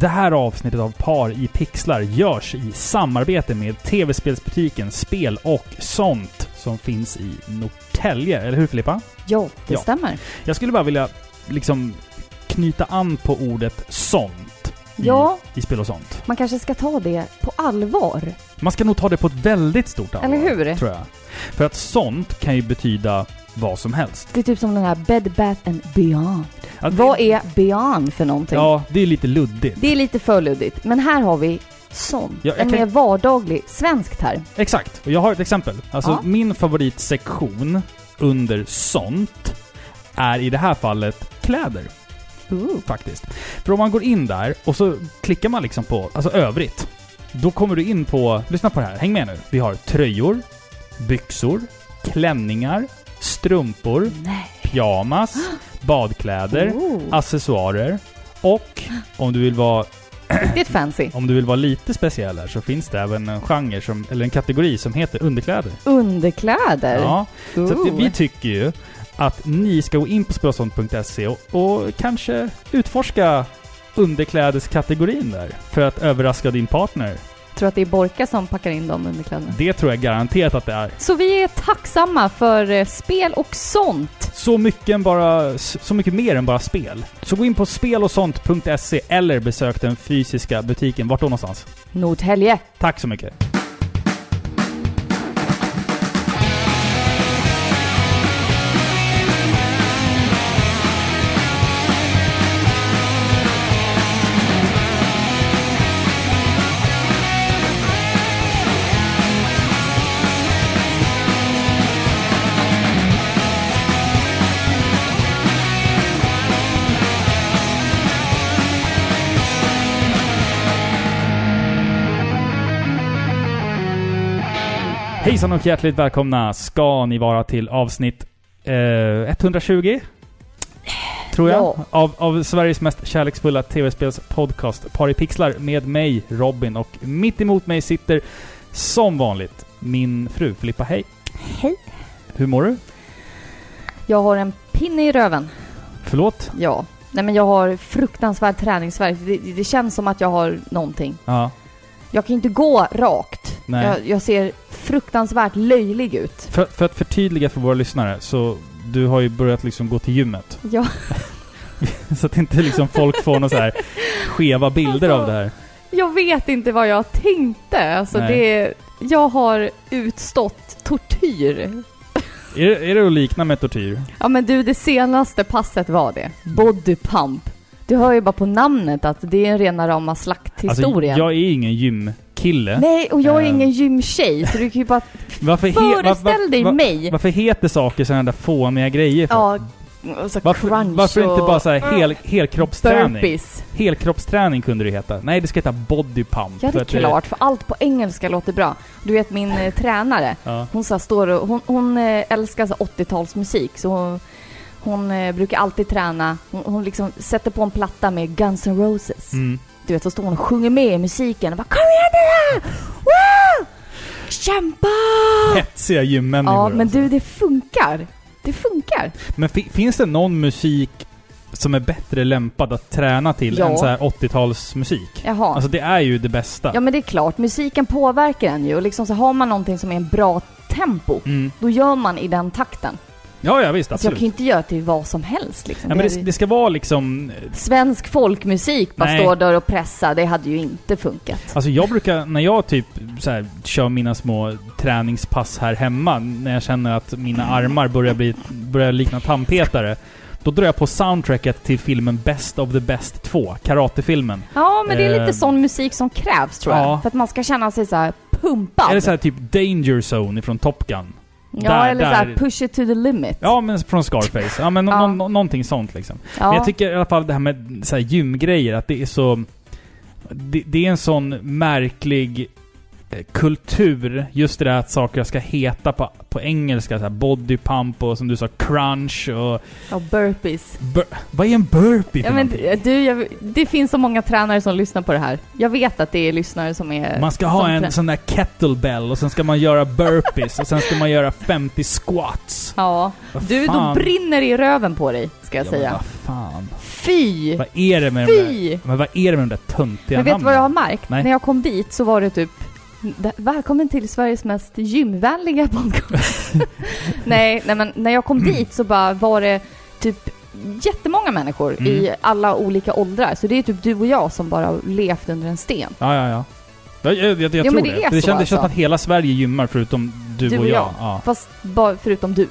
Det här avsnittet av Par i pixlar görs i samarbete med tv-spelsbutiken Spel och sånt som finns i Norrtälje. Eller hur Filippa? Ja, det Ja. stämmer. Jag skulle bara vilja liksom knyta an på ordet sånt i, Ja. i spel och sånt. Man kanske ska ta det på allvar. Man ska nog ta det på ett väldigt stort allvar. Eller hur? Tror jag. För att sånt kan ju betyda vad som helst. Det är typ som den här Bed Bath and Beyond. Att Vad det, är Beyond för någonting? Ja, det är lite luddigt. Det är lite för luddigt. Men här har vi sånt. Ja, en kan- mer vardaglig svensk term. Exakt. Och jag har ett exempel. Alltså Ja. min favoritsektion under sånt är i det här fallet kläder. Ooh. Faktiskt. För om man går in där och så klickar man liksom på, alltså övrigt. Då kommer du in på, lyssna på det här, häng med nu. Vi har tröjor, byxor, klänningar, strumpor, Nej. pyjamas, badkläder, Ooh. accessoarer och om du vill vara Riktigt fancy. om du vill vara lite speciell här så finns det även en genre som, eller en kategori som heter underkläder. Underkläder. Ja, så att Ooh. vi tycker ju att ni ska gå in på spelsånt.se och, och kanske utforska underklädeskategorin där för att överraska din partner. Tror att det är Borka som packar in de underkläderna. Det tror jag garanterat att det är. Så vi är tacksamma för eh, spel och sånt. Så mycket, än bara, så mycket mer än bara spel. Så gå in på spelosont.se eller besök den fysiska butiken. Vart då någonstans? Norrtälje. Tack så mycket! Hejsan och hjärtligt välkomna ska ni vara till avsnitt eh, 120? Tror jag. Ja. Av, av Sveriges mest kärleksfulla tv-spels-podcast Par i pixlar med mig, Robin. Och mitt emot mig sitter som vanligt min fru Filippa. Hej! Hej. Hur mår du? Jag har en pinne i röven. Förlåt? Ja. Nej men jag har fruktansvärd träningsvärk. Det, det känns som att jag har någonting. Ja. Jag kan inte gå rakt. Nej. Jag, jag ser fruktansvärt löjlig ut. För, för att förtydliga för våra lyssnare, så du har ju börjat liksom gå till gymmet. Ja. så att inte liksom folk får några så här skeva bilder Alltså, av det här. Jag vet inte vad jag tänkte. Alltså Nej. det... Jag har utstått tortyr. Är, är det att likna med tortyr? Ja men du, det senaste passet var det. Body pump. Du hör ju bara på namnet att det är en rena rama slakthistorien. Alltså, jag är ingen gymkille. Nej, och jag är Ehm. ingen gymtjej, så du kan ju bara Varför, he, föreställ dig var- mig. varför heter saker sådana där fåniga grejer för? Ja, så varför, crunch varför inte bara så här hel, helkroppsträning? burpees. Helkroppsträning kunde det heta. Nej, det ska heta body pump. Ja, det är klart, för allt på engelska låter bra. Du vet min eh, tränare, Ja. hon så står och, hon, hon eh, älskar så 80-talsmusik, så hon, hon eh, brukar alltid träna, hon, hon liksom sätter på en platta med Guns N' Roses. Mm. Du vet, så står hon och sjunger med i musiken och bara Kom igen nu! Kämpa! Hetsiga gymmänniskor. Ja, men alltså. du, det funkar. Det funkar. Men fi, finns det någon musik som är bättre lämpad att träna till Ja. än så här 80-talsmusik? Jaha. Alltså det är ju det bästa. Ja men det är klart, musiken påverkar en ju och liksom så har man någonting som är en bra tempo, Mm. då gör man i den takten. Ja, ja visst. Alltså jag Absolut. kan ju inte göra till vad som helst liksom. ja, men Det- det, ska vara liksom... Svensk folkmusik, bara Nej. stå där och pressa, det hade ju inte funkat. Alltså jag brukar, när jag typ så här, kör mina små träningspass här hemma, när jag känner att mina armar börjar, bli, börjar likna tandpetare, då drar jag på soundtracket till filmen Best of the Best 2, karatefilmen. Ja, men det är Eh. lite sån musik som krävs tror jag. Ja. För att man ska känna sig så här pumpad. Eller så här typ Danger Zone ifrån Top Gun. Ja, där- eller så här där- push it to the limit. Ja, men från Scarface. Ja, men Ja. nå- någonting sånt liksom. Ja. Men jag tycker i alla fall det här med så här gymgrejer, att det är så... Det, det är en sån märklig kultur, just det där att saker ska heta på, på engelska, så här body pump och som du sa crunch och... Och burpees. Bur, vad är en burpee Ja, för men någonting? du, jag, det finns så många tränare som lyssnar på det här. Jag vet att det är lyssnare som är... Man ska ha en sån där kettlebell och sen ska man göra burpees och sen ska man göra 50 squats. Ja. Vad Du, fan? brinner det i röven på dig. ska jag Ja, men säga. vad fan. Fy! Vad är det med de där... Fy! Men vad är det med de där töntiga Men vet du vad jag har namnen? märkt? Nej. När jag kom dit så var det typ "D- Välkommen till Sveriges mest gymvänliga podcast. nej, nej, men när jag kom dit så bara var det typ jättemånga människor Mm. i alla olika åldrar. Så det är typ du och jag som bara levt under en sten. Ja, ja, ja. Jag, jag, jag, jag Ja, tror det. det är det så det känns alltså. som att hela Sverige gymmar förutom du, Du och och jag. jag. Ja. Fast bara förutom du.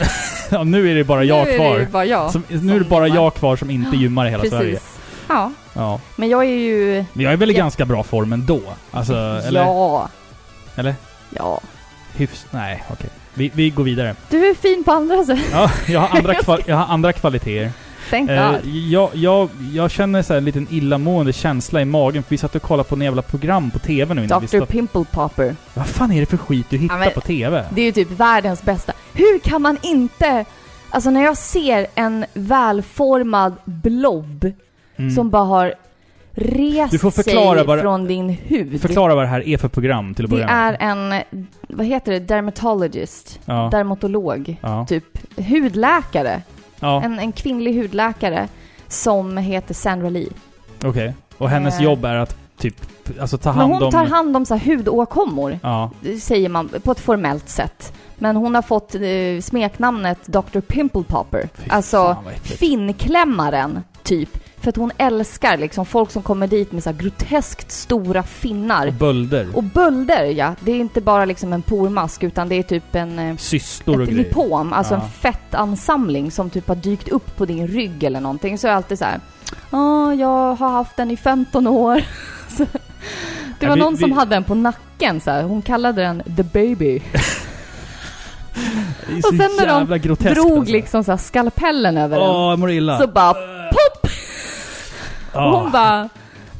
ja, nu är det bara jag nu är kvar. det ju bara jag. Som, nu är det bara gymmar. jag kvar som inte gymmar i hela Precis. Sverige. Ja, Ja. men jag är ju... Men jag är väl i ganska bra form ändå? Alltså, eller? Ja. Eller? Ja. Hyfs... Nej, okej. Vi, vi går vidare. Du är fin på andra sätt. Ja, jag har andra, kval- jag har andra kvaliteter. Thank Eh, jag, jag, jag känner så här en liten illamående känsla i magen för vi satt och kollade på en jävla program på TV nu innan vi Dr. stopp- Pimple Popper. Vad fan är det för skit du hittar Ja, på TV? Det är ju typ världens bästa. Hur kan man inte... Alltså när jag ser en välformad blob Mm. som bara har rest Du får förklara sig det- från din hud. Förklara vad det här är för program till att det börja är med. en, vad heter det, dermatologist, Ja. dermatolog, Ja. typ hudläkare. Ja, En, en kvinnlig hudläkare som heter Sandra Lee. okej. Och hennes Eh. jobb är att typ, alltså ta Men hand hon om... tar hand om så här hudåkommor. Ja. säger man på ett formellt sätt. Men hon har fått eh, smeknamnet Dr. Pimple Popper. Fy alltså finnklämmaren, typ. För att hon älskar liksom folk som kommer dit med så här groteskt stora Och finnar. bölder. Och bölder, ja. Det är inte bara liksom en pormask, utan det är typ en... eh, Cystor och grejer. lipom, alltså Ja. en fettansamling som typ har dykt upp på din rygg eller någonting. Så är det alltid så här. Ja, jag har haft den i 15 år. Det Ja, var vi- någon som vi- hade den på nacken så här. Hon kallade den the baby. Och sen när de Drog alltså. liksom så här skalpellen över den. Jag mår illa. Så bara! Ja. Och hon bara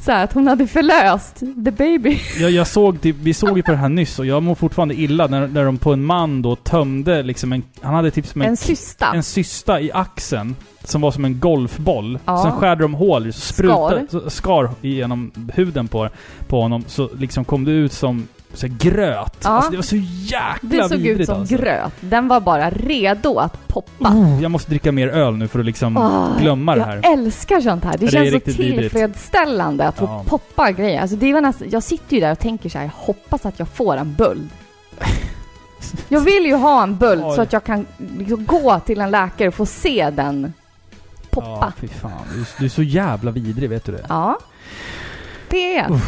så här, att hon hade förlöst the baby. Jag, jag såg, typ, vi såg ju på det här nyss och jag mår fortfarande illa när, när de på en man då tömde liksom en... Han hade typ som en, En cysta. en cysta i axeln. Som var som en golfboll. Ja. Sen skärde de hål, så sprutade, Skar. så skar igenom huden på, på honom. Så liksom kom det ut som så gröt. Ja. Alltså det var så jäkla Det såg vidrigt ut som alltså. gröt. Den var bara redo att poppa. Oh, jag måste dricka mer öl nu för att liksom Åh, glömma det här. Jag älskar sånt här. Det Ja, det känns så riktigt vidrigt. tillfredsställande att få Ja. poppa grejer. Alltså det var nästan, jag sitter ju där och tänker så här, jag hoppas att jag får en böld. Jag vill ju ha en böld så att jag kan liksom gå till en läkare och få se den Ja, poppa. fy fan. Du är så jävla vidrig, vet du det? Ja. Det är jag.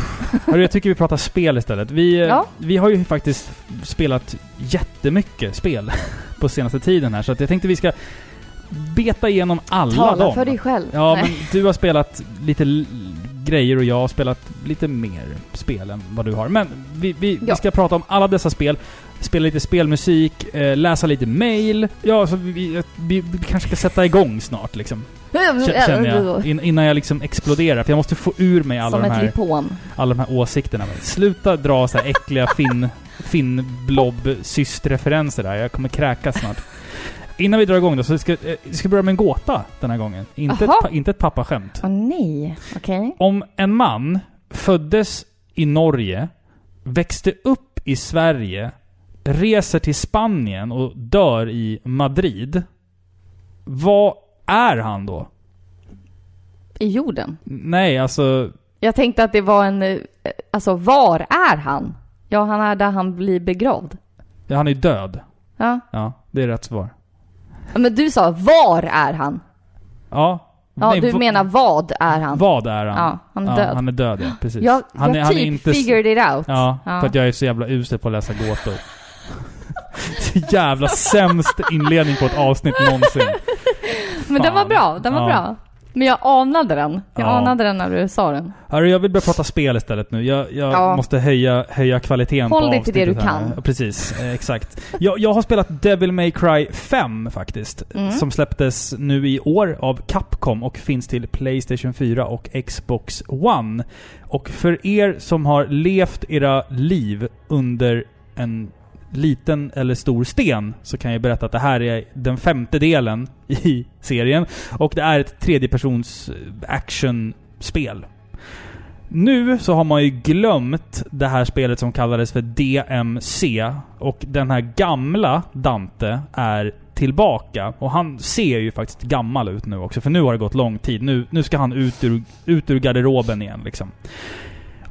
Hörru, jag tycker vi pratar spel istället. Vi, eh, Ja. vi har ju faktiskt spelat jättemycket spel på senaste tiden här, så att jag tänkte vi ska beta igenom alla Tala dem. för dig själv. Ja, Nej. men du har spelat lite grejer och jag har spelat lite mer spel än vad du har. Men vi, vi, vi Ja. ska prata om alla dessa spel. Spela lite spelmusik, eh, läsa lite mail. Ja, så vi, vi, vi, kanske ska sätta igång snart liksom. Känner jag. In, innan jag liksom exploderar. För jag måste få ur mig alla Som de här alla de här åsikterna. Men sluta dra så här äckliga fin, fin syst-referenser där. Jag kommer kräkas snart. Innan vi drar igång då, så ska eh, vi ska börja med en gåta den här gången. Inte, ett, inte ett pappaskämt. Åh nej. Okej. Om en man föddes i Norge, växte upp i Sverige, reser till Spanien och dör i Madrid. Vad är han då? I jorden. Nej, alltså... Jag tänkte att det var en... eh, Alltså, var är han? Ja, han är där han blir begravd. Han är död. Ja. Ja, det är rätt svar. Ja, Men du sa, var är han? Ja. Ja, Nej, du menar vad är han? Vad är han? Ja, han är död. han är död, ja. Precis. Jag, han jag typ s- figured it out. Ja, Ja. för att jag är så jävla usel på att läsa gåtor. så jävla sämst inledning på ett avsnitt någonsin. Men den var Fan. bra, den var Ja. bra. Men jag anade den. Jag Ja. anade den när du sa den. Hörru, jag vill börja prata spel istället nu. Jag, jag Ja. måste höja, höja kvaliteten Håll på dig till det du här. kan. Precis, eh, exakt. Jag, jag har spelat Devil May Cry 5 faktiskt. Mm. Som släpptes nu i år av Capcom och finns till Playstation 4 och Xbox One. Och för er som har levt era liv under en liten eller stor sten så kan jag berätta att det här är den femte delen i serien. Och det är ett tredjepersons eh, actionspel. Nu så har man ju glömt det här spelet som kallades för DMC. Och den här gamla Dante är tillbaka. Och han ser ju faktiskt gammal ut nu också, för nu har det gått lång tid. Nu, nu ska han ut ur, ut ur garderoben igen liksom.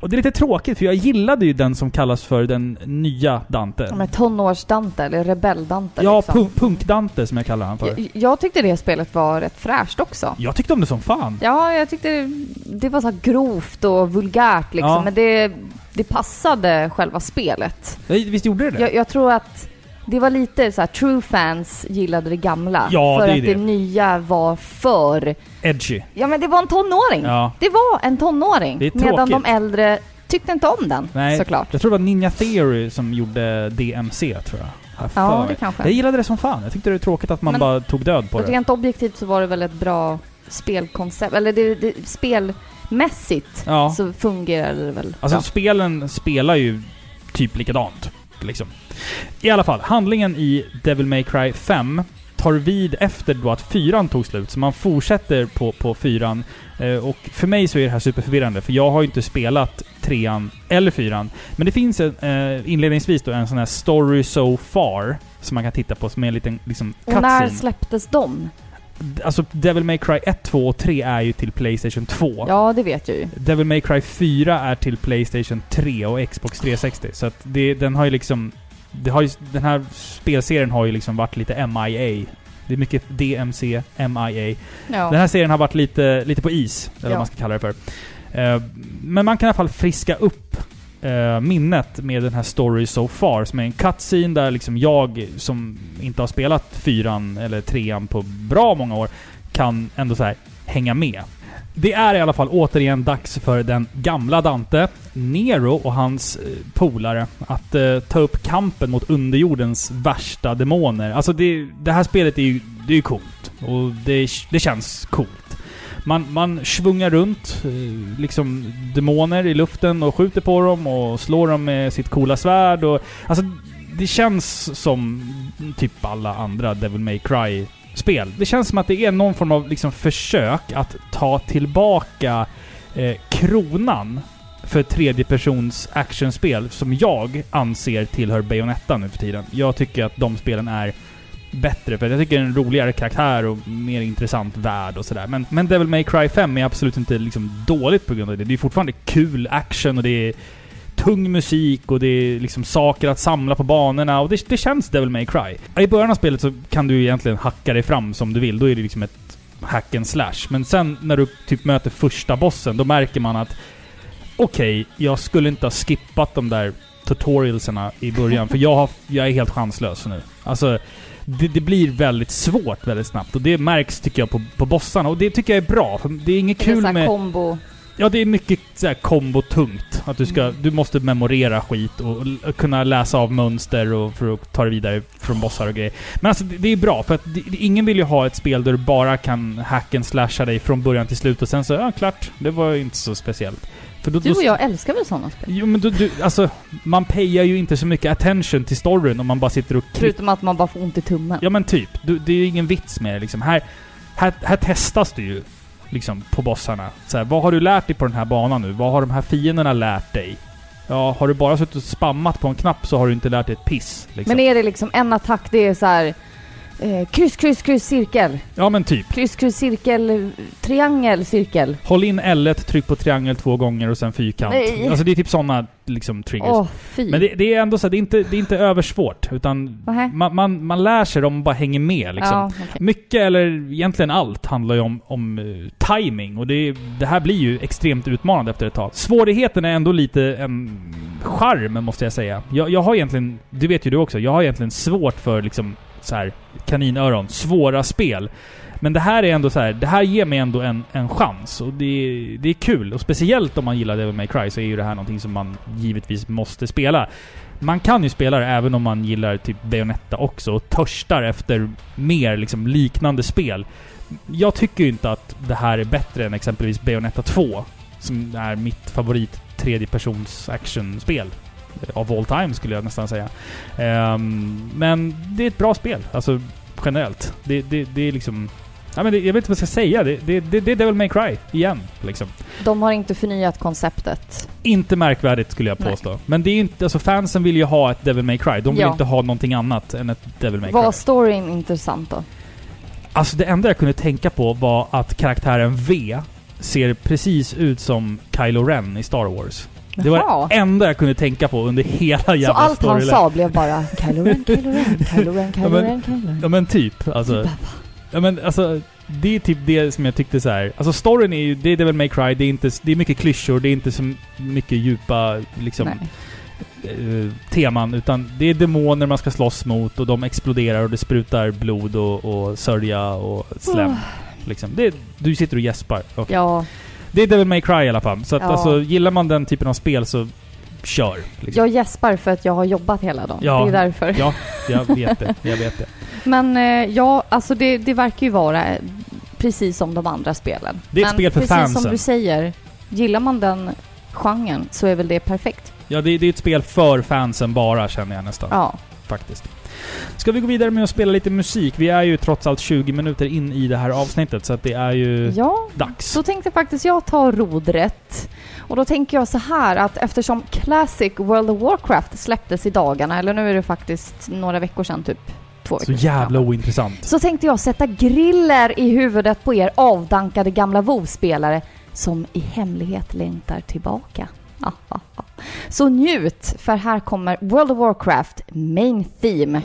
Och det är lite tråkigt, för jag gillade ju den som kallas för den nya Dante. Ja, men tonårs-Dante, eller rebell-Dante Ja, liksom. pu- punk-Dante som jag kallar han för. jag, jag tyckte det spelet var rätt fräscht också. Jag tyckte om det som fan. Ja, jag tyckte det, var så grovt och vulgärt liksom, Ja. men det, det passade själva spelet. Ja, Visst gjorde det det? Jag, jag tror att det var lite så här, true fans gillade det gamla. Ja, för det är att det. det nya var för... Edgy. Ja, men det var en tonåring. Ja. Det var en tonåring. Det är medan de äldre tyckte inte om den, Nej, såklart. jag tror det var Ninja Theory som gjorde DMC, tror jag. För Ja, mig. det kanske. Jag gillade det som fan. Jag tyckte det var tråkigt att man Men- bara tog död på det. Rent objektivt så var det väl ett bra spelkoncept, eller det, det, spelmässigt Ja. så fungerade det väl Alltså bra. spelen spelar ju typ likadant. Liksom. I alla fall, handlingen i Devil May Cry 5 tar vid efter då att fyran tog slut. Så man fortsätter på, på fyran. Eh, och för mig så är det här superförvirrande, för jag har ju inte spelat trean eller fyran. Men det finns en, eh, inledningsvis då en sån här story so far som man kan titta på som är en liten liksom, Och när släpptes de? Alltså Devil May Cry 1, 2 och 3 är ju till Playstation 2. Ja, det vet jag ju. Devil May Cry 4 är till Playstation 3 och Xbox 360. Så att det, den har ju liksom... Det har ju, den här spelserien har ju liksom varit lite MIA. Det är mycket DMC, MIA. Ja. Den här serien har varit lite, lite på is, eller Ja. vad man ska kalla det för. Eh, men man kan i alla fall friska upp eh, minnet med den här Story So Far, som är en cutscene där liksom jag, som inte har spelat fyran eller trean på bra många år, kan ändå så här hänga med. Det är i alla fall återigen dags för den gamla Dante, Nero och hans eh, polare att eh, ta upp kampen mot underjordens värsta demoner. Alltså det, det här spelet är ju, det är coolt. Och det, det känns coolt. Man, man svungar runt eh, liksom demoner i luften och skjuter på dem och slår dem med sitt coola svärd och... Alltså det känns som typ alla andra Devil May Cry spel. Det känns som att det är någon form av liksom försök att ta tillbaka eh, kronan för tredjepersons actionspel som jag anser tillhör Bayonetta nu för tiden. Jag tycker att de spelen är bättre för jag tycker det är en roligare karaktär och mer intressant värld och sådär. Men, men Devil May Cry 5 är absolut inte liksom dåligt på grund av det. Det är fortfarande kul action och det är tung musik och det är liksom saker att samla på banorna och det, det känns Devil May Cry. I början av spelet så kan du egentligen hacka dig fram som du vill. Då är det liksom ett hack and slash. Men sen när du typ möter första bossen, då märker man att okej, jag skulle inte ha skippat de där tutorialserna i början, för jag, har, jag är helt chanslös nu. Alltså, det, det blir väldigt svårt väldigt snabbt och det märks tycker jag på, på bossarna och det tycker jag är bra. För det är inget Det är kul så här med... kombo. Ja, det är mycket så här kombo-tungt. Att du ska... Mm. Du måste memorera skit och kunna läsa av mönster och för att ta det vidare från bossar och grejer. Men alltså, det, det är bra för att det, det- ingen vill ju ha ett spel där du bara kan hack and slasha dig från början till slut och sen så, ja klart. Det var ju inte så speciellt. Då, Du och jag älskar väl sådana spel? Jo men du, du, alltså, man payar ju inte så mycket attention till storyn om man bara sitter och Förutom att man bara får ont i tummen. Ja men typ. Du, det är ju ingen vits med det liksom. Här, här, här testas du ju liksom på bossarna. Så här, vad har du lärt dig på den här banan nu? Vad har de här fienderna lärt dig? Ja, har du bara suttit och spammat på en knapp så har du inte lärt dig ett piss. Liksom. Men är det liksom en attack, det är så här eh, kryss, kryss, kryss, cirkel. Ja men typ. Kryss, kryss, cirkel, triangel, cirkel. Håll in L1, tryck på triangel två gånger och sen fyrkant. Nej. Alltså det är typ sådana liksom triggers. Åh, fy. Men det, det är ändå så det är inte, det är inte översvårt. Utan man, man, man lär sig dem och bara hänger med liksom. Ja, okej. Mycket, eller egentligen allt, handlar ju om, om uh, timing och det, det här blir ju extremt utmanande efter ett tag. Svårigheten är ändå lite en charm, måste jag säga. Jag, jag har egentligen, det vet ju du också, jag har egentligen svårt för liksom så här kaninöron, svåra spel. Men det här är ändå så här, det här ger mig ändå en, en chans och det, det är kul. Och speciellt om man gillar Devil May Cry så är ju det här någonting som man givetvis måste spela. Man kan ju spela det även om man gillar typ Bayonetta också och törstar efter mer liksom liknande spel. Jag tycker ju inte att det här är bättre än exempelvis Bayonetta 2. Som är mitt favorit tredjepersons actionspel. Of all time skulle jag nästan säga. Ehm, men det är ett bra spel. Alltså generellt. Det, det, det är liksom... Ja, men det, jag vet inte vad jag ska säga. Det, det, det, det är Devil May Cry igen. Liksom. De har inte förnyat konceptet. Inte märkvärdigt skulle jag Nej. påstå. Men det är inte, alltså fansen vill ju ha ett Devil May Cry. De vill Ja. inte ha någonting annat än ett Devil May Cry. Var storyn intressant då? Alltså det enda jag kunde tänka på var att karaktären V ser precis ut som Kylo Ren i Star Wars. Det var Jaha. det enda jag kunde tänka på under hela Så jävla allt han storyline. sa blev bara Kylo Ren, Kylo Ren, Kylo Ren, Kylo Ja, men- Ren, Kylo Ren. Ja men typ. Alltså, ja, men, alltså det är typ det som jag tyckte så här. Alltså storyn är ju, det är Devil May Cry, det är, inte, det är mycket klyschor, det är inte så mycket djupa liksom, Nej. eh, teman. Utan det är demoner man ska slåss mot och de exploderar och det sprutar blod och, och sörja och slem. Oh. Liksom. Det, du sitter och gäspar. Okej. Ja, Det är Devil May Cry i alla fall. Så att, Ja. alltså, gillar man den typen av spel så kör. Liksom. jag gäspar för att jag har jobbat hela dagen. Ja. Det är därför. Ja, jag vet det. Jag vet det. Men eh, ja, alltså det, det verkar ju vara eh, precis som de andra spelen. Det är ett Men spel för precis fansen. som du säger, gillar man den genren så är väl det perfekt. Ja, det, det är ett spel för fansen bara känner jag nästan. Ja. Faktiskt. Ska vi gå vidare med att spela lite musik? Vi är ju trots allt 20 minuter in i det här avsnittet så att det är ju Ja, dags. då tänkte faktiskt jag ta rodret. Och då tänker jag så här att eftersom Classic World of Warcraft släpptes i dagarna, eller nu är det faktiskt några veckor sedan, typ två Så jävla sedan. ointressant. Så tänkte jag sätta griller i huvudet på er avdankade gamla WoW-spelare som i hemlighet längtar tillbaka. Så njut, för här kommer World of Warcraft Main Theme.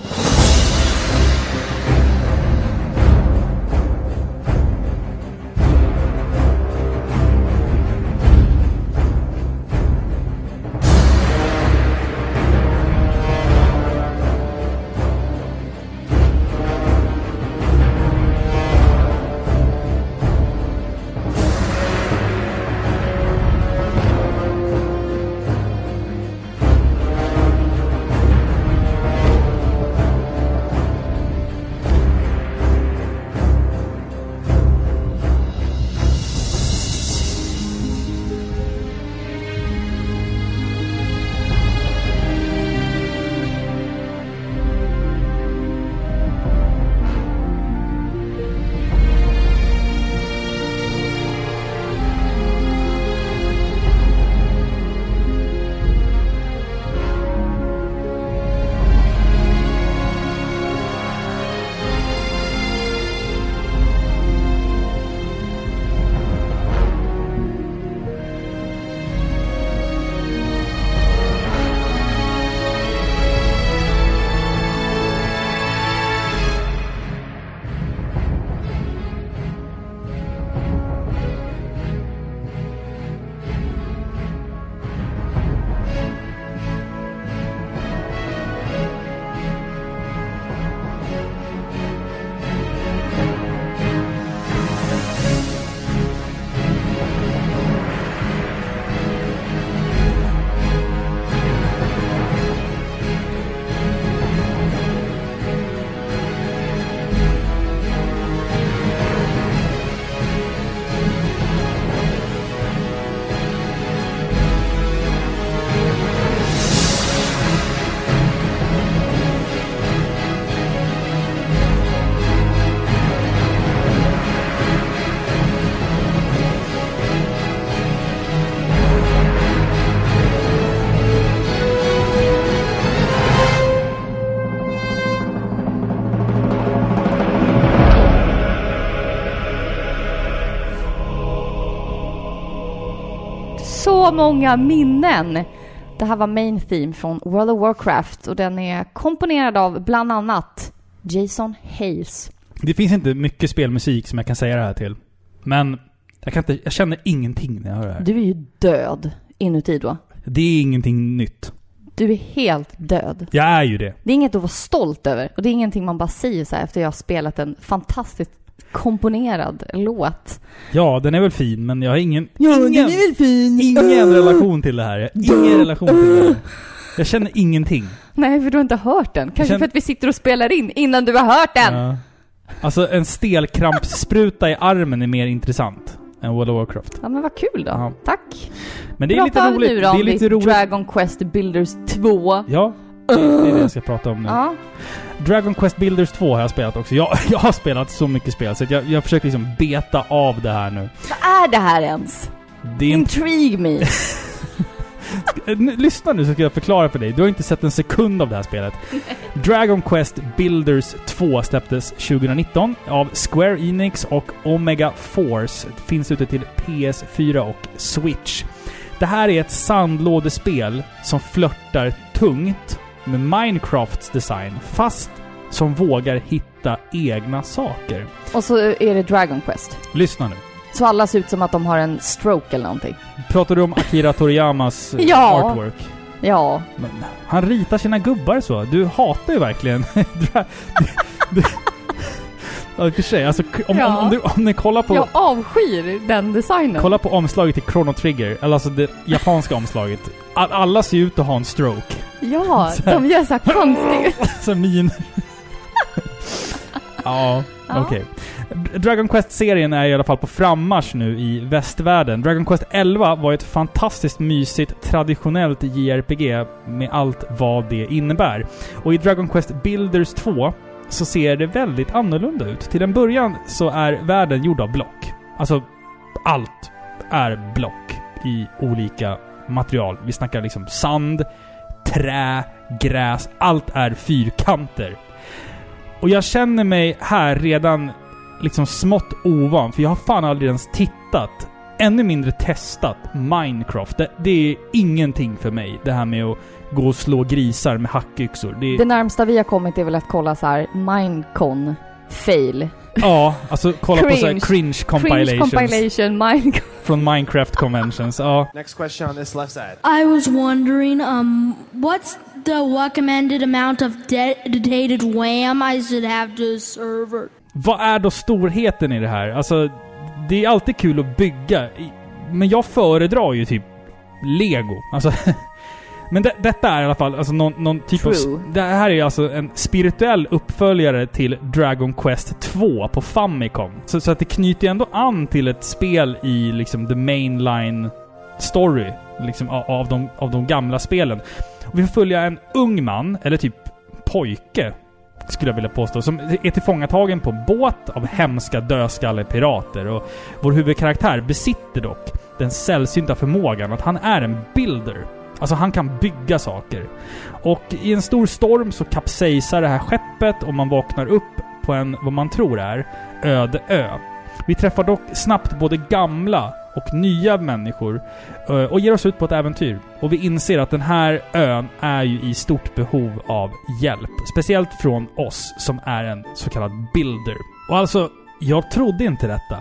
Så många minnen! Det här var Main Theme från World of Warcraft och den är komponerad av bland annat Jason Hayes. Det finns inte mycket spelmusik som jag kan säga det här till. Men jag, kan inte, jag känner ingenting när jag hör det här. Du är ju död inuti då. Det är ingenting nytt. Du är helt död. Jag är ju det. Det är inget att vara stolt över och det är ingenting man bara säger så här efter jag har spelat en fantastiskt komponerad låt. Ja, den är väl fin, men jag har ingen... Ja, den ingen, är väl fin. ingen relation till det här. Ingen relation till det här. Jag känner ingenting. Nej, för du har inte hört den. Kanske känner- för att vi sitter och spelar in innan du har hört den. Ja. Alltså en stelkrampsspruta i armen är mer intressant än World of Warcraft. Ja men vad kul då. Ja. Tack. Men det är Prata lite roligt. nu Det då om är lite ditt roligt. Dragon Quest Builders 2. Ja. Det är det jag ska prata om nu. Ja. Dragon Quest Builders 2 har jag spelat också. Jag, jag har spelat så mycket spel så jag, jag försöker liksom beta av det här nu. Vad är det här ens? Det är Intrigue me. Lyssna nu så ska jag förklara för dig. Du har inte sett en sekund av det här spelet. Dragon Quest Builders 2 släpptes 2019 av Square Enix och Omega Force. Det finns ute till PS4 och Switch. Det här är ett sandlådespel som flörtar tungt med Minecrafts design, fast som vågar hitta egna saker. Och så är det Dragon Quest. Lyssna nu. Så alla ser ut som att de har en stroke eller någonting. Pratar du om Akira Toriyamas eh, Ja. artwork? Ja. Men han ritar sina gubbar så. Du hatar ju verkligen... Du- Ja, i och för sig. Alltså, om, om, Ja. om, du, om ni kollar på, Jag avskyr den designen. kolla på omslaget till Chrono Trigger, eller alltså det japanska omslaget. All, alla ser ut att ha en stroke. Ja, Så de gör så här konstiga... Så min... ja, Ja. okej. Dragon Quest-serien är i alla fall på frammarsch nu i västvärlden. Dragon Quest 11 var ett fantastiskt mysigt, traditionellt JRPG med allt vad det innebär. Och i Dragon Quest Builders 2 så ser det väldigt annorlunda ut. Till en början så är världen gjord av block. Alltså, allt är block i olika material. Vi snackar liksom sand, trä, gräs. Allt är fyrkanter. Och jag känner mig här redan liksom smått ovan, för jag har fan aldrig ens tittat, ännu mindre testat, Minecraft. Det, det är ingenting för mig, det här med att gå och slå grisar med hackyxor. Det, Det närmsta vi har kommit är väl att kolla så här Minecon fail. ja, alltså kolla på så här Cringe. cringe compilations Cringe compilation Minecon. från Minecraft conventions. Ja. Next question on this left side. I was wondering, um, what's the recommended amount of dedicated RAM I should have to a server? Vad är då storheten i det här? Alltså, det är alltid kul att bygga, men jag föredrar ju typ Lego. Alltså, men det, detta är i alla fall alltså någon, någon typ av... True. Det här är alltså en spirituell uppföljare till Dragon Quest 2 på Famicom. Så, så att det knyter ju ändå an till ett spel i liksom the mainline story. Liksom av, av, de, av de gamla spelen. Och vi får följa en ung man, eller typ pojke, skulle jag vilja påstå, som är tillfångatagen på en båt av hemska dödskallepirater. Och vår huvudkaraktär besitter dock den sällsynta förmågan att han är en builder. Alltså han kan bygga saker. Och i en stor storm så kapsejsar det här skeppet och man vaknar upp på en, vad man tror är, öde ö. Vi träffar dock snabbt både gamla och nya människor eh, och ger oss ut på ett äventyr. Och vi inser att den här ön är ju i stort behov av hjälp. Speciellt från oss som är en så kallad builder. Och alltså, jag trodde inte detta.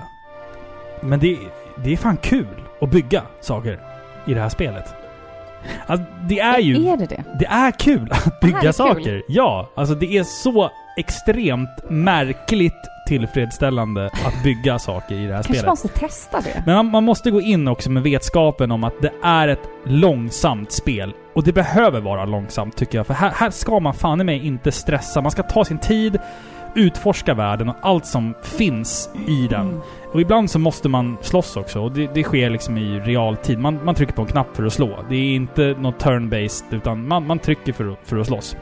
Men det, det är fan kul att bygga saker i det här spelet. Alltså, det är ju... Är det det? Det är kul att Det bygga kul. saker. Ja, alltså det är så extremt märkligt tillfredsställande att bygga saker i det här Kanske spelet. måste testa det. Men man, man måste gå in också med vetskapen om att det är ett långsamt spel. Och det behöver vara långsamt tycker jag. För här, här ska man fan i mig inte stressa. Man ska ta sin tid, utforska världen och allt som finns i den. Och ibland så måste man slåss också. Och det, det sker liksom i realtid. Man, man trycker på en knapp för att slå. Det är inte något turn-based, utan man, man trycker för, att- för att slåss.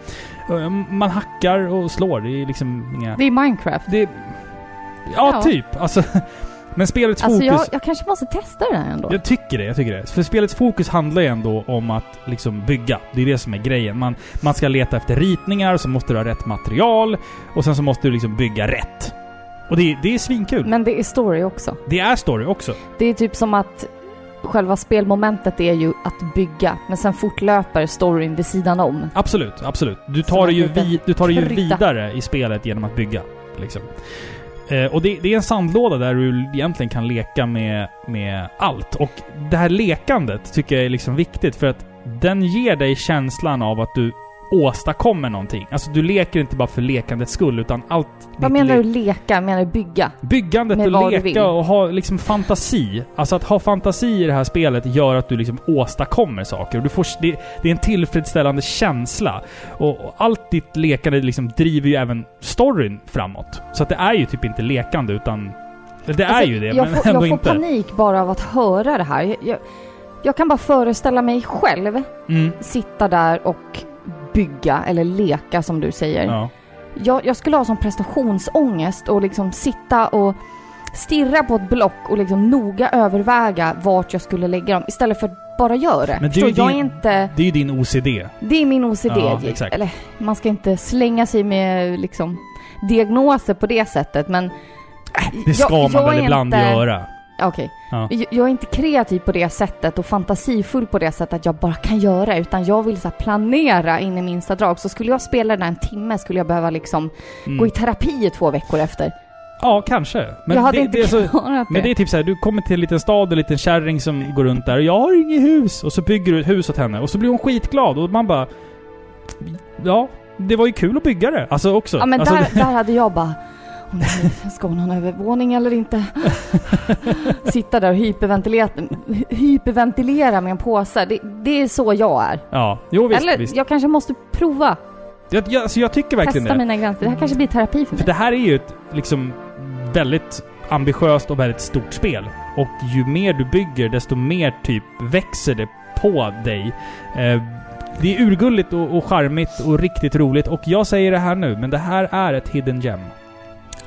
Man hackar och slår. Det är liksom inga... Det är Minecraft. Det, ja, Ja. typ. Alltså, men spelets Alltså fokus... jag, jag kanske måste testa det här ändå. Jag tycker det, jag tycker det. För spelets fokus handlar ju ändå om att liksom bygga. Det är det som är grejen. Man, man ska leta efter ritningar, så måste du ha rätt material och sen så måste du liksom bygga rätt. Och det, det är svinkul. Men det är story också. Det är story också. Det är typ som att själva spelmomentet är ju att bygga, men sen fortlöper storyn vid sidan om. Absolut, absolut. Du tar det ju, liten vi, du tar det ju vidare i spelet genom att bygga. Liksom. Eh, och det, det är en sandlåda där du egentligen kan leka med, med allt. Och det här lekandet tycker jag är liksom viktigt för att den ger dig känslan av att du åstadkommer någonting. Alltså du leker inte bara för lekandets skull utan allt... Vad menar du leka? Menar du bygga? Byggandet med och leka och ha liksom fantasi. Alltså att ha fantasi i det här spelet gör att du liksom åstadkommer saker. Och du får, det, det är en tillfredsställande känsla. Och, och allt ditt lekande liksom driver ju även storyn framåt. Så att det är ju typ inte lekande utan... Det är Alltså, ju det, men får, ändå Jag får inte. panik bara av att höra det här. Jag, jag, jag kan bara föreställa mig själv Mm. sitta där och bygga eller leka som du säger. Ja. Jag, jag skulle ha som prestationsångest och liksom sitta och stirra på ett block och liksom noga överväga vart jag skulle lägga dem istället för att bara göra det. Men det är jag ju är din- inte... Det är ju din OCD. Det är min OCD. Ja, exakt. Eller man ska inte slänga sig med liksom diagnoser på det sättet men... Det ska jag, man jag väl ibland inte, göra. Okej. Ja. Jag, är inte kreativ på det sättet och fantasifull på det sättet att jag bara kan göra utan jag vill så planera in i minsta drag. Så skulle jag spela den här en timme skulle jag behöva liksom Mm. gå i terapi i två veckor efter. Ja, kanske. Men jag hade det, inte det är så, klarat Men det är typ så här, du kommer till en liten stad och en liten kärring som går runt där och jag har inget hus. Och så bygger du ett hus åt henne och så blir hon skitglad och man bara... Ja, det var ju kul att bygga det. Alltså också. Ja men alltså, där, där hade jag bara "Åh nej, Ska hon ha en övervåning eller inte? Sitta där och hyperventilera, hyperventilera med en påse. Det, det är så jag är. Ja, jo visst. eller visst. jag kanske måste prova. Jag, jag, alltså, jag tycker verkligen Testa det. mina gränser. Det här kanske blir terapi för mig. För det här är ju ett liksom väldigt ambitiöst och väldigt stort spel. Och ju mer du bygger, desto mer typ växer det på dig. Eh, det är urgulligt och, och charmigt och riktigt roligt. Och jag säger det här nu, men det här är ett hidden gem.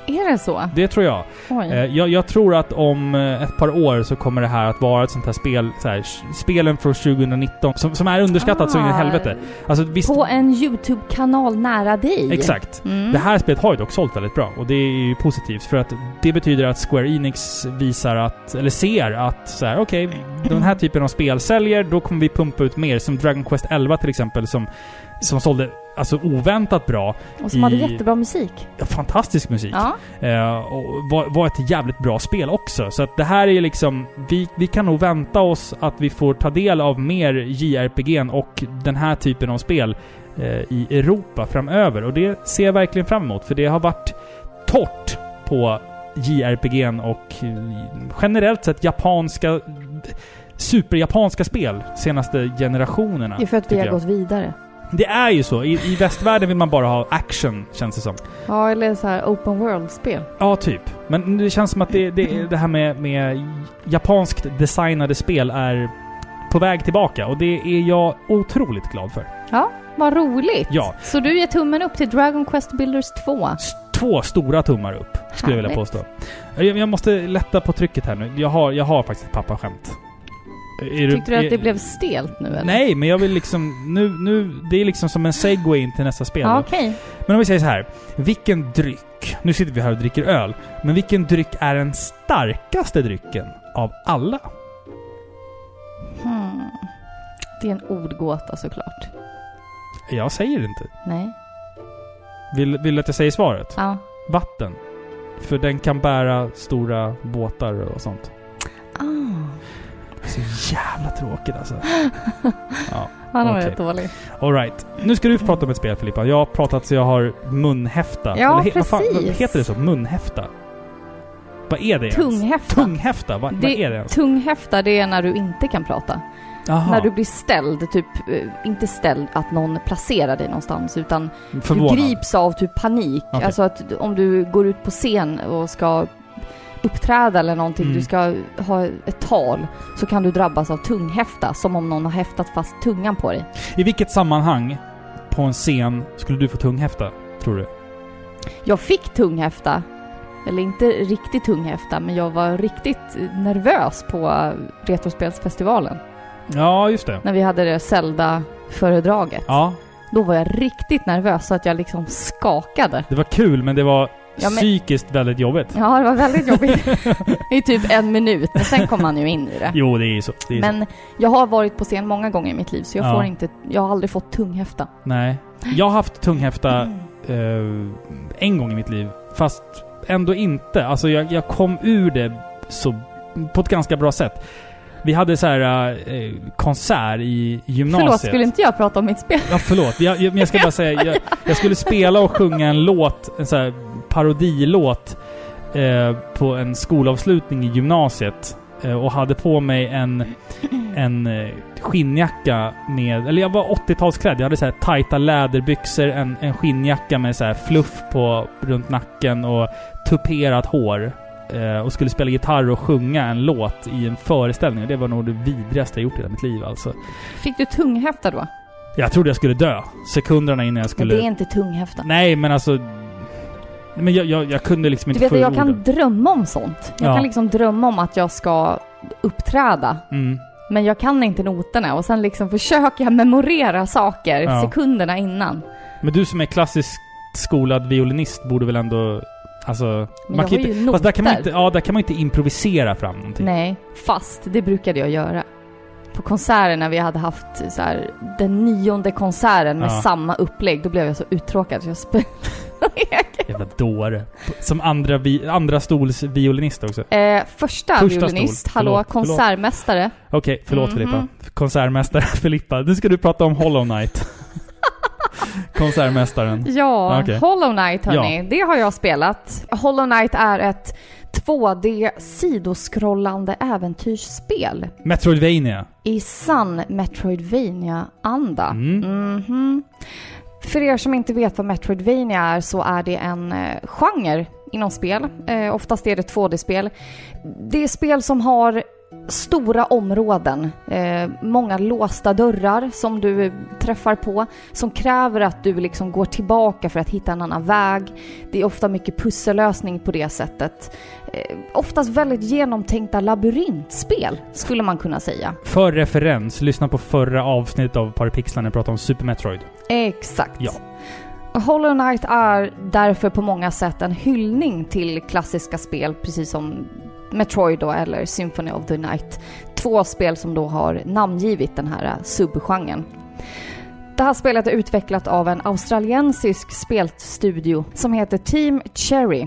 Är det så? Det tror jag. Eh, jag, jag tror att om eh, ett par år så kommer det här att vara ett sånt här spel, så här, spelen från 2019, som, som är underskattat så in i Ah, helvete. Alltså visst... På en YouTube-kanal nära dig. Exakt. Mm. Det här spelet har ju dock sålt väldigt bra och det är ju positivt för att det betyder att Square Enix visar att, eller ser att så här, okej, den här typen av spel säljer, då kommer vi pumpa ut mer. Som Dragon Quest 11 till exempel som, som sålde alltså oväntat bra. Och som hade i- jättebra musik. Fantastisk musik. Ja. Eh, och var, var ett jävligt bra spel också. Så att det här är liksom... Vi, vi kan nog vänta oss att vi får ta del av mer JRPG och den här typen av spel eh, i Europa framöver. Och det ser jag verkligen fram emot, för det har varit torrt på JRPG och eh, generellt sett japanska... Superjapanska spel senaste generationerna. Det är för att vi har jag. gått vidare. Det är ju så. I, I västvärlden vill man bara ha action, känns det som. Ja, eller så här open world-spel. Ja, typ. Men det känns som att det, det, det här med, med japanskt designade spel är på väg tillbaka och det är jag otroligt glad för. Ja, vad roligt. Ja. Så du ger tummen upp till Dragon Quest Builders 2? S- Två stora tummar upp, skulle jag vilja Härligt. påstå. Jag, jag måste lätta på trycket här nu. Jag har, jag har faktiskt ett pappaskämt. Är Tyckte du att det är- blev stelt nu eller? Nej, men jag vill liksom... Nu, nu... Det är liksom som en segway in till nästa spel. Ja, okej. Men om vi säger så här. Vilken dryck... Nu sitter vi här och dricker öl. Men vilken dryck är den starkaste drycken av alla? Hmm. Det är en ordgåta såklart. Jag säger inte. Nej. Vill, vill du att jag säger svaret? Ja. Vatten. För den kan bära stora båtar och sånt. Så jävla tråkigt alltså. Ja, Han var Okej. rätt dålig. alright. Nu ska du få prata om ett spel Filippa. Jag har pratat så jag har munhäfta. Ja, vad fan- vad precis. heter det så? Munhäfta? Vad är det? Tunghäfta. Tunghäfta? Vad, vad Det- är det ens? Tunghäfta, det är när du inte kan prata. Jaha. När du blir ställd, typ, eh, inte ställd att någon placerar dig någonstans, utan Förvånad. du grips av typ panik. Okej. Alltså att om du går ut på scen och ska uppträda eller någonting, Mm. du ska ha ett tal, så kan du drabbas av tunghäfta, som om någon har häftat fast tungan på dig. I vilket sammanhang på en scen skulle du få tunghäfta, tror du? Jag fick tunghäfta, eller inte riktigt tunghäfta, men jag var riktigt nervös på Retrospelsfestivalen. Ja, just det. När vi hade det Zelda-föredraget. Ja, Då var jag riktigt nervös så att jag liksom skakade. det var kul men det var Ja, men- psykiskt väldigt jobbigt. Ja, det var väldigt jobbigt. I typ en minut, men sen kom man ju in i det. Jo, det är ju så. Är så. Men jag har varit på scen många gånger i mitt liv, så jag Ja. får inte... Jag har aldrig fått tunghäfta. Nej. Jag har haft tunghäfta eh, en gång i mitt liv. Fast ändå inte. Alltså jag, jag kom ur det så, på ett ganska bra sätt. Vi hade så här eh, konsert i gymnasiet. Förlåt, skulle inte jag prata om mitt spel? Ja, förlåt. Jag, jag, men jag ska bara säga, jag, jag skulle spela och sjunga en låt, en sån här parodilåt, eh, på en skolavslutning i gymnasiet. Eh, och hade på mig en, en eh, skinnjacka med, eller jag var 80-talsklädd. Jag hade så här tajta läderbyxor, en, en skinnjacka med så här fluff på, runt nacken och tuperat hår. Eh, och skulle spela gitarr och sjunga en låt i en föreställning. Det var nog det vidrigaste jag gjort i hela mitt liv alltså. Fick du tunghäfta då? Jag trodde jag skulle dö. Sekunderna innan jag Men skulle... det är inte tunghäfta. Nej, men alltså... Men jag, jag, jag kunde liksom Du inte vet, få ur jag kan orden. drömma om sånt. Jag Ja. kan liksom drömma om att jag ska uppträda. Mm. Men jag kan inte noterna och sen liksom försöker jag memorera saker Ja. sekunderna innan. Men du som är klassiskt skolad violinist borde väl ändå... Alltså... Men man kan ju inte, fast där kan man inte, ja, där kan man inte improvisera fram någonting. Nej, fast det brukade jag göra. På konserter när vi hade haft så här, den nionde konserten med Ja. samma upplägg, då blev jag så uttråkad så jag spelade Jävla dåre. Som andra, vi, andra stols violinist också. eh, Första, Första violinist, stol. hallå, Förlåt, förlåt. konsertmästare. Okej, förlåt Mhm. Filippa. Konsertmästare Filippa. Nu ska du prata om Hollow Knight. Konsertmästaren. Ja, Okej. Hollow Knight hörni, det har jag spelat. Hollow Knight är ett 2D sidoskrollande äventyrsspel Metroidvania. i sann Metroidvania-anda. Mm. Mhm. För er som inte vet vad Metroidvania är så är det en eh, genre inom spel. Eh, oftast är det 2D-spel. Det är spel som har stora områden, eh, många låsta dörrar som du träffar på, som kräver att du liksom går tillbaka för att hitta en annan väg. Det är ofta mycket pussellösning på det sättet. Eh, oftast väldigt genomtänkta labyrintspel, skulle man kunna säga. För referens, lyssna på förra avsnittet av Parapixlar när jag pratade om Super Metroid. Exakt. Ja. Hollow Knight är därför på många sätt en hyllning till klassiska spel, precis som Metroid då, eller Symphony of the Night. Två spel som då har namngivit den här eh, subgenren. Det här spelet är utvecklat av en australiensisk spelstudio som heter Team Cherry.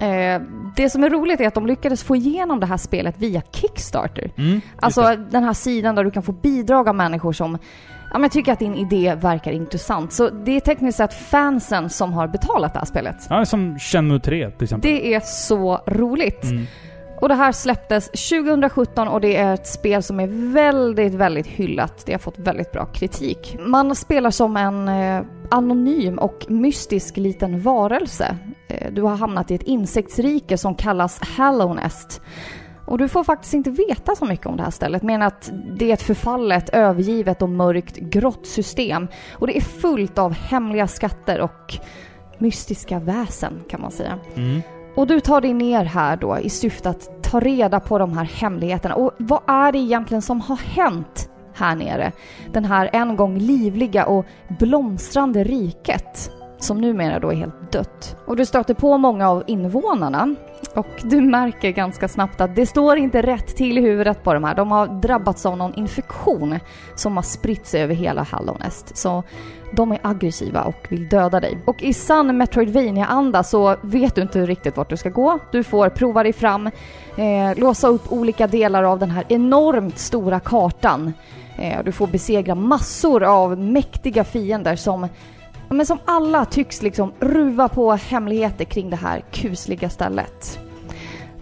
Eh, det som är roligt är att de lyckades få igenom det här spelet via Kickstarter. Mm, Alltså det. den här sidan där du kan få bidrag av människor som ja, men tycker att din idé verkar intressant. Så det är tekniskt sett fansen som har betalat det här spelet. Ja, som Shenmue 3 till exempel. Det är så roligt. Mm. Och det här släpptes 2017 och det är ett spel som är väldigt, väldigt hyllat. Det har fått väldigt bra kritik. Man spelar som en eh, anonym och mystisk liten varelse. Eh, du har hamnat i ett insektsrike som kallas Hallownest. Och du får faktiskt inte veta så mycket om det här stället, men att det är ett förfallet, övergivet och mörkt grått system. Och det är fullt av hemliga skatter och mystiska väsen kan man säga. Mm. Och du tar dig ner här då i syfte att ta reda på de här hemligheterna. Och vad är det egentligen som har hänt här nere? Den här en gång livliga och blomstrande riket som numera då är helt dött. Och du stöter på många av invånarna och du märker ganska snabbt att det står inte rätt till i huvudet på de här. De har drabbats av någon infektion som har spritt sig över hela Hallownest. Så de är aggressiva och vill döda dig. Och i sann Metroidvania-anda så vet du inte riktigt vart du ska gå. Du får prova dig fram, eh, låsa upp olika delar av den här enormt stora kartan. Eh, du får besegra massor av mäktiga fiender som men som alla tycks liksom ruva på hemligheter kring det här kusliga stället.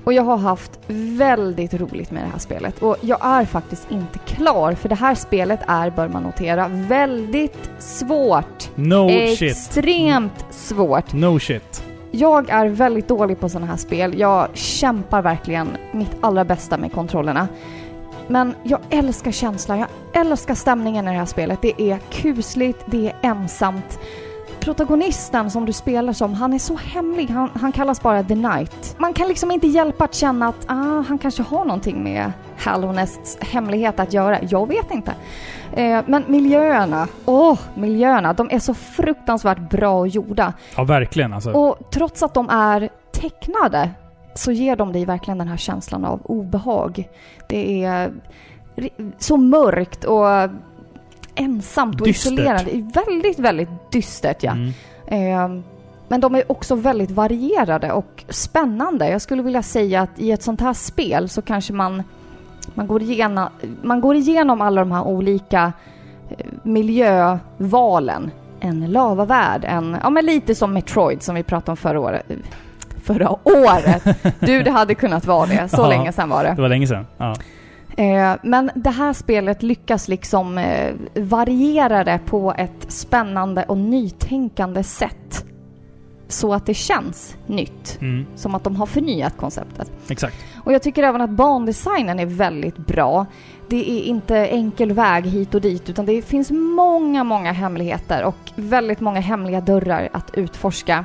Och jag har haft väldigt roligt med det här spelet och jag är faktiskt inte klar för det här spelet är, bör man notera, väldigt svårt. No shit. Extremt svårt. No shit. Jag är väldigt dålig på sådana här spel. Jag kämpar verkligen mitt allra bästa med kontrollerna. Men jag älskar känslan, jag älskar stämningen i det här spelet. Det är kusligt, det är ensamt. Protagonisten som du spelar som, han är så hemlig. Han, han kallas bara The Knight. Man kan liksom inte hjälpa att känna att ah, han kanske har någonting med Hallownests hemlighet att göra. Jag vet inte. Eh, men miljöerna, åh, miljöerna, de är så fruktansvärt bra gjorda. Ja, verkligen alltså. Och trots att de är tecknade så ger de dig verkligen den här känslan av obehag. Det är så mörkt och ensamt och Dystert. isolerande. Väldigt, väldigt dystert ja. Mm. Eh, men de är också väldigt varierade och spännande. Jag skulle vilja säga att i ett sånt här spel så kanske man, man, går, igenom, man går igenom alla de här olika eh, miljövalen. En lavavärld, en, ja men lite som Metroid som vi pratade om förra året. Förra året! Du, det hade kunnat vara det. Så Ja. länge sedan var det. Det var länge sedan. Ja. Eh, men det här spelet lyckas liksom eh, variera det på ett spännande och nytänkande sätt. Så att det känns nytt. Mm. Som att de har förnyat konceptet. Exakt. Och jag tycker även att bandesignen är väldigt bra. Det är inte enkel väg hit och dit utan det finns många, många hemligheter och väldigt många hemliga dörrar att utforska.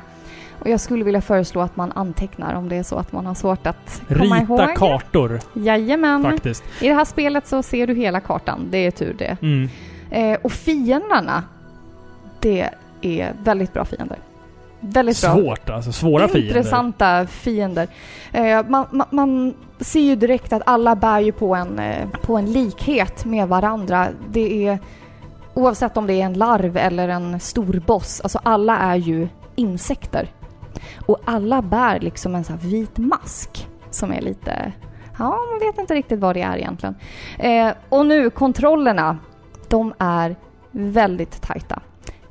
Och jag skulle vilja föreslå att man antecknar om det är så att man har svårt att komma ihåg. Rita kartor, Jajamän. faktiskt. I det här spelet så ser du hela kartan. Det är tur det. Mm. Eh, och fienderna, det är väldigt bra fiender. Väldigt bra. Svårt alltså. Svåra fiender. Intressanta fiender. Eh, man, man, man ser ju direkt att alla bär ju på en, eh, på en likhet med varandra. Det är oavsett om det är en larv eller en stor boss, alltså alla är ju insekter. Och alla bär liksom en sån här vit mask som är lite... Ja, man vet inte riktigt vad det är egentligen. Eh, och nu kontrollerna, de är väldigt tajta.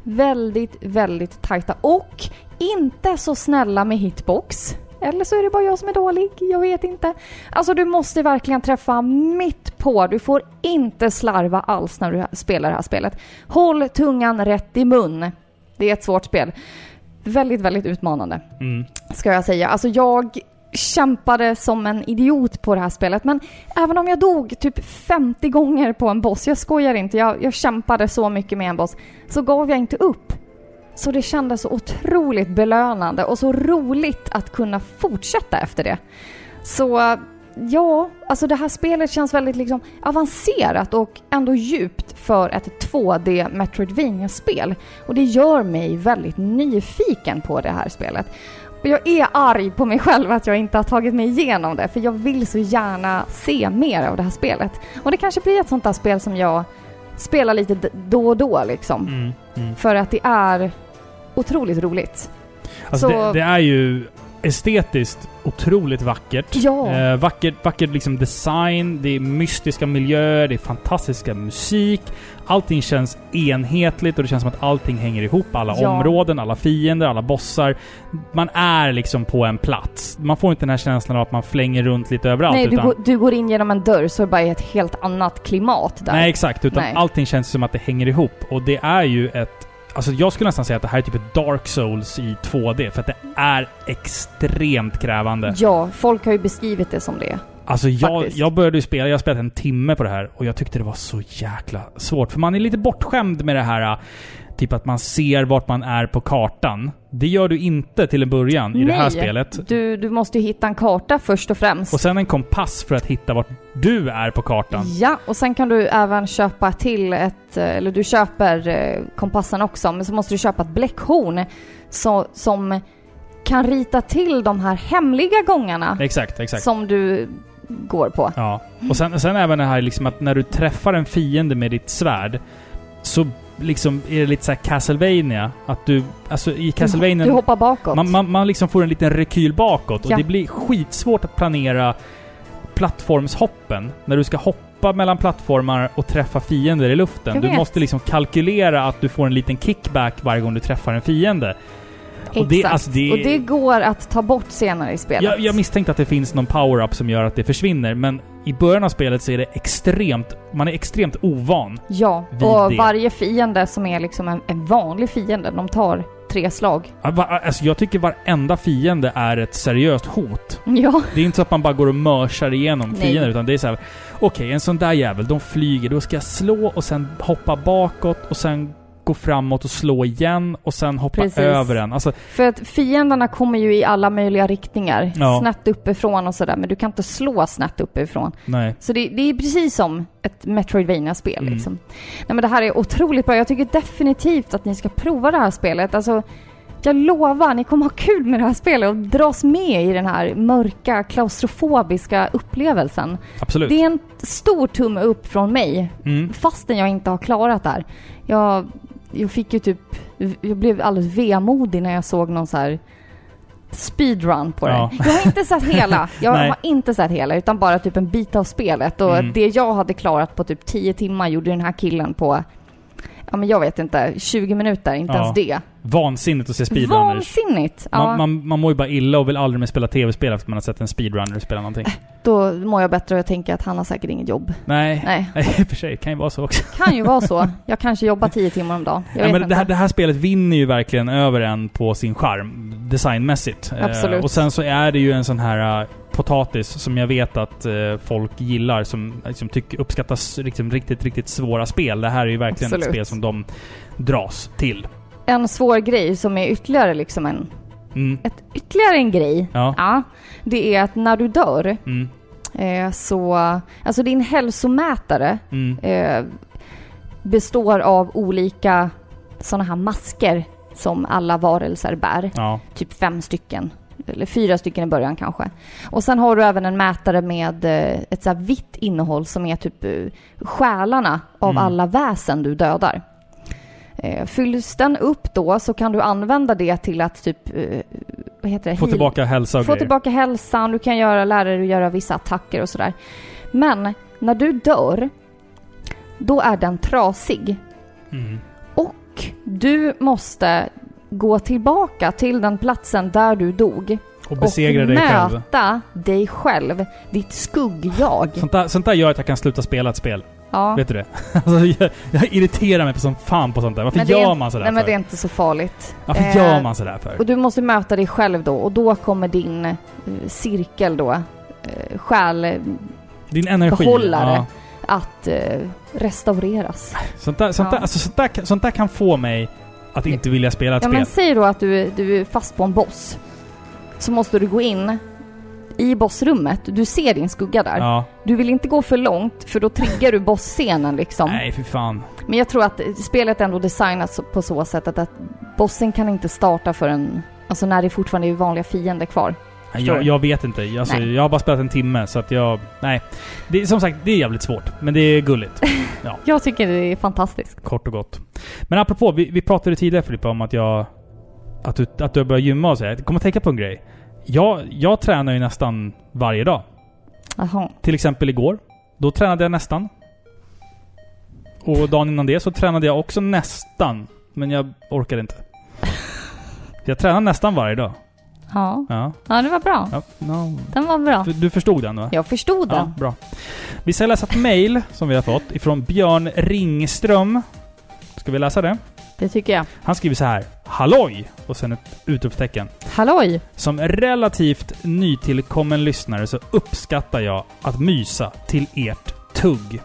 Väldigt, väldigt tajta och inte så snälla med hitbox. Eller så är det bara jag som är dålig, jag vet inte. Alltså du måste verkligen träffa mitt på. Du får inte slarva alls när du spelar det här spelet. Håll tungan rätt i mun. Det är ett svårt spel. Väldigt, väldigt utmanande Mm. ska jag säga. Alltså jag kämpade som en idiot på det här spelet. Men även om jag dog typ 50 gånger på en boss, jag skojar inte, jag, jag kämpade så mycket med en boss, så gav jag inte upp. Så det kändes så otroligt belönande och så roligt att kunna fortsätta efter det. Så ja, alltså det här spelet känns väldigt liksom avancerat och ändå djupt för ett 2D Metroidvania-spel. Och det gör mig väldigt nyfiken på det här spelet. Och jag är arg på mig själv att jag inte har tagit mig igenom det, för jag vill så gärna se mer av det här spelet. Och det kanske blir ett sånt där spel som jag spelar lite då och då liksom. Mm. Mm. För att det är otroligt roligt. Alltså Så- det, det är ju estetiskt otroligt vackert. Ja. Eh, vackert, vackert liksom design, det är mystiska miljöer, det är fantastiska musik. Allting känns enhetligt och det känns som att allting hänger ihop. Alla Ja. områden, alla fiender, alla bossar. Man är liksom på en plats. Man får inte den här känslan av att man flänger runt lite överallt. Nej, du, utan, går, du går in genom en dörr så är det bara ett helt annat klimat där. Nej, exakt. Utan Nej. allting känns som att det hänger ihop. Och det är ju ett... Alltså jag skulle nästan säga att det här är typ ett Dark Souls i 2D. För att det är extremt krävande. Ja, folk har ju beskrivit det som det. Alltså jag, Faktiskt. jag började ju spela, jag har spelat en timme på det här och jag tyckte det var så jäkla svårt. För man är lite bortskämd med det här, typ att man ser vart man är på kartan. Det gör du inte till en början i det här Nej. spelet. Du, du måste ju hitta en karta först och främst. Och sen en kompass för att hitta vart du är på kartan. Ja, och sen kan du även köpa till ett, eh, eller du köper eh, kompassen också, men så måste du köpa ett bläckhorn så, som kan rita till de här hemliga gångarna Exakt, exakt. som du går på. Ja. Och sen, sen även det här liksom att när du träffar en fiende med ditt svärd så liksom är det lite så här Castlevania. Att du... Alltså i Castlevania... Du hoppar bakåt. Man, man, man liksom får en liten rekyl bakåt och Ja. det blir skitsvårt att planera plattformshoppen. När du ska hoppa mellan plattformar och träffa fiender i luften. Du måste liksom kalkylera att du får en liten kickback varje gång du träffar en fiende. Och det, Exakt. alltså det, Och det går att ta bort senare i spelet. jag, jag misstänkte att det finns någon power-up som gör att det försvinner, men i början av spelet så är det extremt... Man är extremt ovan. Ja, vid och det. varje fiende som är liksom en, en vanlig fiende, de tar tre slag. Alltså jag tycker varenda fiende är ett seriöst hot. Ja, Det är inte så att man bara går och mörsar igenom Nej. fiender, utan det är så här. Okej, en sån där jävel, de flyger. Då ska jag slå och sen hoppa bakåt och sen gå framåt och slå igen och sen hoppa Precis. över den. Alltså, för att fienderna kommer ju i alla möjliga riktningar. Ja. Snett uppifrån och sådär, men du kan inte slå snett uppifrån. nej. Så det, det är precis som ett Metroidvania-spel Mm. liksom. Nej men det här är otroligt bra. Jag tycker definitivt att ni ska prova det här spelet. Alltså, jag lovar, ni kommer ha kul med det här spelet och dras med i den här mörka, klaustrofobiska upplevelsen. Absolut. Det är en stor tumme upp från mig, Mm. fastän jag inte har klarat det här. Jag, jag fick ju typ... Jag blev alldeles vemodig när jag såg någon så här speedrun på Ja. det. Jag har inte sett hela. Jag har inte sett hela, utan bara typ en bit av spelet. Och Mm. det jag hade klarat på typ 10 timmar gjorde den här killen på, ja men jag vet inte, 20 minuter, inte Ja. ens det. Vansinnigt att se speedrunners. Vansinnigt! Ja, Man, man, man mår ju bara illa och vill aldrig mer spela tv-spel efter man har sett en speedrunner spela någonting. då mår jag bättre och jag tänker att han har säkert inget jobb. Nej. Nej, Nej, i och för sig. Kan ju vara så också. kan ju vara så. Jag kanske jobbar 10 timmar om dagen. Jag Ja, vet men det, här, det här spelet vinner ju verkligen över en på sin charm, designmässigt. Eh, Absolut. och sen så är det ju en sån här... eh, potatis som jag vet att eh, folk gillar, som liksom, tycker, uppskattas liksom, riktigt, riktigt svåra spel. Det här är ju verkligen Absolut. ett spel som de dras till. En svår grej som är ytterligare liksom en... Mm. Ett, ytterligare en grej. Ja. Ja. Det är att när du dör Mm. eh, så... Alltså din hälsomätare Mm. eh, består av olika sådana här masker som alla varelser bär. Ja. Typ fem stycken. Eller fyra stycken i början kanske. Och sen har du även en mätare med eh, ett så vitt innehåll som är typ eh, själarna av Mm. alla väsen du dödar. Eh, Fylls den upp då så kan du använda det till att typ, eh, vad heter det? Få tillbaka hälsa och Få grejer. tillbaka hälsan, du kan göra, lära dig att göra vissa attacker och sådär. Men när du dör, då är den trasig. Mm. Och du måste gå tillbaka till den platsen där du dog. Och besegra dig själv. möta dig själv. Ditt skugg-jag. Sånt sånt där gör att jag kan sluta spela ett spel. Ja. Vet du det? Alltså, jag, jag irriterar mig på som fan på sånt där. Varför Men gör man sådär Nej men för? det är inte så farligt. Varför Eh, gör man sådär för? Och du måste möta dig själv då och då kommer din eh, cirkel då, eh, själ, Din energi. behållare. Ja. att eh, restaureras. Sånt, där, sånt, Ja. där, alltså, sånt, där, sånt där kan få mig att inte vilja spela ett Ja spel. men säg då att du, du är fast på en boss. Så måste du gå in i bossrummet. Du ser din skugga där. Ja. Du vill inte gå för långt för då triggar du bossscenen liksom. Nej, för fan. Men jag tror att spelet ändå designat så- på så sätt att, att bossen kan inte starta förrän Alltså när det fortfarande är vanliga fiender kvar. Jag, jag vet inte. Alltså, Nej. jag har bara spelat en timme, så att jag... Nej. Det, är- som sagt, det är jävligt svårt. Men det är gulligt. Jag tycker det är fantastiskt. Kort och gott. Men apropå, vi, vi pratade tidigare Filippa om att jag... Att du, att du har börjat gymma och så. Jag kommer att tänka på en grej. Jag, jag tränar ju nästan varje dag. Jaha. Till exempel igår. Då tränade jag nästan. Och dagen innan det så tränade jag också nästan. Men jag orkade inte. Jag tränar nästan varje dag. Ja. Ja. Ja, det var bra. ja no. Den var bra. du, du förstod den va? Jag förstod Ja, den. bra. Vi ska läsa ett mail som vi har fått ifrån Björn Ringström. Ska vi läsa det? Det tycker jag. Han skriver så här. Halloj! Och sen ett utropstecken. Halloj! Som relativt nytillkommen lyssnare så uppskattar jag att mysa till ert tugg.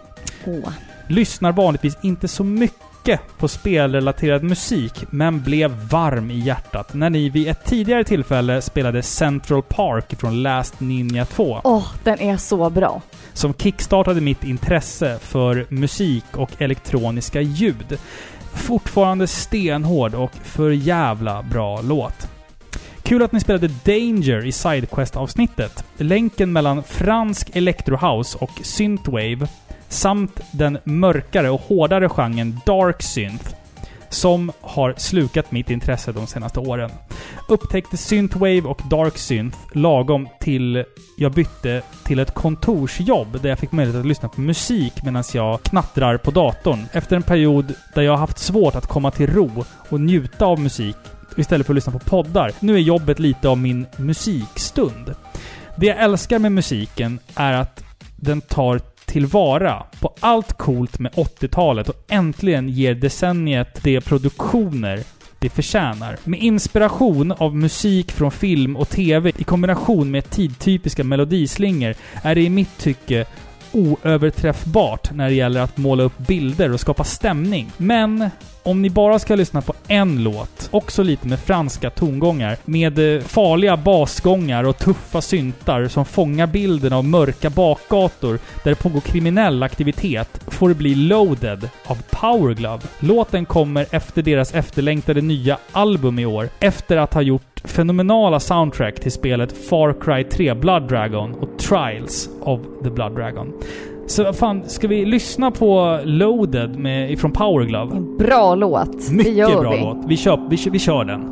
Åh. Lyssnar vanligtvis inte så mycket på spelrelaterad musik, men blev varm i hjärtat när ni vid ett tidigare tillfälle spelade Central Park från Last Ninja 2. Åh, den är så bra. som kickstartade mitt intresse för musik och elektroniska ljud. Fortfarande stenhård och för jävla bra låt. Kul att ni spelade Danger i Sidequest-avsnittet. Länken mellan fransk electrohouse och synthwave samt den mörkare och hårdare genren dark synth som har slukat mitt intresse de senaste åren. Upptäckte synthwave och dark synth lagom till jag bytte till ett kontorsjobb där jag fick möjlighet att lyssna på musik medan jag knattrar på datorn. Efter en period där jag har haft svårt att komma till ro och njuta av musik istället för att lyssna på poddar. Nu är jobbet lite av min musikstund. Det jag älskar med musiken är att den tar tillvara på allt coolt med 80-talet och äntligen ger decenniet de produktioner det förtjänar. Med inspiration av musik från film och TV i kombination med tidtypiska melodislingor är det i mitt tycke oöverträffbart när det gäller att måla upp bilder och skapa stämning. Men om ni bara ska lyssna på en låt, också lite med franska tongångar, med eh, farliga basgångar och tuffa syntar som fångar bilden av mörka bakgator där det pågår kriminell aktivitet, får det bli Loaded av Powerglove. Låten kommer efter deras efterlängtade nya album i år, efter att ha gjort fenomenala soundtrack till spelet Far Cry 3 Blood Dragon och Trials of the Blood Dragon. Så fan, ska vi lyssna på Loaded med, ifrån Powerglove? En bra låt. det Mycket gör bra vi. låt. Vi kör, vi, vi kör den.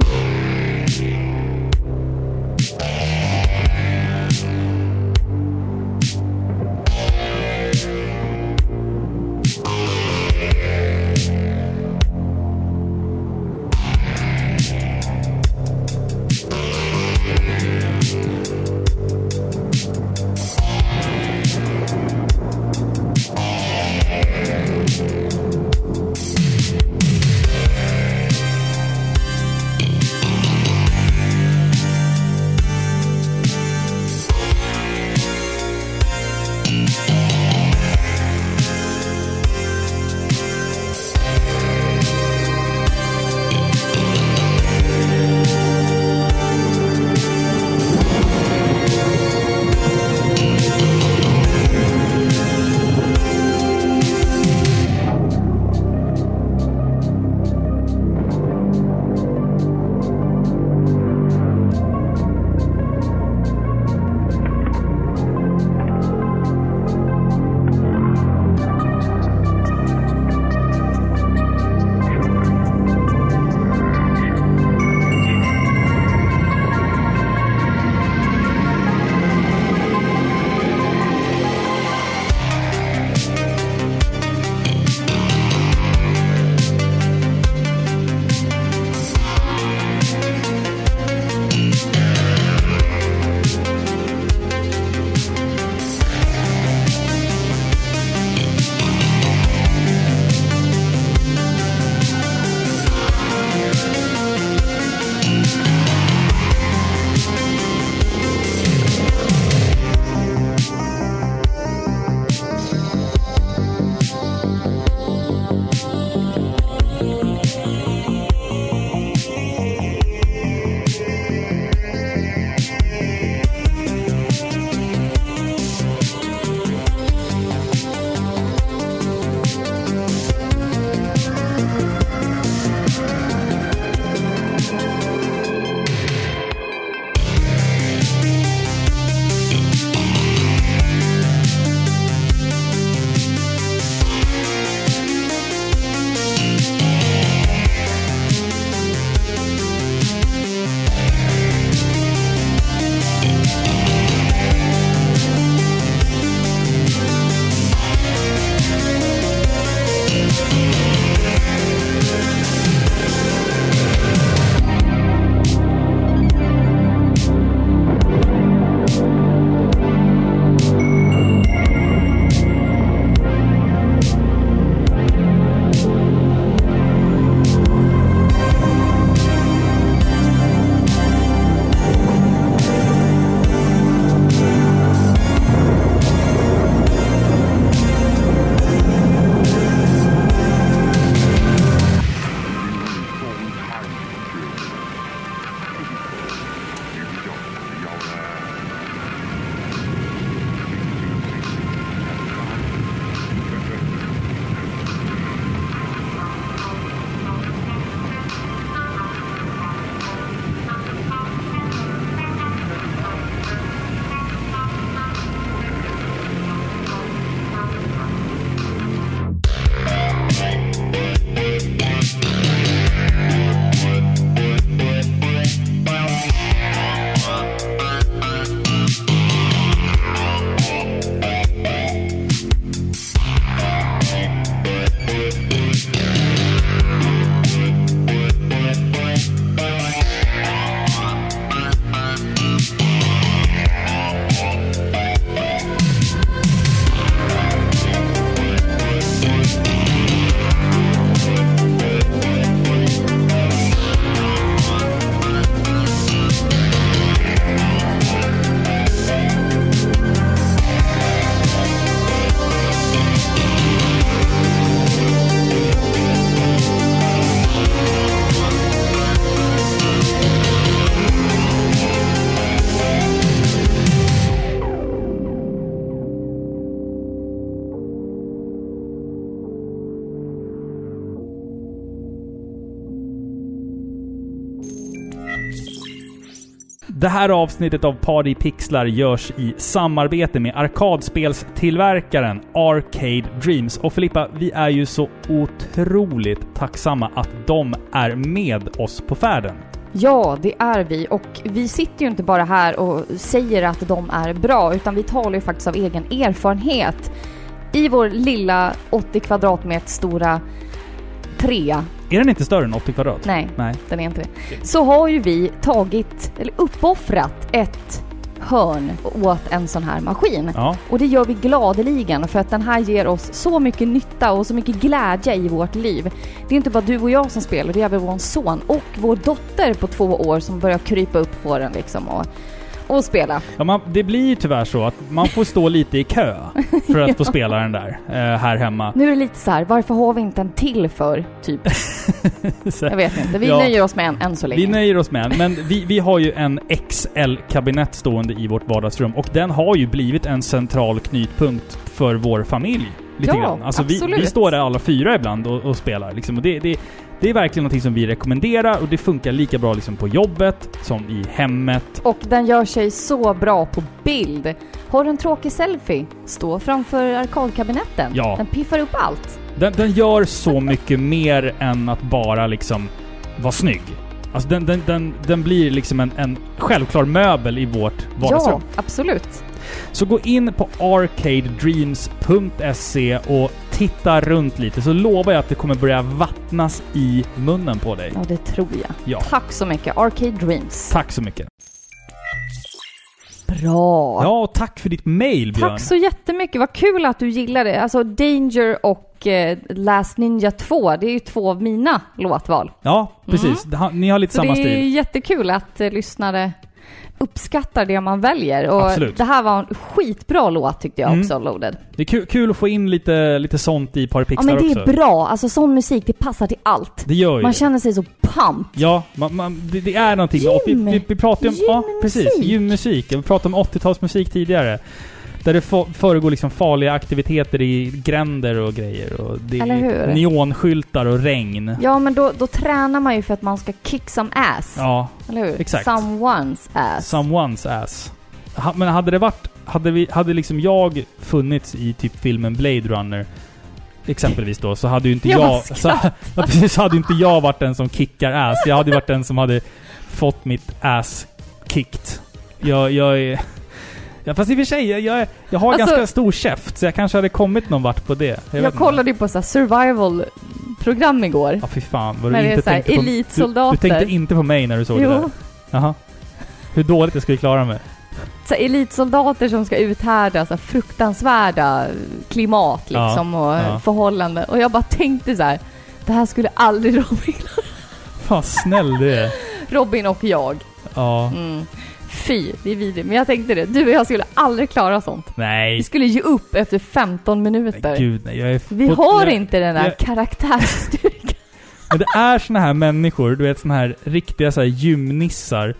Det här avsnittet av Party Pixlar görs i samarbete med arkadspelstillverkaren Arcade Dreams. Och Filippa, vi är ju så otroligt tacksamma att de är med oss på färden. Ja, det är vi. Och vi sitter ju inte bara här och säger att de är bra, utan vi talar ju faktiskt av egen erfarenhet. I vår lilla 80 kvadratmeter stora trea, Är den inte större än 80 kvadrat? nej, Nej. den är inte det, så har ju vi tagit, eller uppoffrat ett hörn åt en sån här maskin. Ja, Och det gör vi gladeligen för att den här ger oss så mycket nytta och så mycket glädje i vårt liv. Det är inte bara du och jag som spelar, det är även vår son och vår dotter på två år som börjar krypa upp på den liksom och, och spela. ja man, det blir ju tyvärr så att man får stå lite i kö för att få spela den där eh, här hemma. Nu är det lite så här, varför har vi inte en till för? Typ. Jag vet inte. Vi Ja. nöjer oss med en än så länge. Vi nöjer oss med en, men vi, vi har ju en XL-kabinett stående i vårt vardagsrum och den har ju blivit en central knutpunkt för vår familj. Lite Ja, grann. Alltså vi, vi står där alla fyra ibland och, och spelar. Liksom. Och det, det, det är verkligen någonting som vi rekommenderar och det funkar lika bra liksom på jobbet som i hemmet. Och den gör sig så bra på bild. Har du en tråkig selfie? Stå framför arkadkabinetten. Ja. Den piffar upp allt. Den, den gör så mycket mer än att bara liksom vara snygg. Alltså den, den, den, den blir liksom en, en självklar möbel i vårt vardagsrum. Ja, absolut. Så gå in på arcadedreams.se och titta runt lite så lovar jag att det kommer börja vattnas i munnen på dig. Ja, det tror jag. Ja. Tack så mycket. Arcade Dreams. Tack så mycket. Bra. Ja, och tack för ditt mail Björn. Tack så jättemycket. Vad kul att du gillar det. Alltså Danger och eh, Last Ninja 2, det är ju två av mina låtval. Ja, precis. Har- Ni har lite Mm. Så samma det är stil. jättekul att eh, lyssnare uppskattar det man väljer. Och Absolut. det här var en skitbra låt tyckte jag Mm. också, Loaded. Det är kul, kul att få in lite, lite sånt i Ja Parapixlar men det också. är bra. Alltså sån musik, det passar till allt. Det gör ju Man känner sig så pump. Ja, man, man, det, det är någonting. Och vi, Gym. vi, vi pratade ju om... Ja, Gymmusik. precis. Gymmusik. Vi pratade om 80-talsmusik tidigare. Där det föregår liksom farliga aktiviteter i gränder och grejer. Och det är neonskyltar och regn. Ja men då, då tränar man ju för att man ska kick some ass. Ja, Eller hur? exakt. Someone's ass. someone's ass. Ha, men hade det varit... Hade, vi, hade liksom jag funnits i typ filmen Blade Runner exempelvis då, så hade ju inte Ja, jag... Så, precis, hade inte jag varit den som kickar ass. Jag hade varit den som hade fått mitt ass kicked. Jag, jag är... Ja, fast i och för sig, jag, jag, jag har Alltså- ganska stor käft, så jag kanske hade kommit någon vart på det. Jag, Jag, kollade ju på så survival-program igår. Ja, fy fan vad du det inte här tänkte på... Du, elitsoldater. du tänkte inte på mig när du såg det Jo. där? Jaha. Hur dåligt jag skulle klara mig. så elitsoldater som ska uthärda så fruktansvärda klimat Ja, liksom och ja. förhållanden. Och jag bara tänkte så här. Det här skulle aldrig Robin, Fan snäll du är. Robin och jag. Ja. Mm. Fy, det är vidrigt. Men jag tänkte det. Du och jag skulle aldrig klara sånt. Vi Nej. skulle ge upp efter 15 minuter. Nej, Gud nej. Jag är Vi på- har jag, inte den där jag- karaktärsstyrkan. Men det är såna här människor, du vet såna här riktiga så här gymnissar.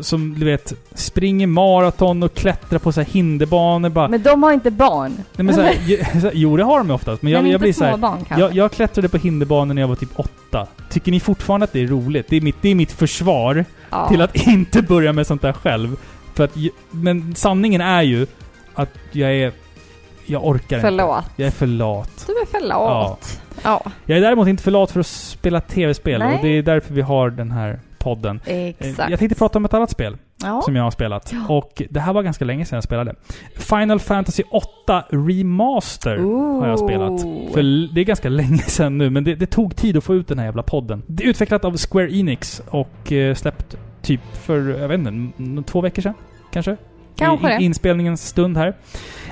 Som du vet, springer maraton och klättrar på så här hinderbanor bara. Men de har inte barn. Nej, men så här, jo det har de ju oftast, men jag, men jag blir så här, kanske. jag, jag klättrade på hinderbanor när jag var typ åtta. Tycker ni fortfarande att det är roligt? Det är mitt, det är mitt försvar ja. till att inte börja med sånt där själv. För att, men sanningen är ju att jag är... Jag orkar inte. Förlåt. Jag är för lat. Du är för lat. Ja. Jag är däremot inte för lat för att spela tv-spel Nej. och det är därför vi har den här podden. Eh, exakt. Jag tänkte prata om ett annat spel ja. som jag har spelat. Ja. Och det här var ganska länge sedan jag spelade. Final Fantasy 8 Remaster har jag spelat. Ooh. För det är ganska länge sedan nu, men det, det tog tid att få ut den här jävla podden. Det är utvecklat av Square Enix och eh, släppt typ för, jag vet inte, två veckor sedan? Kanske? Kanske I, det. inspelningens stund här.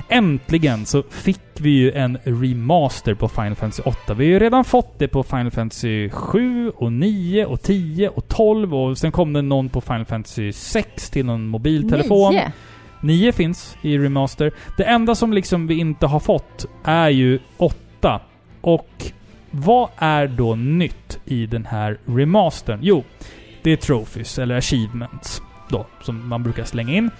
Äntligen så fick vi ju en remaster på Final Fantasy 8. Vi har ju redan fått det på Final Fantasy 7 och 9 och 10 och 12 och sen kom det någon på Final Fantasy 6 till någon mobiltelefon. Nio. 9 finns i remaster. Det enda som liksom vi inte har fått är ju 8. Och vad är då nytt i den här remastern? Jo, det är trophies, eller achievements då, som man brukar slänga in.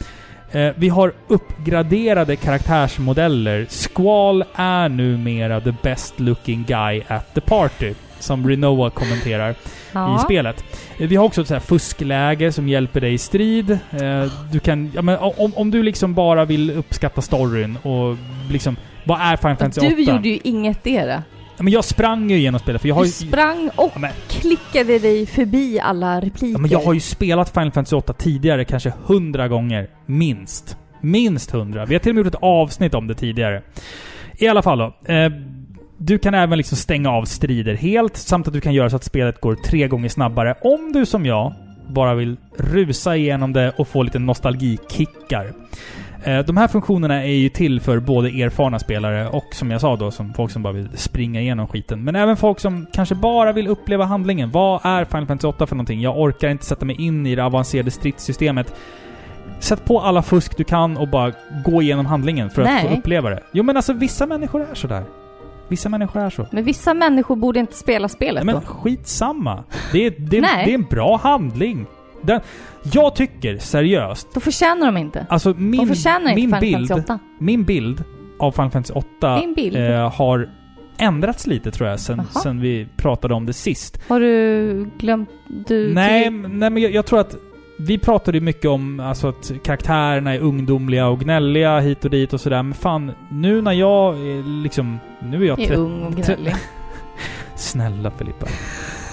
Eh, vi har uppgraderade karaktärsmodeller. Squall är numera the best looking guy at the party. som Renoa kommenterar i Ja. spelet. Eh, Vi har också ett så här fuskläge som hjälper dig i strid. Eh, Du kan, ja, men om, om du liksom bara vill uppskatta storyn och liksom, vad är Final Fantasy 8? Du gjorde ju inget dera. Men jag sprang ju igenom spelet för jag har Du ju... sprang och Ja, men, klickade dig förbi alla repliker. ja, men jag har ju spelat Final Fantasy 8 tidigare kanske hundra gånger. Minst. Minst hundra. Vi har till och med gjort ett avsnitt om det tidigare. I alla fall då. Eh, du kan även liksom stänga av strider helt, samt att du kan göra så att spelet går tre gånger snabbare om du som jag bara vill rusa igenom det och få lite nostalgikickar. Eh, De här funktionerna är ju till för både erfarna spelare och som jag sa då, som folk som bara vill springa igenom skiten. Men även folk som kanske bara vill uppleva handlingen. Vad är Final Fantasy 8 för någonting? Jag orkar inte sätta mig in i det avancerade stridssystemet. Sätt på alla fusk du kan och bara gå igenom handlingen för att Nej. få uppleva det. Jo men alltså vissa människor är sådär. Vissa människor är så. Men vissa människor borde inte spela spelet Nej, då. men skitsamma. Det är, det, är, det är en bra handling. Den, jag tycker seriöst, Då förtjänar de inte. alltså De min, förtjänar inte min, Final bild, Fantasy 8. min bild av Final Fantasy 8 Din bild? eh, har ändrats lite tror jag sen, sen vi pratade om det sist. Har du glömt... Du Nej, nej men jag, jag tror att vi pratade ju mycket om alltså, att karaktärerna är ungdomliga och gnälliga hit och dit och sådär. Men fan, nu när jag liksom... Nu är jag är 30... ung och gnällig. Snälla Filippa.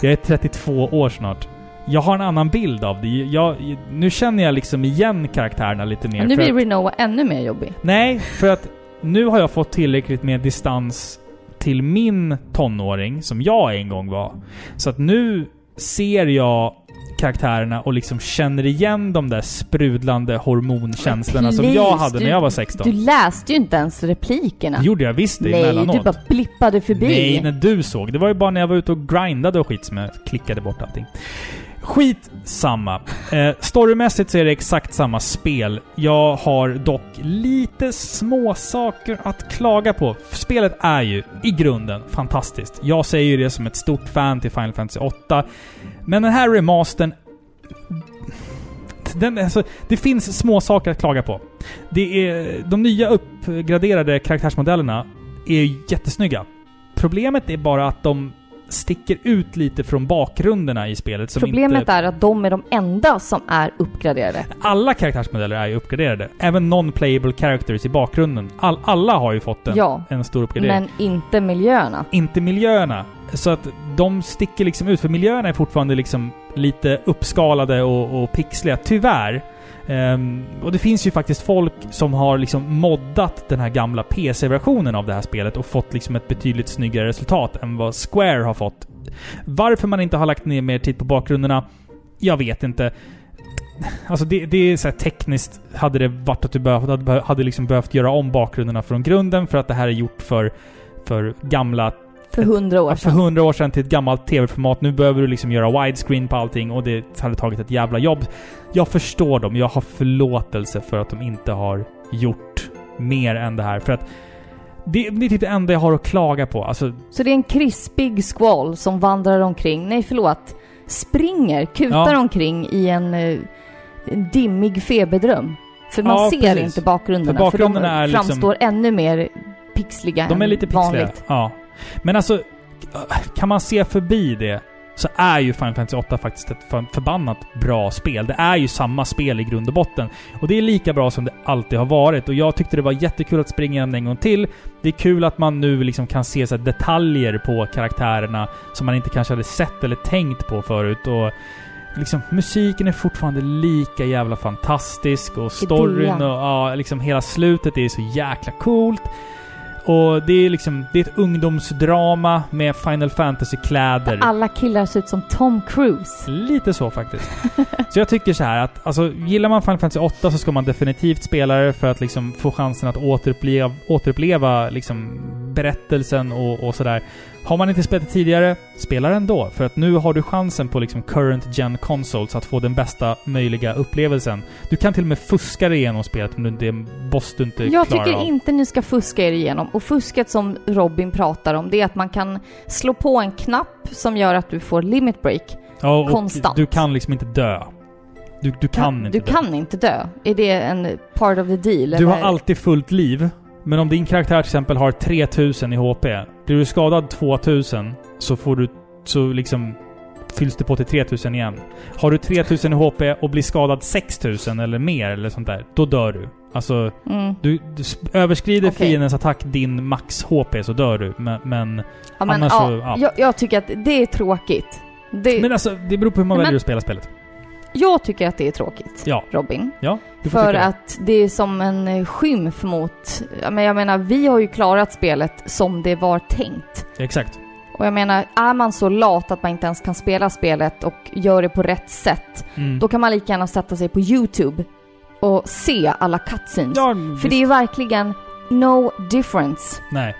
Jag är 32 år snart. Jag har en annan bild av det. Jag, nu känner jag liksom igen karaktärerna lite mer. Men nu blir Renoa ännu mer jobbig. nej, för att nu har jag fått tillräckligt med distans till min tonåring, som jag en gång var. Så att nu ser jag karaktärerna och liksom känner igen de där sprudlande hormonkänslorna som jag Please, hade när du- jag var 16. Du läste ju inte ens replikerna. Det gjorde jag visst det Nej, emellanåt. du bara blippade förbi. Nej, när du såg. Det var ju bara när jag var ute och grindade och skit som jag klickade bort allting. Skitsamma. Eh, storymässigt så är det exakt samma spel. Jag har dock lite små saker att klaga på. Spelet är ju i grunden fantastiskt. Jag säger ju det som ett stort fan till Final Fantasy 8. Men den här remastern... Den, alltså, det finns små saker att klaga på. Det är, de nya uppgraderade karaktärsmodellerna är jättesnygga. Problemet är bara att de sticker ut lite från bakgrunderna i spelet. Problemet inte, är att de är de enda som är uppgraderade. Alla karaktärsmodeller är ju uppgraderade. Även non-playable characters i bakgrunden. All, alla har ju fått en, Ja, en stor uppgradering. men inte miljöerna. Inte miljöerna. Så att de sticker liksom ut. För miljöerna är fortfarande liksom lite uppskalade och, och pixliga. Tyvärr. Um, och det finns ju faktiskt folk som har liksom moddat den här gamla PC-versionen av det här spelet och fått liksom ett betydligt snyggare resultat än vad Square har fått. Varför man inte har lagt ner mer tid på bakgrunderna, jag vet inte. Alltså det, det är så här tekniskt hade det varit att du behövde, hade, hade liksom behövt göra om bakgrunderna från grunden för att det här är gjort för, för gamla för hundra år för sedan. hundra år sedan till ett gammalt tv-format. Nu behöver du liksom göra widescreen på allting och det hade tagit ett jävla jobb. Jag förstår dem. Jag har förlåtelse för att de inte har gjort mer än det här. För att det, det är typ det enda jag har att klaga på. Alltså, Så det är en krispig squall som vandrar omkring, nej förlåt, springer, kutar Ja. omkring i en, eh, en dimmig feberdröm. För man Ja, ser precis. inte bakgrunderna, För för, de bakgrunderna är liksom- framstår ännu mer pixliga de är lite pixliga. vanligt. Ja. Men alltså, kan man se förbi det så är ju Final Fantasy 8 faktiskt ett för- förbannat bra spel. Det är ju samma spel i grund och botten. Och det är lika bra som det alltid har varit. Och jag tyckte det var jättekul att springa igenom en gång till. Det är kul att man nu liksom kan se så detaljer på karaktärerna som man inte kanske hade sett eller tänkt på förut. Och liksom, musiken är fortfarande lika jävla fantastisk och storyn och ja, liksom hela slutet är så jäkla coolt. Och det är liksom, det är ett ungdomsdrama med Final Fantasy-kläder. Alla killar ser ut som Tom Cruise. Lite så faktiskt. så jag tycker så här att, alltså, gillar man Final Fantasy 8 så ska man definitivt spela det för att liksom få chansen att återuppleva, återuppleva liksom berättelsen och, och sådär. Har man inte spelat det tidigare, spela det ändå. För att nu har du chansen på liksom current gen consoles att få den bästa möjliga upplevelsen. Du kan till och med fuska dig igenom spelet om inte är en boss du inte Jag klarar tycker av. inte ni ska fuska er igenom. Och fusket som Robin pratar om, det är att man kan slå på en knapp som gör att du får limit break. Ja, och konstant. Du kan liksom inte dö. Du, du kan inte du dö. kan inte dö. Är det en part of the deal? Du har eller? alltid fullt liv. Men om din karaktär till exempel har 3000 i HP. Blir du skadad 2000 så får du så liksom fylls det på till 3000 igen. Har du 3000 i HP och blir skadad 6000 eller mer eller sånt där, då dör du. Alltså, Mm. du, du överskrider Okej. fiendens attack din max HP så dör du. Men, men, Ja, men, Annars ja, så- ja. Jag, jag tycker att det är tråkigt. Det, men alltså, det beror på hur man Men- väljer att spela spelet. jag tycker att det är tråkigt, Ja, Robin. ja. För det. att det är som en eh, skymf mot... Men jag menar, vi har ju klarat spelet som det var tänkt. Exakt. Och jag menar, är man så lat att man inte ens kan spela spelet och gör det på rätt sätt, Mm. då kan man lika gärna sätta sig på YouTube och se alla cutscenes. ja, För det är ju verkligen no difference. Nej.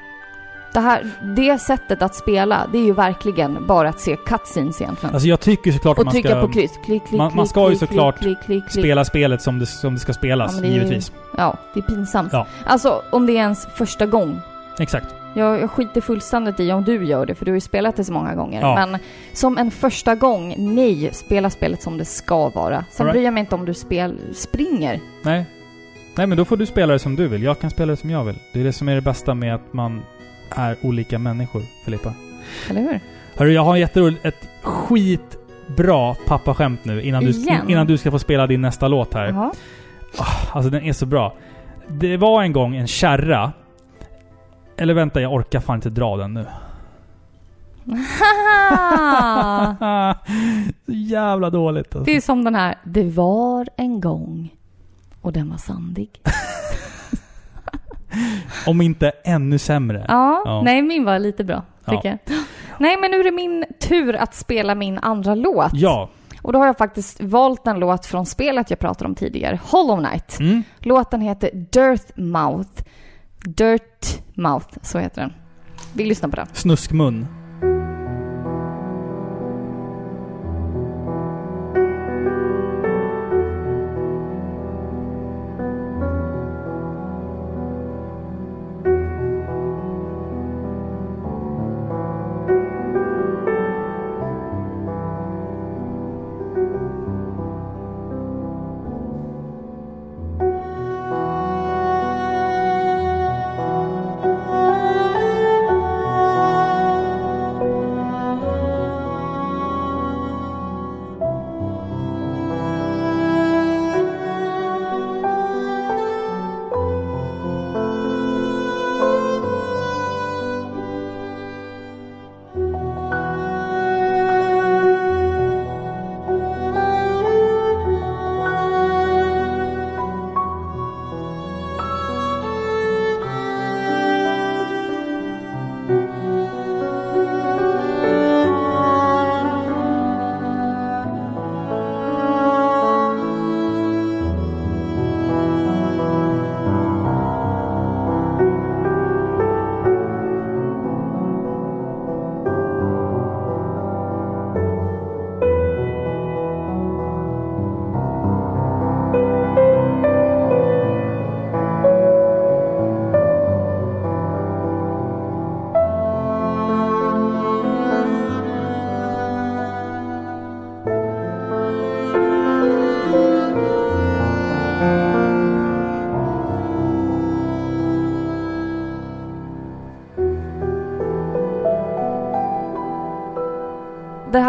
Det, här, det sättet att spela, det är ju verkligen bara att se cutscenes egentligen. Alltså jag tycker såklart att och man trycka ska på kryss. Klick, klick, man- man klick, ska ju klick, såklart klick, klick, klick, klick. spela spelet som det, som det ska spelas, Ja, det är ju- givetvis. Ja, det är pinsamt. Ja. Alltså, om det är ens första gång. Exakt. Jag, jag skiter fullständigt i om du gör det, för du har ju spelat det så många gånger. Ja. Men som en första gång, nej, spela spelet som det ska vara. Sen Alright. bryr jag mig inte om du spel, springer. Nej. Nej, men då får du spela det som du vill. Jag kan spela det som jag vill. Det är det som är det bästa med att man är olika människor, Filippa. Eller hur? Hörru, jag har jätteroligt, ett skitbra pappaskämt nu innan du, Igen? innan du ska få spela din nästa låt här. Jaha. Alltså den är så bra. Det var en gång en kärra. Eller vänta, jag orkar fan inte dra den nu. Så jävla dåligt alltså. det är som den här, det var en gång och den var sandig. Om inte ännu sämre. Ja, Ja. nej min var lite bra, Ja. tycker jag. Nej, men nu är det min tur att spela min andra låt. Ja. Och då har jag faktiskt valt en låt från spelet jag pratade om tidigare, Hollow Knight. Mm. Låten heter Dirt Mouth. Dirt Mouth, så heter den. Vi lyssnar på den. Snuskmun.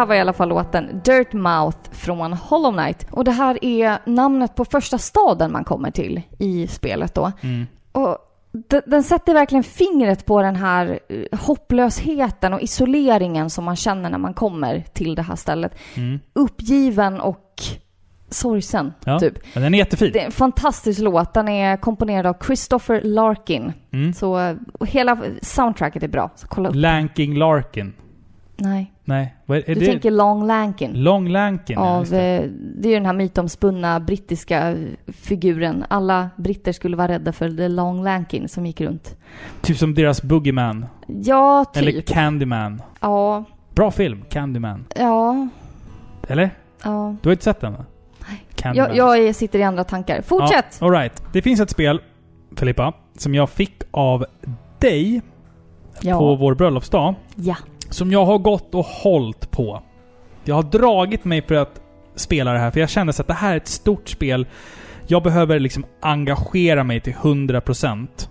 Här var i alla fall låten Dirt Mouth från Hollow Knight. Och det här är namnet på första staden man kommer till i spelet då. Mm. Och den sätter verkligen fingret på den här eh, hopplösheten och isoleringen som man känner när man kommer till det här stället. Mm. Uppgiven och sorgsen, Ja. typ. Den är jättefin. Det är en fantastisk låt. Den är komponerad av Christopher Larkin. Mm. Så eh, hela soundtracket är bra. Så kolla upp. Lanking Larkin. Nej, Nej, är, är du det? tänker Long Lankin. Long Lankin, ja, av, just det. eh, det är den här mytomspunna brittiska figuren. Alla britter skulle vara rädda för The Long Lankin som gick runt. Typ som deras Boogeyman. Ja, typ. Eller Candyman. Ja, Bra film, Candyman. ja, Eller? ja. Du har inte sett den va? Nej. Jag, jag sitter i andra tankar. Fortsätt! Ja, all right. Det finns ett spel, Filippa, som jag fick av dig Ja. på vår bröllopsdag. Ja. Som jag har gått och hållit på. Jag har dragit mig för att spela det här, för jag kände så att det här är ett stort spel. Jag behöver liksom engagera mig till 100%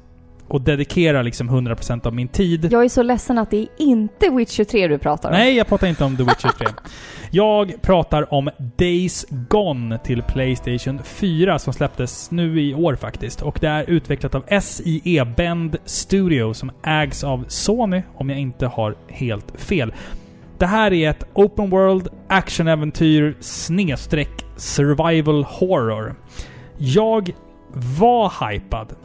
och dedikera liksom 100% av min tid. Jag är så ledsen att det är inte Witcher 3 du pratar om. Nej, jag pratar inte om The Witcher 3. Jag pratar om Days Gone till Playstation 4 som släpptes nu i år faktiskt. Och det är utvecklat av SIE Bend Studio som ägs av Sony, om jag inte har helt fel. Det här är ett Open World actionäventyr snedstreck survival horror. Jag var hypad.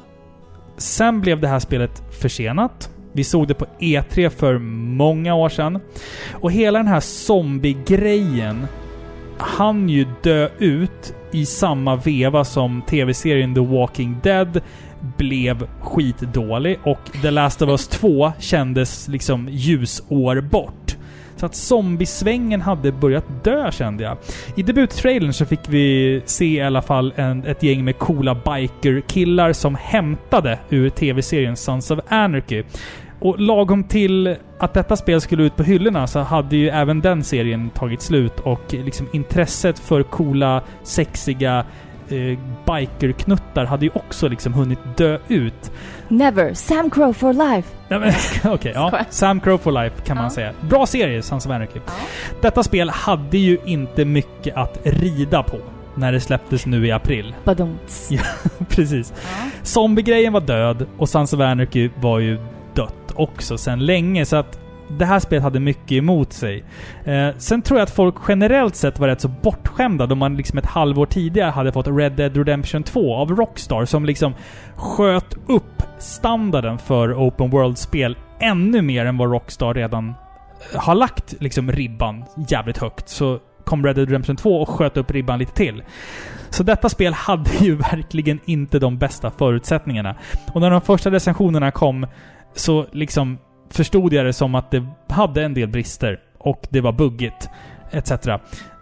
Sen blev det här spelet försenat. Vi såg det på E3 för många år sedan. Och hela den här zombie-grejen hann ju dö ut i samma veva som tv-serien The Walking Dead blev skitdålig och The Last of Us 2 kändes liksom ljusår bort. Så att zombiesvängen hade börjat dö kände jag. I debuttrailern så fick vi se i alla fall en, ett gäng med coola biker-killar som hämtade ur tv-serien Sons of Anarchy. Och lagom till att detta spel skulle ut på hyllorna så hade ju även den serien tagit slut och liksom intresset för coola, sexiga eh, bikerknuttar hade ju också liksom hunnit dö ut. Never. Sam Crow for life. Men, Okej, ja. Skojar. Sam Crow for Life kan man Ja. säga. Bra serie, Sons of Anarchy. Detta spel hade ju inte mycket att rida på när det släpptes nu i april. Badumts. Ja. Precis. Zombie-grejen var död och Sons of Anarchy var ju dött också sedan länge, så att det här spelet hade mycket emot sig. Eh, sen tror jag att folk generellt sett var rätt så bortskämda då man liksom ett halvår tidigare hade fått Red Dead Redemption 2 av Rockstar som liksom sköt upp standarden för Open World-spel ännu mer än vad Rockstar redan eh, har lagt liksom ribban jävligt högt. Så kom Red Dead Redemption 2 och sköt upp ribban lite till. Så detta spel hade ju verkligen inte de bästa förutsättningarna. Och när de första recensionerna kom så liksom förstod jag det som att det hade en del brister och det var buggigt, etc.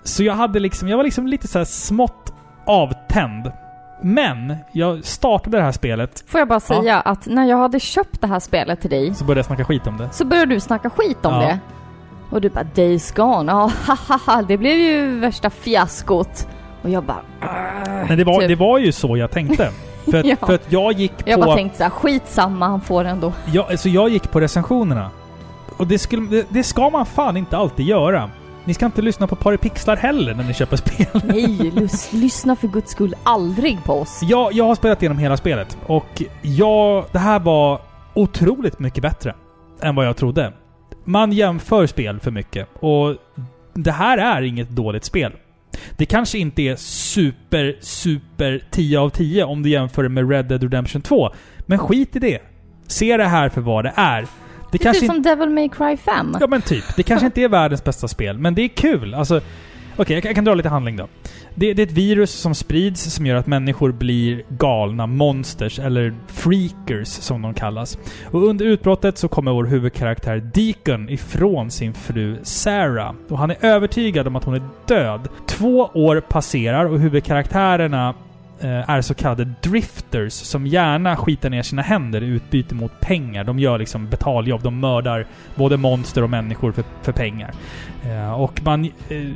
Så jag hade liksom, jag var liksom lite så här smått avtänd. Men jag startade det här spelet, Får jag bara säga att när jag hade köpt det här spelet till dig så började jag snacka skit om det. så började du snacka skit om Ja. det. Och du bara Days Gone, ja hahaha, det blev ju värsta fiaskot. Och jag bara... Men det var, Typ. det var ju så jag tänkte. För att, Ja. för att jag gick Jag på... bara tänkte såhär, skitsamma, han får ändå. Jag, alltså jag gick på recensionerna. Och det, skulle, det, det ska man fan inte alltid göra. Ni ska inte lyssna på Paripixlar heller när ni köper spel. Nej, lys, lyssna för guds skull aldrig på oss. Jag, jag har spelat igenom hela spelet och jag, det här var otroligt mycket bättre än vad jag trodde. Man jämför spel för mycket och det här är inget dåligt spel. Det kanske inte är super, super 10 av 10 om du jämför det med Red Dead Redemption 2. Men skit i det. Se det här för vad det är. Det Det är typ som Devil May Cry 5. Ja men typ. Det kanske inte är världens bästa spel, men det är kul. Alltså, okej, jag, jag kan dra lite handling då. Det, det är ett virus som sprids som gör att människor blir galna monsters, eller freakers som de kallas. Och under utbrottet så kommer vår huvudkaraktär Deacon ifrån sin fru Sarah. Och han är övertygad om att hon är död. Två år passerar och huvudkaraktärerna Eh, är så kallade drifters som gärna skitar ner sina händer i utbyte mot pengar. De gör liksom betaljobb. De mördar både monster och människor för, för pengar. Eh, och man eh,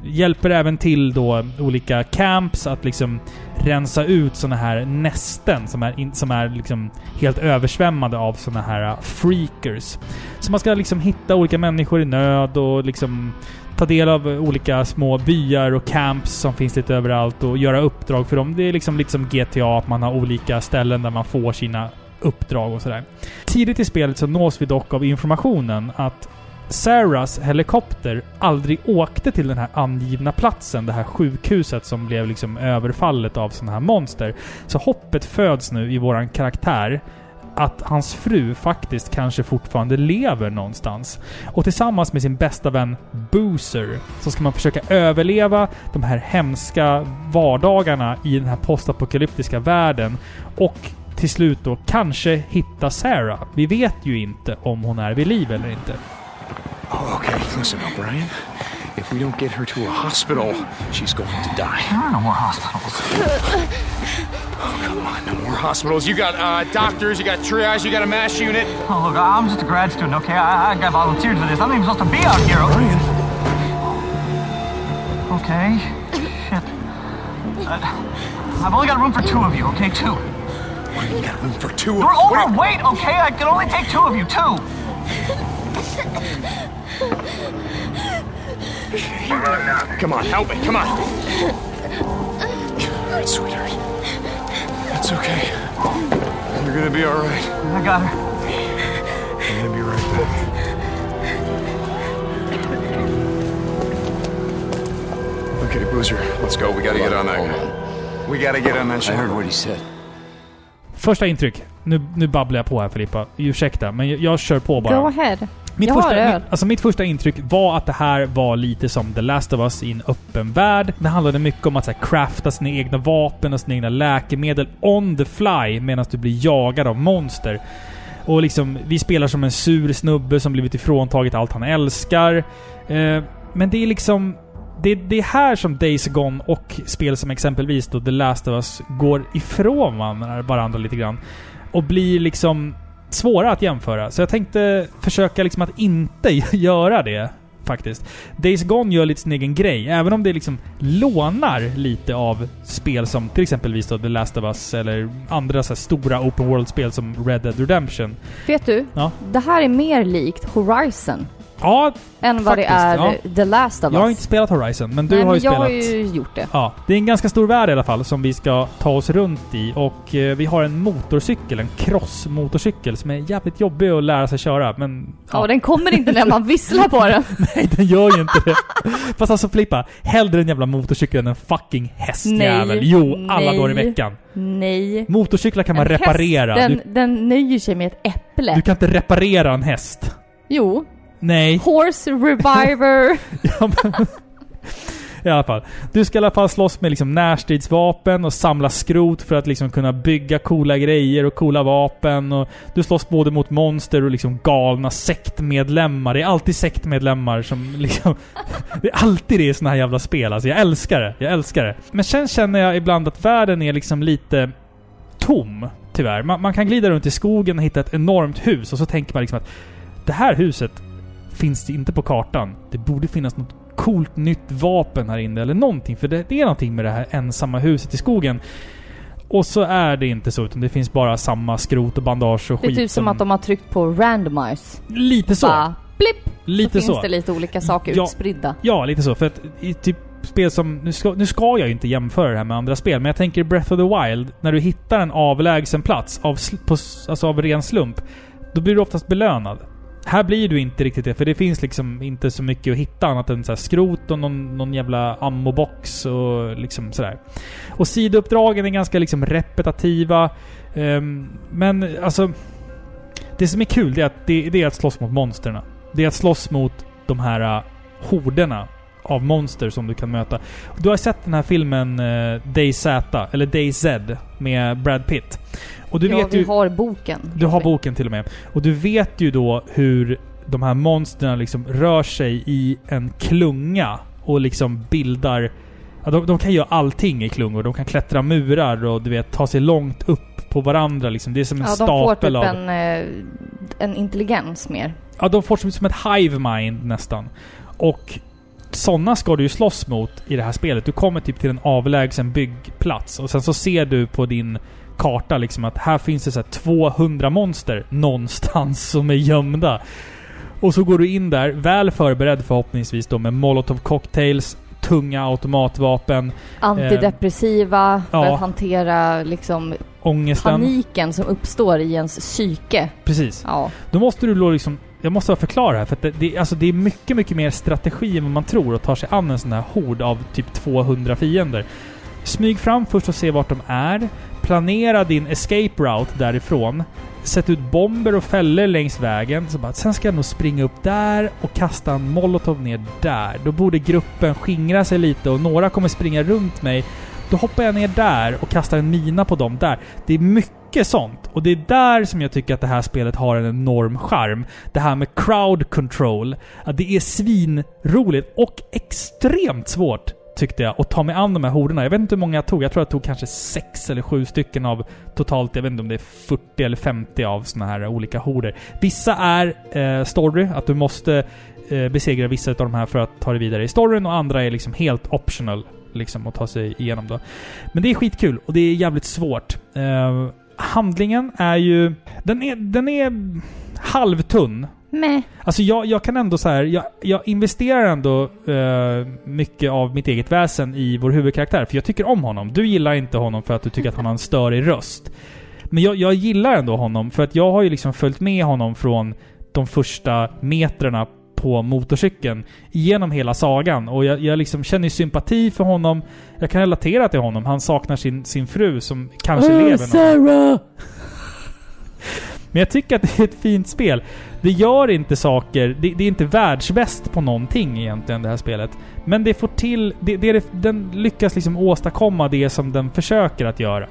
hjälper även till då olika camps att liksom rensa ut såna här nästen som är, in, som är liksom helt översvämmade av såna här freakers. Så man ska liksom hitta olika människor i nöd och liksom ta del av olika små byar och camps som finns lite överallt och göra uppdrag för dem. Det är liksom lite som GTA, att man har olika ställen där man får sina uppdrag och sådär. Tidigt i spelet så nås vi dock av informationen att Sarahs helikopter aldrig åkte till den här angivna platsen, det här sjukhuset som blev liksom överfallet av sådana här monster. Så hoppet föds nu i våran karaktär att hans fru faktiskt kanske fortfarande lever någonstans. Och tillsammans med sin bästa vän Boozer så ska man försöka överleva de här hemska vardagarna i den här postapokalyptiska världen och till slut då kanske hitta Sarah. Vi vet ju inte om hon är vid liv eller inte. Oh, okay. Listen, O'Brien. If we don't get her to a hospital, she's going to die. There are no more hospitals. Oh, come on, no more hospitals. You got uh, doctors, you got triage, you got a mass unit. Oh, look, I'm just a grad student, okay? I, I got volunteered for this. I'm not even supposed to be out here. Brian. Okay. Shit. Uh, I've only got room for two of you, okay? Two. We got room for two. What are- overweight, okay? I can only take two of you, two. Come on, help me. Come on. All right, sweetheart. It's okay. You're gonna be all right. I got her. I'm gonna be right back. Okay, Boozer, let's go. We gotta get on that. We gotta get on that I ship. heard what he said. Första intryck. Nu, nu babblar jag på här Filippa. Ursäkta, men jag, jag kör på bara. Go ahead. Mitt Jag har första, öl. mitt, alltså mitt första intryck var att det här var lite som The Last of Us i en öppen värld. Det handlade mycket om att så här, crafta sina egna vapen och sina egna läkemedel on the fly medan du blir jagad av monster. Och liksom, vi spelar som en sur snubbe som blivit ifråntaget allt han älskar. Eh, men det är liksom... Det, det är här som Days Gone och spel som exempelvis då The Last of Us går ifrån varandra lite grann. Och blir liksom svåra att jämföra. Så jag tänkte försöka liksom att inte göra det. Faktiskt. Days Gone gör lite sin egen grej, även om det liksom lånar lite av spel som till exempelvis då The Last of Us eller andra så stora Open World-spel som Red Dead Redemption. Vet du? Ja. Det här är mer likt Horizon Ja, än vad Faktiskt, det är ja. The Last of Us. jag har inte spelat Horizon, men du Nej, har ju men jag spelat. har ju gjort det. Ja, det är en ganska stor värld i alla fall som vi ska ta oss runt i och eh, vi har en motorcykel, en crossmotorcykel som är jävligt jobbig att lära sig köra men... Ja, den kommer inte när man visslar på den. Nej, den gör ju inte det. Fast alltså Filippa, hellre en jävla motorcykel än en fucking hästjävel. Nej, Jo, alla nej. dagar i veckan. Nej. Motorcyklar kan man En häst, reparera. den, Du, den nöjer sig med ett äpple. du kan inte reparera en häst. Jo. Nej. Horse Reviver. Ja, men, I alla fall. Du ska i alla fall slåss med liksom närstridsvapen och samla skrot för att liksom kunna bygga coola grejer och coola vapen. Och du slåss både mot monster och liksom galna sektmedlemmar. Det är alltid sektmedlemmar som liksom... Det är alltid det i såna här jävla spel. Alltså jag älskar det. Jag älskar det. Men sen känner jag ibland att världen är liksom lite tom. Tyvärr. Man, man kan glida runt i skogen och hitta ett enormt hus och så tänker man liksom att det här huset finns det inte på kartan. Det borde finnas något coolt nytt vapen här inne eller någonting. För det, det är någonting med det här ensamma huset i skogen. Och så är det inte så, utan det finns bara samma skrot och bandage och Det är skit typ som att de har tryckt på randomize. Lite så. Bara blipp! lite så så. finns det lite olika saker Ja. utspridda. Ja, lite så. För att i typ spel som... Nu ska, nu ska jag ju inte jämföra det här med andra spel, men jag tänker Breath of the Wild. När du hittar en avlägsen plats av, på, alltså av ren slump, då blir du oftast belönad. Här blir du inte riktigt det, för det finns liksom inte så mycket att hitta annat än så här skrot och någon, någon jävla ammobox och liksom sådär. Och sidouppdragen är ganska liksom repetitiva. Um, men alltså... Det som är kul, det är att, det, det är att slåss mot monsterna. Det är att slåss mot de här uh, horderna av monster som du kan möta. Du har sett den här filmen uh, Day Z, eller Day Z, med Brad Pitt. Och du ja, vet vi ju... har boken. Du har boken till och med. Och du vet ju då hur de här monstren liksom rör sig i en klunga och liksom bildar... Ja, de, de kan göra allting i klungor. De kan klättra murar och du vet, ta sig långt upp på varandra liksom. Det är som en Ja, de får stapel typ av... en, eh, en intelligens mer. Ja, de får som, som ett hive mind nästan. Och sådana ska du ju slåss mot i det här spelet. Du kommer typ till en avlägsen byggplats och sen så ser du på din karta liksom att här finns det så här 200 monster någonstans som är gömda. Och så går du in där, väl förberedd förhoppningsvis då med molotov cocktails, tunga automatvapen, Antidepressiva för ja. att hantera liksom ångesten. paniken som uppstår i ens psyke. Precis. Ja. Då måste du då liksom... Jag måste förklara det här för det, det, alltså det är mycket, mycket mer strategi än vad man tror att ta sig an en sån här hord av typ 200 fiender. Smyg fram först och se vart de är. Planera din escape route därifrån. Sätt ut bomber och fällor längs vägen. Så bara, sen ska jag nog springa upp där och kasta en molotov ner där. Då borde gruppen skingra sig lite och några kommer springa runt mig. Då hoppar jag ner där och kastar en mina på dem där. Det är mycket sånt. Och det är där som jag tycker att det här spelet har en enorm charm. Det här med crowd control. Att det är svinroligt och extremt svårt tyckte jag Och ta mig an de här horderna. Jag vet inte hur många jag tog. Jag tror jag tog kanske sex eller sju stycken av totalt, jag vet inte om det är 40 eller 50 av såna här olika horder. Vissa är eh, story, att du måste eh, besegra vissa av de här för att ta dig vidare i storyn och andra är liksom helt optional liksom att ta sig igenom då. Men det är skitkul och det är jävligt svårt. Eh, handlingen är ju... Den är, den är halvtunn. Meh. Alltså jag, jag kan ändå så här, jag, jag investerar ändå eh, mycket av mitt eget väsen i vår huvudkaraktär. För jag tycker om honom. Du gillar inte honom för att du tycker att han har en störig röst. Men jag, jag gillar ändå honom för att jag har ju liksom följt med honom från de första metrarna på motorcykeln genom hela sagan. Och jag, jag liksom känner sympati för honom. Jag kan relatera till honom. Han saknar sin, sin fru som kanske lever. någon- Sarah! men jag tycker att det är ett fint spel. Det gör inte saker... Det, det är inte världsbäst på någonting egentligen, det här spelet. Men det får till... Det, det, är- den lyckas liksom åstadkomma det som den försöker att göra.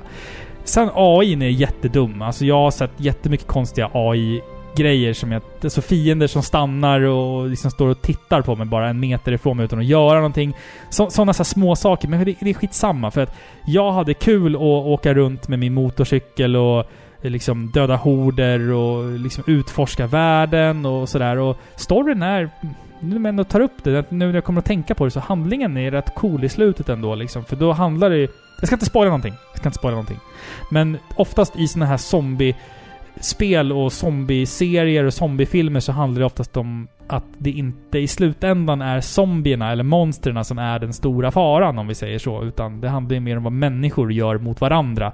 Sen AI är jättedum. Alltså jag har sett jättemycket konstiga AI-grejer som jag... Alltså fiender som stannar och liksom står och tittar på mig bara en meter ifrån mig utan att göra någonting. Så, sådana så små saker. Men det, det är skitsamma för att jag hade kul att åka runt med min motorcykel och Eh, liksom döda horder och liksom utforska världen och sådär. Och storyn är, nu när jag tar upp det, nu när jag kommer att tänka på det, så handlingen är rätt cool i slutet ändå liksom. För då handlar det Jag ska inte spoila någonting. Jag ska inte spoila någonting. Men oftast i såna här zombie-spel och zombie-serier och zombiefilmer så handlar det oftast om att det inte i slutändan är zombierna eller monstren som är den stora faran om vi säger så. Utan det handlar ju mer om vad människor gör mot varandra.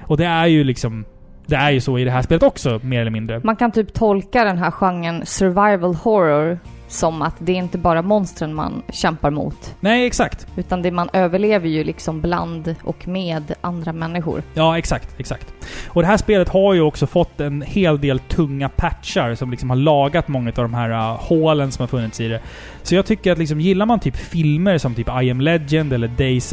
Och det är ju liksom... Det är ju så i det här spelet också, mer eller mindre. Man kan typ tolka den här genren survival horror som att det är inte bara monstren man kämpar mot. Nej, exakt. Utan det man överlever ju liksom bland och med andra människor. Ja, exakt, exakt. Och det här spelet har ju också fått en hel del tunga patchar som liksom har lagat många av de här uh, hålen som har funnits i det. Så jag tycker att liksom, gillar man typ filmer som typ I am Legend eller DayZ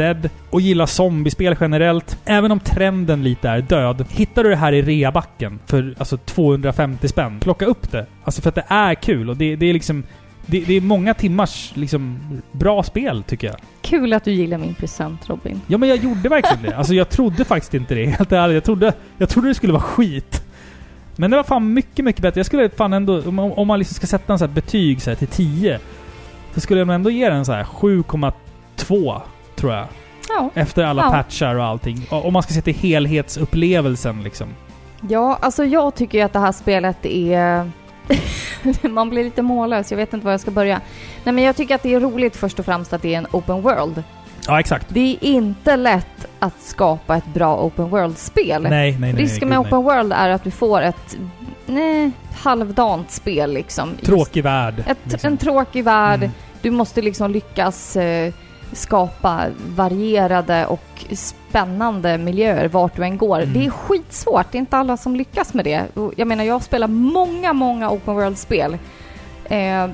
och gillar zombiespel generellt, även om trenden lite är död, hittar du det här i reabacken för alltså 250 spänn, plocka upp det. Alltså för att det är kul och det, det är liksom det, det är många timmars liksom bra spel tycker jag. Kul att du gillar min present Robin. Ja men jag gjorde verkligen det. Alltså jag trodde faktiskt inte det, helt ärligt. Jag trodde, jag trodde det skulle vara skit. Men det var fan mycket, mycket bättre. Jag skulle fan ändå, om, om man liksom ska sätta en här betyg så till 10, så skulle jag ändå ge den så här 7,2 tror jag. Ja. Efter alla Ja. patchar och allting. Om man ska se till helhetsupplevelsen liksom. Ja, alltså jag tycker ju att det här spelet är... Man blir lite mållös, jag vet inte var jag ska börja. Nej men jag tycker att det är roligt först och främst att det är en open world. Ja, exakt. Det är inte lätt att skapa ett bra open world-spel. Nej, nej, nej. Risken med open world är att du får ett nej, halvdant spel liksom. Tråkig värld. Ett, liksom. En tråkig värld. Mm. Du måste liksom lyckas eh, skapa varierade och spännande miljöer vart du än går. Mm. Det är skitsvårt. Det är inte alla som lyckas med det. Jag menar, jag spelar många, många open world-spel. Eh,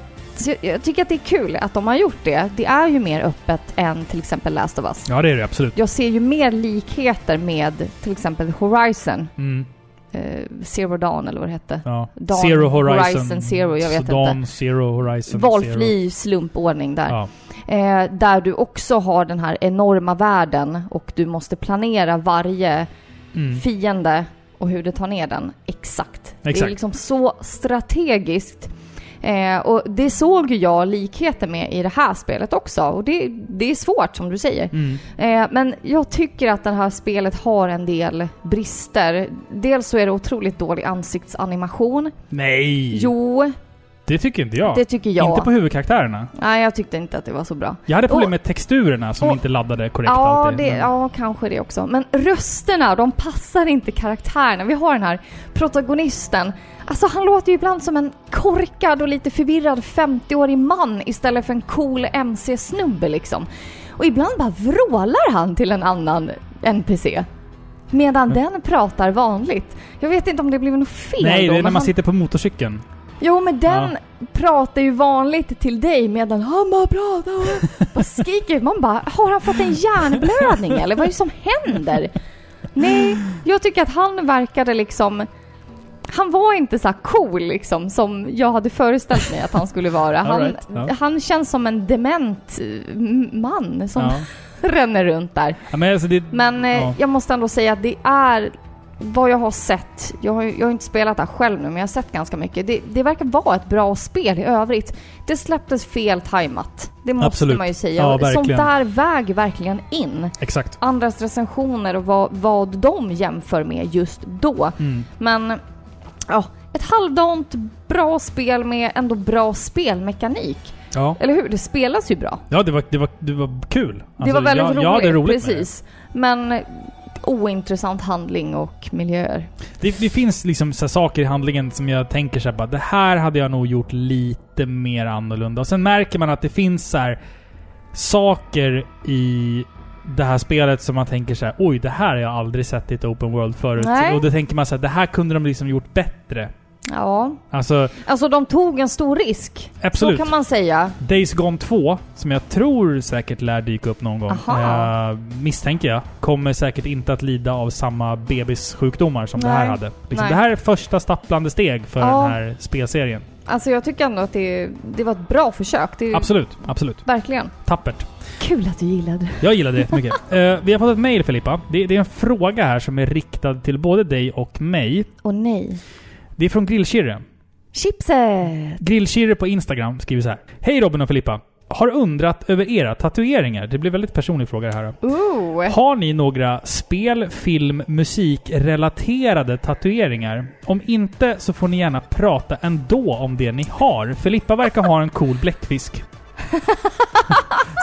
jag, jag tycker att det är kul att de har gjort det. Det är ju mer öppet än till exempel Last of Us. Ja, det är det absolut. Jag ser ju mer likheter med till exempel Horizon. Mm. Eh, Zero Dawn eller vad det hette. Ja. Dawn, Zero Horizon. Horizon Zero, jag vet Dawn, inte. Zero Horizon. Valfri slumpordning där. Ja. Eh, där du också har den här enorma världen och du måste planera varje Mm. fiende och hur du tar ner den. Exakt. Det är Exakt. liksom så strategiskt. Eh, och det såg jag likheter med i det här spelet också. Och det, det är svårt som du säger. Mm. Eh, men jag tycker att det här spelet har en del brister. Dels så är det otroligt dålig ansiktsanimation. Nej! Jo, Det tycker inte jag. det tycker jag. Inte på huvudkaraktärerna. Nej, jag tyckte inte att det var så bra. Jag hade problem Och- med texturerna som och- inte laddade korrekt Ja, alltid. det, men- ja, kanske det också. Men rösterna, de passar inte karaktärerna. Vi har den här protagonisten. Alltså han låter ju ibland som en korkad och lite förvirrad 50-årig man istället för en cool MC-snubbe liksom. Och ibland bara vrålar han till en annan NPC. Medan Mm. den pratar vanligt. Jag vet inte om det blev något fel Nej, då, det är när man han... sitter på motorcykeln. Jo, men den pratar ju vanligt till dig medan han bara pratar och bara skriker. Man bara, har han fått en hjärnblödning eller vad är det som händer? Nej, jag tycker att han verkade liksom... Han var inte så cool liksom som jag hade föreställt mig att han skulle vara. Han, right, ja. han känns som en dement eh, man som Ja. ränner runt där. Ja, men alltså det, Men eh, ja. jag måste ändå säga att det är vad jag har sett, jag har, jag har inte spelat det här själv nu, men jag har sett ganska mycket. Det, det verkar vara ett bra spel i övrigt. Det släpptes fel tajmat. Det måste Absolut. man ju säga. Ja, Sånt där väger verkligen in. Exakt. Andras recensioner och vad, vad de jämför med just då. Mm. Men, ja, ett halvdant bra spel med ändå bra spelmekanik. Ja. Eller hur? Det spelas ju bra. Ja, det var, det var, det var kul. det Alltså, var väldigt jag, roligt. Jag hade roligt precis. Men ointressant handling och miljöer. det. det. Finns liksom så saker i handlingen som jag tänker så här, bara, det här hade jag nog gjort lite mer annorlunda. Och sen märker man att det finns så här saker i det här spelet som man tänker så här, oj, det här har jag aldrig sett i ett open world förut. Nej. Och då tänker man så här, det här kunde de liksom gjort bättre. Ja, Alltså, alltså de tog en stor risk. absolut. Så kan man säga. Days Gone 2, som jag tror säkert lär dyka upp någon gång, eh, misstänker jag, kommer säkert inte att lida av samma bebissjukdomar som det här Nej. hade. Liksom, Nej. det här är första stapplande steg för Ja. den här spelserien. Alltså jag tycker ändå att det, det var ett bra försök. Det, Absolut, absolut. Verkligen. Tappert. Kul att du gillade. Jag gillar det jättemycket. Eh, vi har fått ett mail Filippa. Det, det är en fråga här som är riktad till både dig och mig. Och nej. Det är från Grillkirre. Chipset! Grillkirre på Instagram skriver så här. Hej Robin och Filippa. Har undrat över era tatueringar. Det blir väldigt personlig fråga det här. Ooh. Har ni några spel, film, musik relaterade tatueringar? Om inte så får ni gärna prata ändå om det ni har. Filippa verkar ha en cool bläckfisk.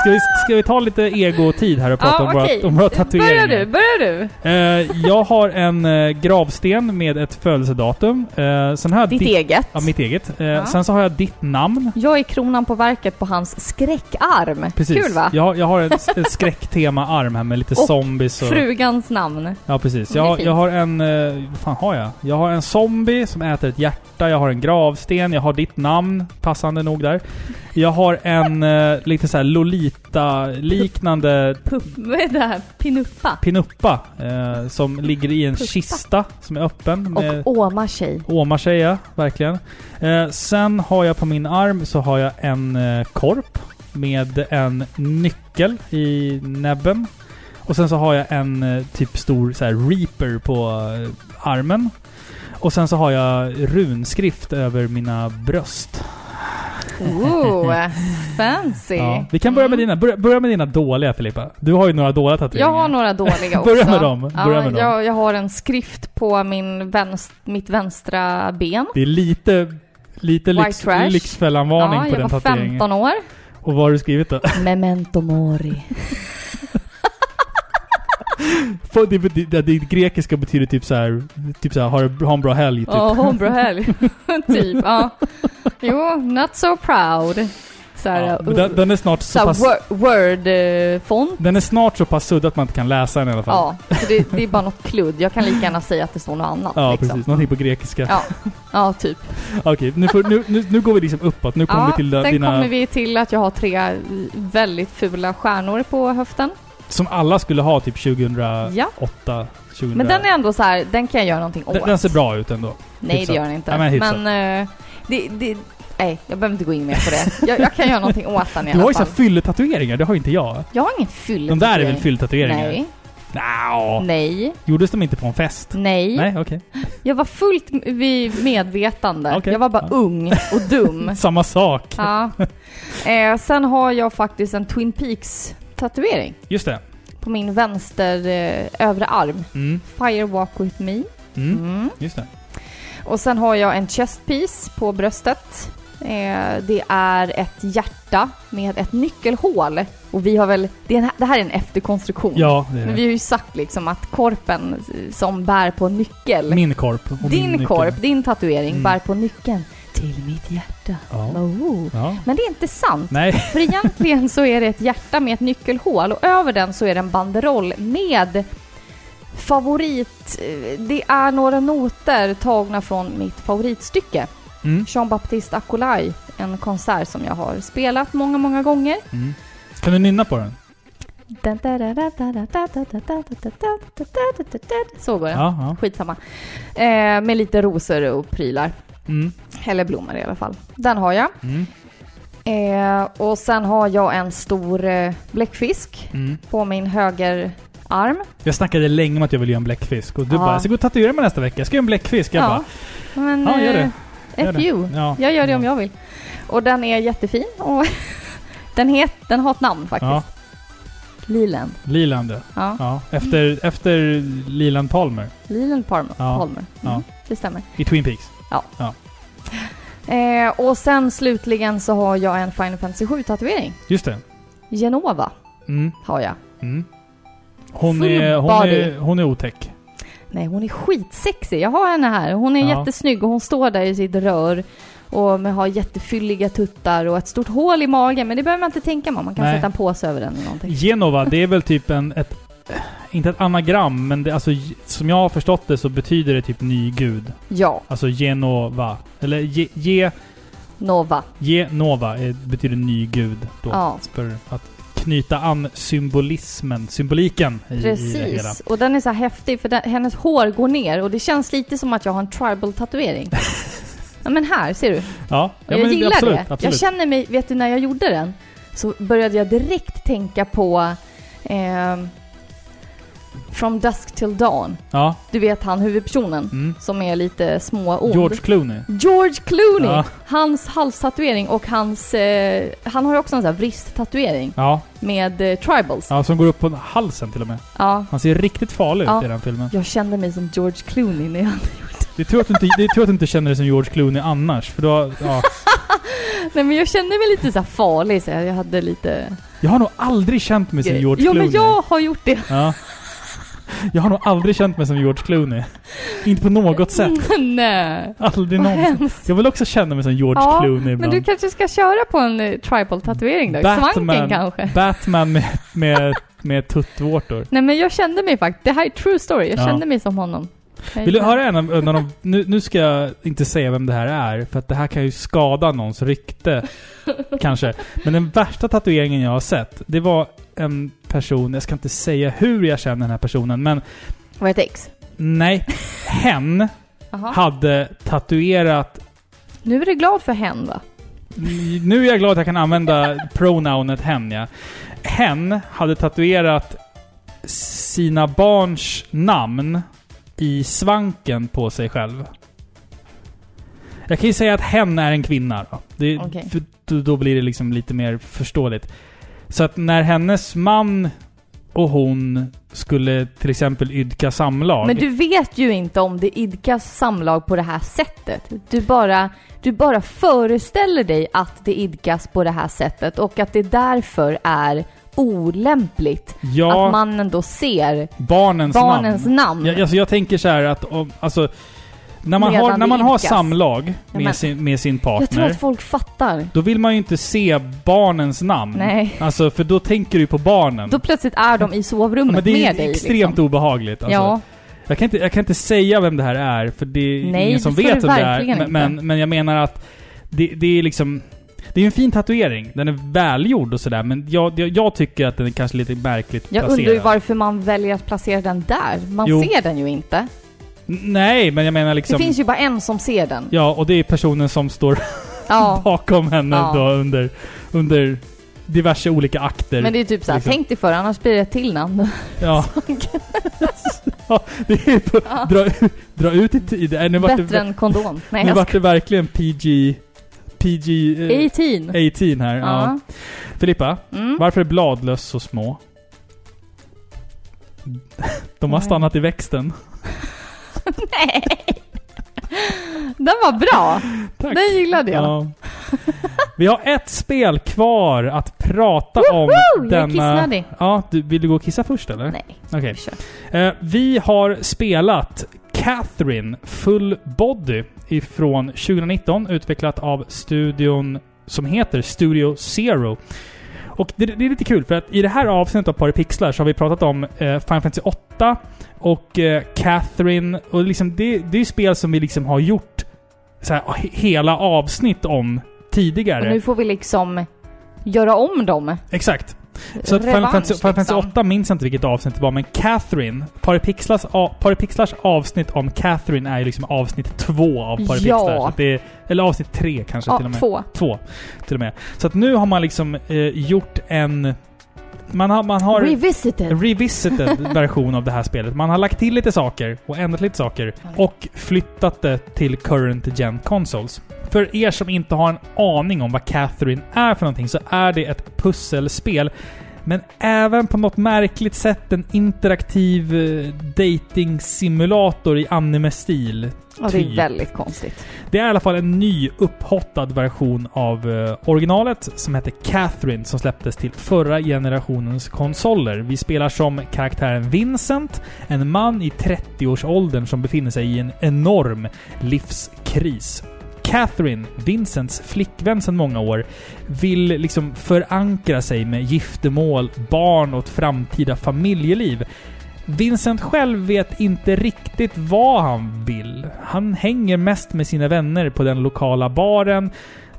Ska, vi, ska vi ta lite ego-tid här och prata om, våra, om våra tatueringar? Börjar du? Börjar du? Eh, jag har en eh, gravsten med ett födelsedatum. Eh, sen har jag Ditt ditt- eget. Ja, mitt eget. Eh, Ja. Sen så har jag ditt namn. Jag är kronan på verket på hans skräckarm. Precis. Kul va? Jag, jag har en, en skräcktema-arm här med lite Och zombies och... Frugans namn. Ja, precis. Jag, jag har en... eh, vad fan har jag? Jag har en zombie som äter ett hjärta. Jag har en gravsten. Jag har ditt namn, passande nog där. Jag har en eh, lite så här Lolita-liknande Pupp, vad är det här? Pinuppa. pinuppa eh, som ligger i en Puppa. kista som är öppen. Med, Och åmar sig. Åmar sig ja, verkligen. Eh, sen har jag på min arm så har jag en eh, korp med en nyckel i näbben. Och sen så har jag en eh, typ stor så här, reaper på eh, armen. Och sen så har jag runskrift över mina bröst. Ooh, fancy. Ja. Vi kan börja med Mm. dina, börja, börja med dina dåliga Filippa. Du har ju några dåliga tatueringar. Jag har några dåliga också. Börja med dem, Ja, börja med dem. Jag, jag har en skrift på min vänst, mitt vänstra ben. Det är lite, lite lyx. Lyxfällan-varning Ja, på jag den var tatueringen. 15 år. Och vad har du skrivit då? Memento mori. Det, det, det grekiska betyder typ så här, typ så här, ha, ha en bra helg. Typ. Ja, oh, bra helg. typ, ja. Jo, not so proud. Så här, Ja, men den, den är snart så så pass... wor- Word-font. Den är snart så pass sudd att man inte kan läsa den i alla fall. Ja, det, det är bara något kludd. Jag kan lika gärna säga att det står något annat. Ja, liksom. precis. Någonting på grekiska. Ja, ja typ. Okej, nu, får- nu, nu, nu går vi liksom uppåt. Nu kommer Ja, vi till sen dina... kommer vi till att jag har tre väldigt fula stjärnor på höften. Som alla skulle ha typ 2008, Ja. 2000. Men den är ändå så här, den kan jag göra någonting åt. den, den ser bra ut ändå. Nej, hyfsat. det gör den inte. Ja, men men eh, det, det, nej, jag behöver inte gå in mer på det. Jag, jag kan göra någonting åt den i Du har alla ju så fall. fylletatueringar, det har inte jag. Jag har ingen fylle. De där är väl fylltatueringar? Nej, Nja. nej, Gjordes de inte på en fest? nej. Nej, okej. Jag var fullt vid medvetande. Okej. Jag var bara Ja. ung och dum. Samma sak. ja. eh, sen har jag faktiskt en Twin Peaks-tatuering Just det. på min vänster eh, övre arm. Mm. Fire Walk With Me. Mm. Mm. Just det. Och sen har jag en chest piece på bröstet. Eh, det är ett hjärta med ett nyckelhål. Och vi har väl, det, är en, det här är en efterkonstruktion. Ja, det är Men det. vi har ju sagt liksom att korpen som bär på nyckel. Min korp. och min din nyckel. korp, din tatuering, Mm. bär på nyckeln till mitt hjärta. Ja. Oh. ja. Men det är inte sant. Nej. För egentligen så är det ett hjärta med ett nyckelhål och över den så är det en banderoll med favorit... eh, Det är några noter tagna från mitt favoritstycke. Mm. Jean-Baptiste Acolai, en konsert som jag har spelat många, många gånger. Mm. Kan du nynna på den? Så går den. Skitsamma. Eh, med lite rosor och prylar. Mm. Eller blommor i alla fall. Den har jag. Mm. Eh, och sen har jag en stor eh, bläckfisk Mm. på min höger Arm. Jag snackade länge om att jag ville göra en bläckfisk och du Ja. bara “Jag ska gå och tatuera mig nästa vecka, jag ska göra en bläckfisk”. Jag bara Men, Ja, gör det. eh, Gör F det. you. Ja. Jag gör det om jag vill. Och den är jättefin och den, het, den har ett namn faktiskt. Ja, Liland. Liland ja. Ja. ja. Efter, efter Liland Palmer Liland Palmer. Ja. Palmer. Ja. Mm, det stämmer. i Twin Peaks. Eh, och sen slutligen så har jag en Final Fantasy 7-tatuering. Just det. Genova Mm. har jag. Mm. Hon, är, hon, är, hon är otäck. Nej, hon är skitsexig. Jag har henne här. Hon är Ja. jättesnygg och hon står där i sitt rör. Och med har jättefylliga tuttar och ett stort hål i magen. Men det behöver man inte tänka på. Man kan Nej. sätta en påse över den eller någonting. Genova, det är väl typ en... Ett, inte ett anagram, men det, alltså, som jag har förstått det så betyder det typ ny gud. Ja, Alltså Genova. Eller ge, ge, Nova. Genova betyder ny gud då. Ja. För att knyta an symbolismen, symboliken i, i det hela. Precis. Och den är så häftig för den, hennes hår går ner och det känns lite som att jag har en tribal-tatuering. ja men här, ser du? Ja, ja jag gillar absolut, det. Absolut. Jag känner mig, vet du när jag gjorde den? Så började jag direkt tänka på ehm, From Dusk Till Dawn. Ja, Du vet han huvudpersonen mm. som är lite småond. George Clooney. George Clooney! Ja. Hans halstatuering och hans... Eh, han har ju också en sån här wristtatuering Ja, med eh, tribals. ja, som går upp på halsen till och med. Ja. Han ser riktigt farlig ut i den filmen. Jag kände mig som George Clooney när jag... Det är tur att du inte, det är tur att du inte känner dig som George Clooney annars. För då, ja. Nej men jag kände mig lite så farlig så jag hade lite... Jag har nog aldrig känt mig som George jo Clooney. men jag har gjort det. Ja. Jag har nog aldrig känt mig som George Clooney. Inte på något sätt. Nej. Aldrig någonsin. Jag vill också känna mig som George Ja, Clooney Men ibland. du kanske ska köra på en eh, tribal-tatuering då? Svanken kanske? Batman med, med, med tuttvårtor. Nej men jag kände mig faktiskt, det här är true story, jag Ja. kände mig som honom. Vill du höra en av, en av de... Nu, nu ska jag inte säga vem det här är, för att det här kan ju skada någons rykte. kanske. Men den värsta tatueringen jag har sett, det var en person, jag ska inte säga hur jag känner den här personen, men Var det ett ex? nej. Hen hade tatuerat Nu är du glad för hen va? Nu är jag glad att jag kan använda pronounet hen, ja. Hen hade tatuerat sina barns namn i svanken på sig själv. Jag kan ju säga att hen är en kvinna då. Det, då, då blir det liksom lite mer förståeligt. Så att när hennes man och hon skulle till exempel idka samlag. Men du vet ju inte om det idkas samlag på det här sättet. Du bara, du bara föreställer dig att det idkas på det här sättet och att det därför är olämpligt ja, att mannen då ser barnens, barnens namn. namn. Jag, alltså jag tänker så här att om, alltså, när man har, när man har samlag med, men- sin, med sin jag tror partner, att folk fattar. då vill man ju inte se barnens namn. Nej. Alltså, för då tänker du på barnen. Då plötsligt är de i Ja, sovrummet men det är med dig. extremt liksom. obehagligt. Alltså. Ja, Jag, kan inte, jag kan inte säga vem det här är, för det är Nej, ingen som vet vem det är. inte. men, men jag menar att det, det är liksom... Det är en fin tatuering. Den är välgjord och sådär, men jag, jag, jag tycker att den är kanske lite märkligt jag placerad. undrar ju varför man väljer att placera den där. Man Jo. ser den ju inte. Nej, men jag menar liksom... Det finns ju bara en som ser den. Ja, och det är personen som står Ja. bakom henne Ja. då under, under diverse olika akter. Men det är typ såhär, Liksom. tänk dig för annars blir det ett till namn. Ja. ja, det är på, Ja. dra, dra ut i tid. Nej, Nu vart Bättre det, än kondom. Nej, nu vart det verkligen PG... PG... eh, 18. 18 här. Ja. Filippa, Mm. varför är bladlöss så små? De har stannat i växten. Nej! Den var bra! Tack. Den gillade jag. Ja. Vi har ett spel kvar att prata om Woho! Jag är denna... kissnödig. Ja, du, vill du gå och kissa först eller? Nej, Okej. kör. Eh, vi har spelat Catherine Full Body ifrån 2019, utvecklat av studion som heter Studio Zero. Och det, det är lite kul för att i det här avsnittet av Paripixlar så har vi pratat om eh, Final Fantasy 8 och eh, Catherine och liksom det, det är ju spel som vi liksom har gjort så här, hela avsnitt om tidigare. Och nu får vi liksom göra om dem. Exakt. Så att Final Fantasy, Final Fantasy liksom. 8 minns jag inte vilket avsnitt det var, men Catherine, Paripixlars, Paripixlars avsnitt om Catherine är ju liksom avsnitt två av Paripixlar. Ja. Det är, eller avsnitt tre kanske till och Ja, med. två. Två, till och med. Så att nu har man liksom eh, gjort en... Man har, man har Revisited. revisited version av det här spelet. Man har lagt till lite saker och ändrat lite saker och flyttat det till current gen consoles. För er som inte har en aning om vad Catherine är för någonting så är det ett pusselspel. Men även på något märkligt sätt en interaktiv eh, dating-simulator i anime-stil. Ja, det är typ. väldigt konstigt. Det är i alla fall en ny upphottad version av eh, originalet som heter Catherine som släpptes till förra generationens konsoler. Vi spelar som karaktären Vincent, en man i 30-årsåldern som befinner sig i en enorm livskris. Catherine, Vincents flickvän sedan många år, vill liksom förankra sig med giftermål, barn och ett framtida familjeliv. Vincent själv vet inte riktigt vad han vill. Han hänger mest med sina vänner på den lokala baren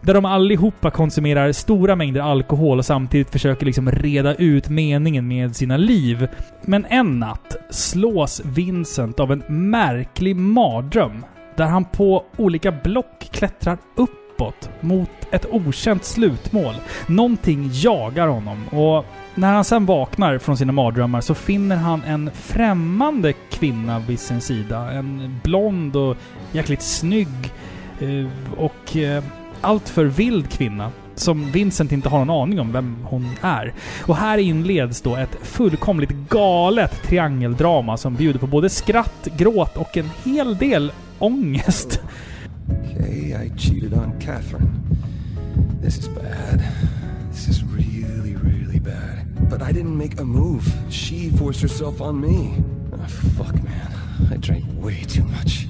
där de allihopa konsumerar stora mängder alkohol och samtidigt försöker liksom reda ut meningen med sina liv. Men en natt slås Vincent av en märklig mardröm där han på olika block klättrar uppåt mot ett okänt slutmål. Någonting jagar honom och när han sen vaknar från sina mardrömmar så finner han en främmande kvinna vid sin sida. En blond och jäkligt snygg eh, och eh, alltför vild kvinna som Vincent inte har någon aning om vem hon är. Och här inleds då ett fullkomligt galet triangeldrama som bjuder på både skratt, gråt och en hel del ångest. Okay, I cheated on Catherine. This is bad. This is really, really bad. But I didn't make a move. She forced herself on me. Oh, fuck, man. I drank way too much.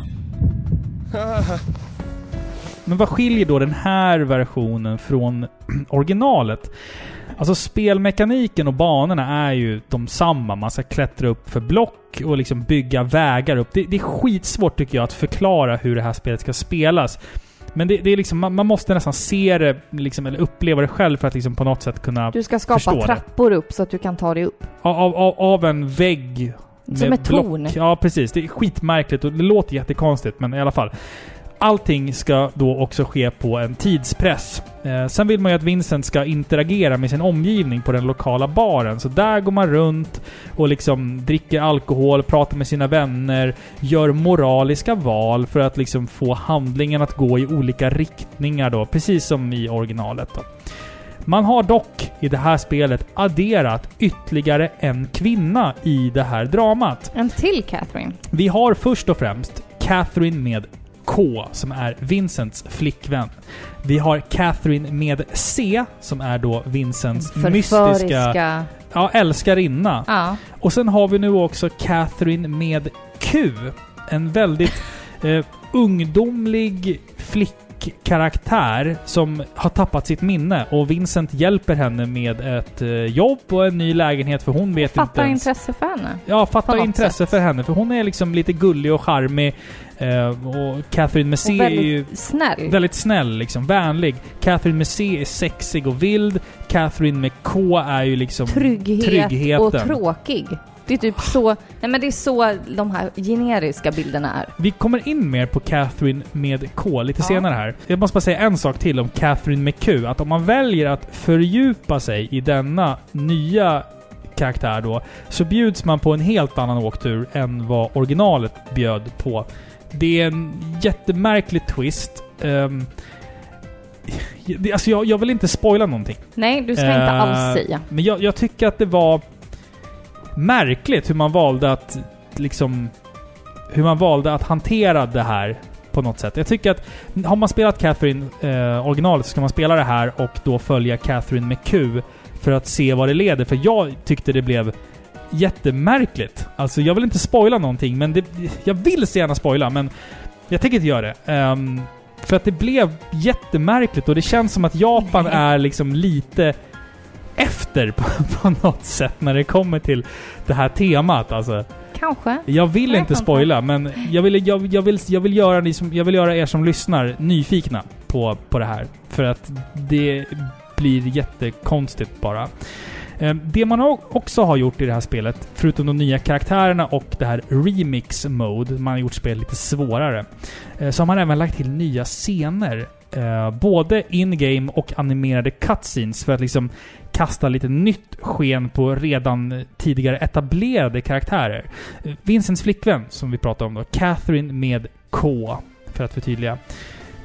Men vad skiljer då den här versionen från originalet? Alltså spelmekaniken och banorna är ju de samma. Man ska klättra upp för block och liksom bygga vägar upp. Det, det är skitsvårt tycker jag att förklara hur det här spelet ska spelas. Men det, det är liksom, man, man måste nästan se det, liksom, eller uppleva det själv för att liksom på något sätt kunna... Du ska skapa Förstår det. trappor upp så att du kan ta dig upp. Av, av, av en vägg. Som ett torn. Ja, precis. Det är skitmärkligt och det låter jättekonstigt, men i alla fall. Allting ska då också ske på en tidspress. Eh, sen vill man ju att Vincent ska interagera med sin omgivning på den lokala baren. Så där går man runt och liksom dricker alkohol, pratar med sina vänner, gör moraliska val för att liksom få handlingen att gå i olika riktningar då, precis som i originalet då. Man har dock i det här spelet adderat ytterligare en kvinna i det här dramat. En till Catherine. Vi har först och främst Catherine med K, som är Vincents flickvän. Vi har Catherine med C, som är då Vincents mystiska... Ja, älskarinna. Ja. Och sen har vi nu också Catherine med Q. En väldigt eh, ungdomlig flickkaraktär som har tappat sitt minne och Vincent hjälper henne med ett eh, jobb och en ny lägenhet för hon vet inte Fattar intresse för henne. Ja, fattar intresse sätt. för henne. För hon är liksom lite gullig och charmig. Eh, och Catherine C Och är ju snäll. väldigt snäll, liksom vänlig. Catherine C är sexig och vild. Catherine med K är ju liksom Trygghet tryggheten. och tråkig. Det är typ så... Nej men det är så de här generiska bilderna är. Vi kommer in mer på Catherine med K lite Ja. senare här. Jag måste bara säga en sak till om Catherine med Q. Att om man väljer att fördjupa sig i denna nya karaktär då, så bjuds man på en helt annan åktur än vad originalet bjöd på. Det är en jättemärklig twist. Um, alltså jag, jag vill inte spoila någonting. Nej, du ska inte Eh, alls säga. Men jag, jag tycker att det var märkligt hur man valde att liksom... Hur man valde att hantera det här på något sätt. Jag tycker att har man spelat Catherine eh, originalet så ska man spela det här och då följa Catherine med Q för att se vad det leder. För jag tyckte det blev jättemärkligt. Alltså jag vill inte spoila någonting, men det, jag vill så gärna spoila, men jag tänker inte göra det. Ehm, för att det blev jättemärkligt och det känns som att Japan är liksom lite efter på, på något sätt när det kommer till det här temat. Alltså, Kanske. jag vill Nej, inte spoila, men jag vill, jag, jag, vill, jag, vill göra ni som, jag vill göra er som lyssnar nyfikna på, på det här. För att det blir jättekonstigt bara. Ehm, det man också har gjort i det här spelet, förutom de nya karaktärerna och det här remix mode, man har gjort spelet lite svårare, eh, så har man även lagt till nya scener. Eh, både in-game och animerade cutscenes för att liksom kasta lite nytt sken på redan tidigare etablerade karaktärer. Vincents flickvän, som vi pratade om då, Catherine med K, för att förtydliga.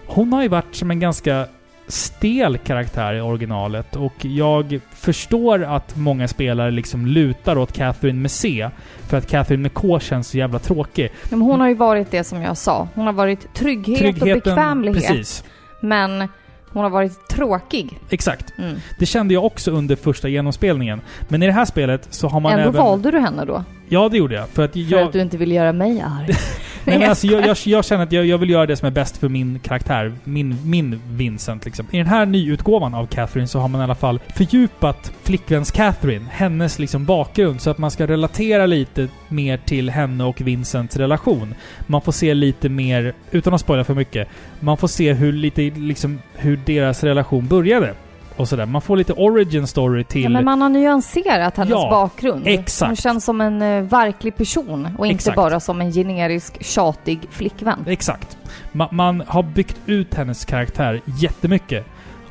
Hon har ju varit som en ganska stel karaktär i originalet och jag förstår att många spelare liksom lutar åt Catherine med C. För att Catherine med K känns så jävla tråkig. Men hon har ju varit det som jag sa. Hon har varit trygghet och bekvämlighet. Precis. Men hon har varit tråkig. Exakt. Mm. Det kände jag också under första genomspelningen. Men i det här spelet så har man Ändå även... valde du henne då? Ja, det gjorde jag. För att För jag... att du inte vill göra mig arg. Nej, men alltså, jag, jag, jag känner att jag, jag vill göra det som är bäst för min karaktär. Min, min Vincent liksom. I den här nyutgåvan av Catherine så har man i alla fall fördjupat flickväns Catherine, hennes liksom bakgrund, så att man ska relatera lite mer till henne och Vincents relation. Man får se lite mer, utan att spoila för mycket, man får se hur lite liksom hur deras relation började. Och sådär. Man får lite origin story till... Ja, men man har nyanserat hennes Ja, bakgrund. exakt. Hon känns som en eh, verklig person och inte Exakt. bara som en generisk tjatig flickvän. Exakt. Ma man har byggt ut hennes karaktär jättemycket.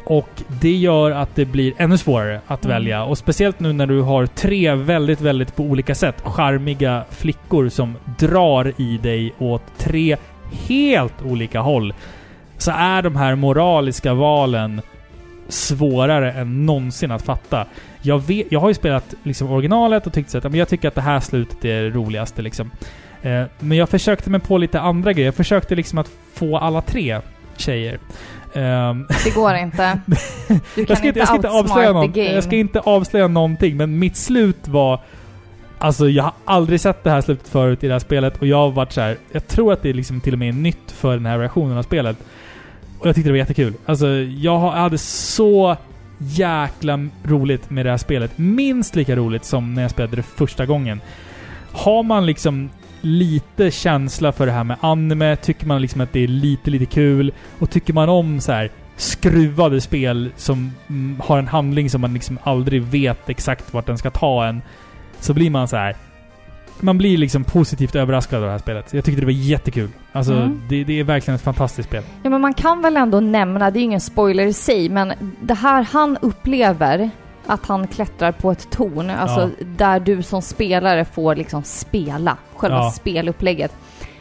Och det gör att det blir ännu svårare att Mm. välja. Och speciellt nu när du har tre väldigt, väldigt på olika sätt charmiga flickor som drar i dig åt tre helt olika håll. Så är de här moraliska valen svårare än någonsin att fatta. Jag, vet, jag har ju spelat liksom originalet och tyckt att men jag tycker att det här slutet är det roligaste. Liksom. Eh, men jag försökte mig på lite andra grejer. Jag försökte liksom att få alla tre tjejer. Ehm, Det går inte. Du kan jag ska inte, inte avslöja the någon, game. Jag ska inte avslöja någonting, men mitt slut var... Alltså jag har aldrig sett det här slutet förut i det här spelet och jag har varit så här. Jag tror att det liksom till och med är nytt för den här versionen av spelet. Och jag tyckte det var jättekul. Alltså jag hade så jäkla roligt med det här spelet. Minst lika roligt som när jag spelade det första gången. Har man liksom lite känsla för det här med anime, tycker man liksom att det är lite, lite kul och tycker man om så här skruvade spel som mm, har en handling som man liksom aldrig vet exakt vart den ska ta en. Så blir man så här. Man blir liksom positivt överraskad av det här spelet. Jag tyckte det var jättekul. Alltså, Mm. det, det är verkligen ett fantastiskt spel. Ja, men man kan väl ändå nämna, det är ingen spoiler i sig, men det här han upplever, att han klättrar på ett torn, alltså där du som spelare får liksom spela, själva Ja. spelupplägget.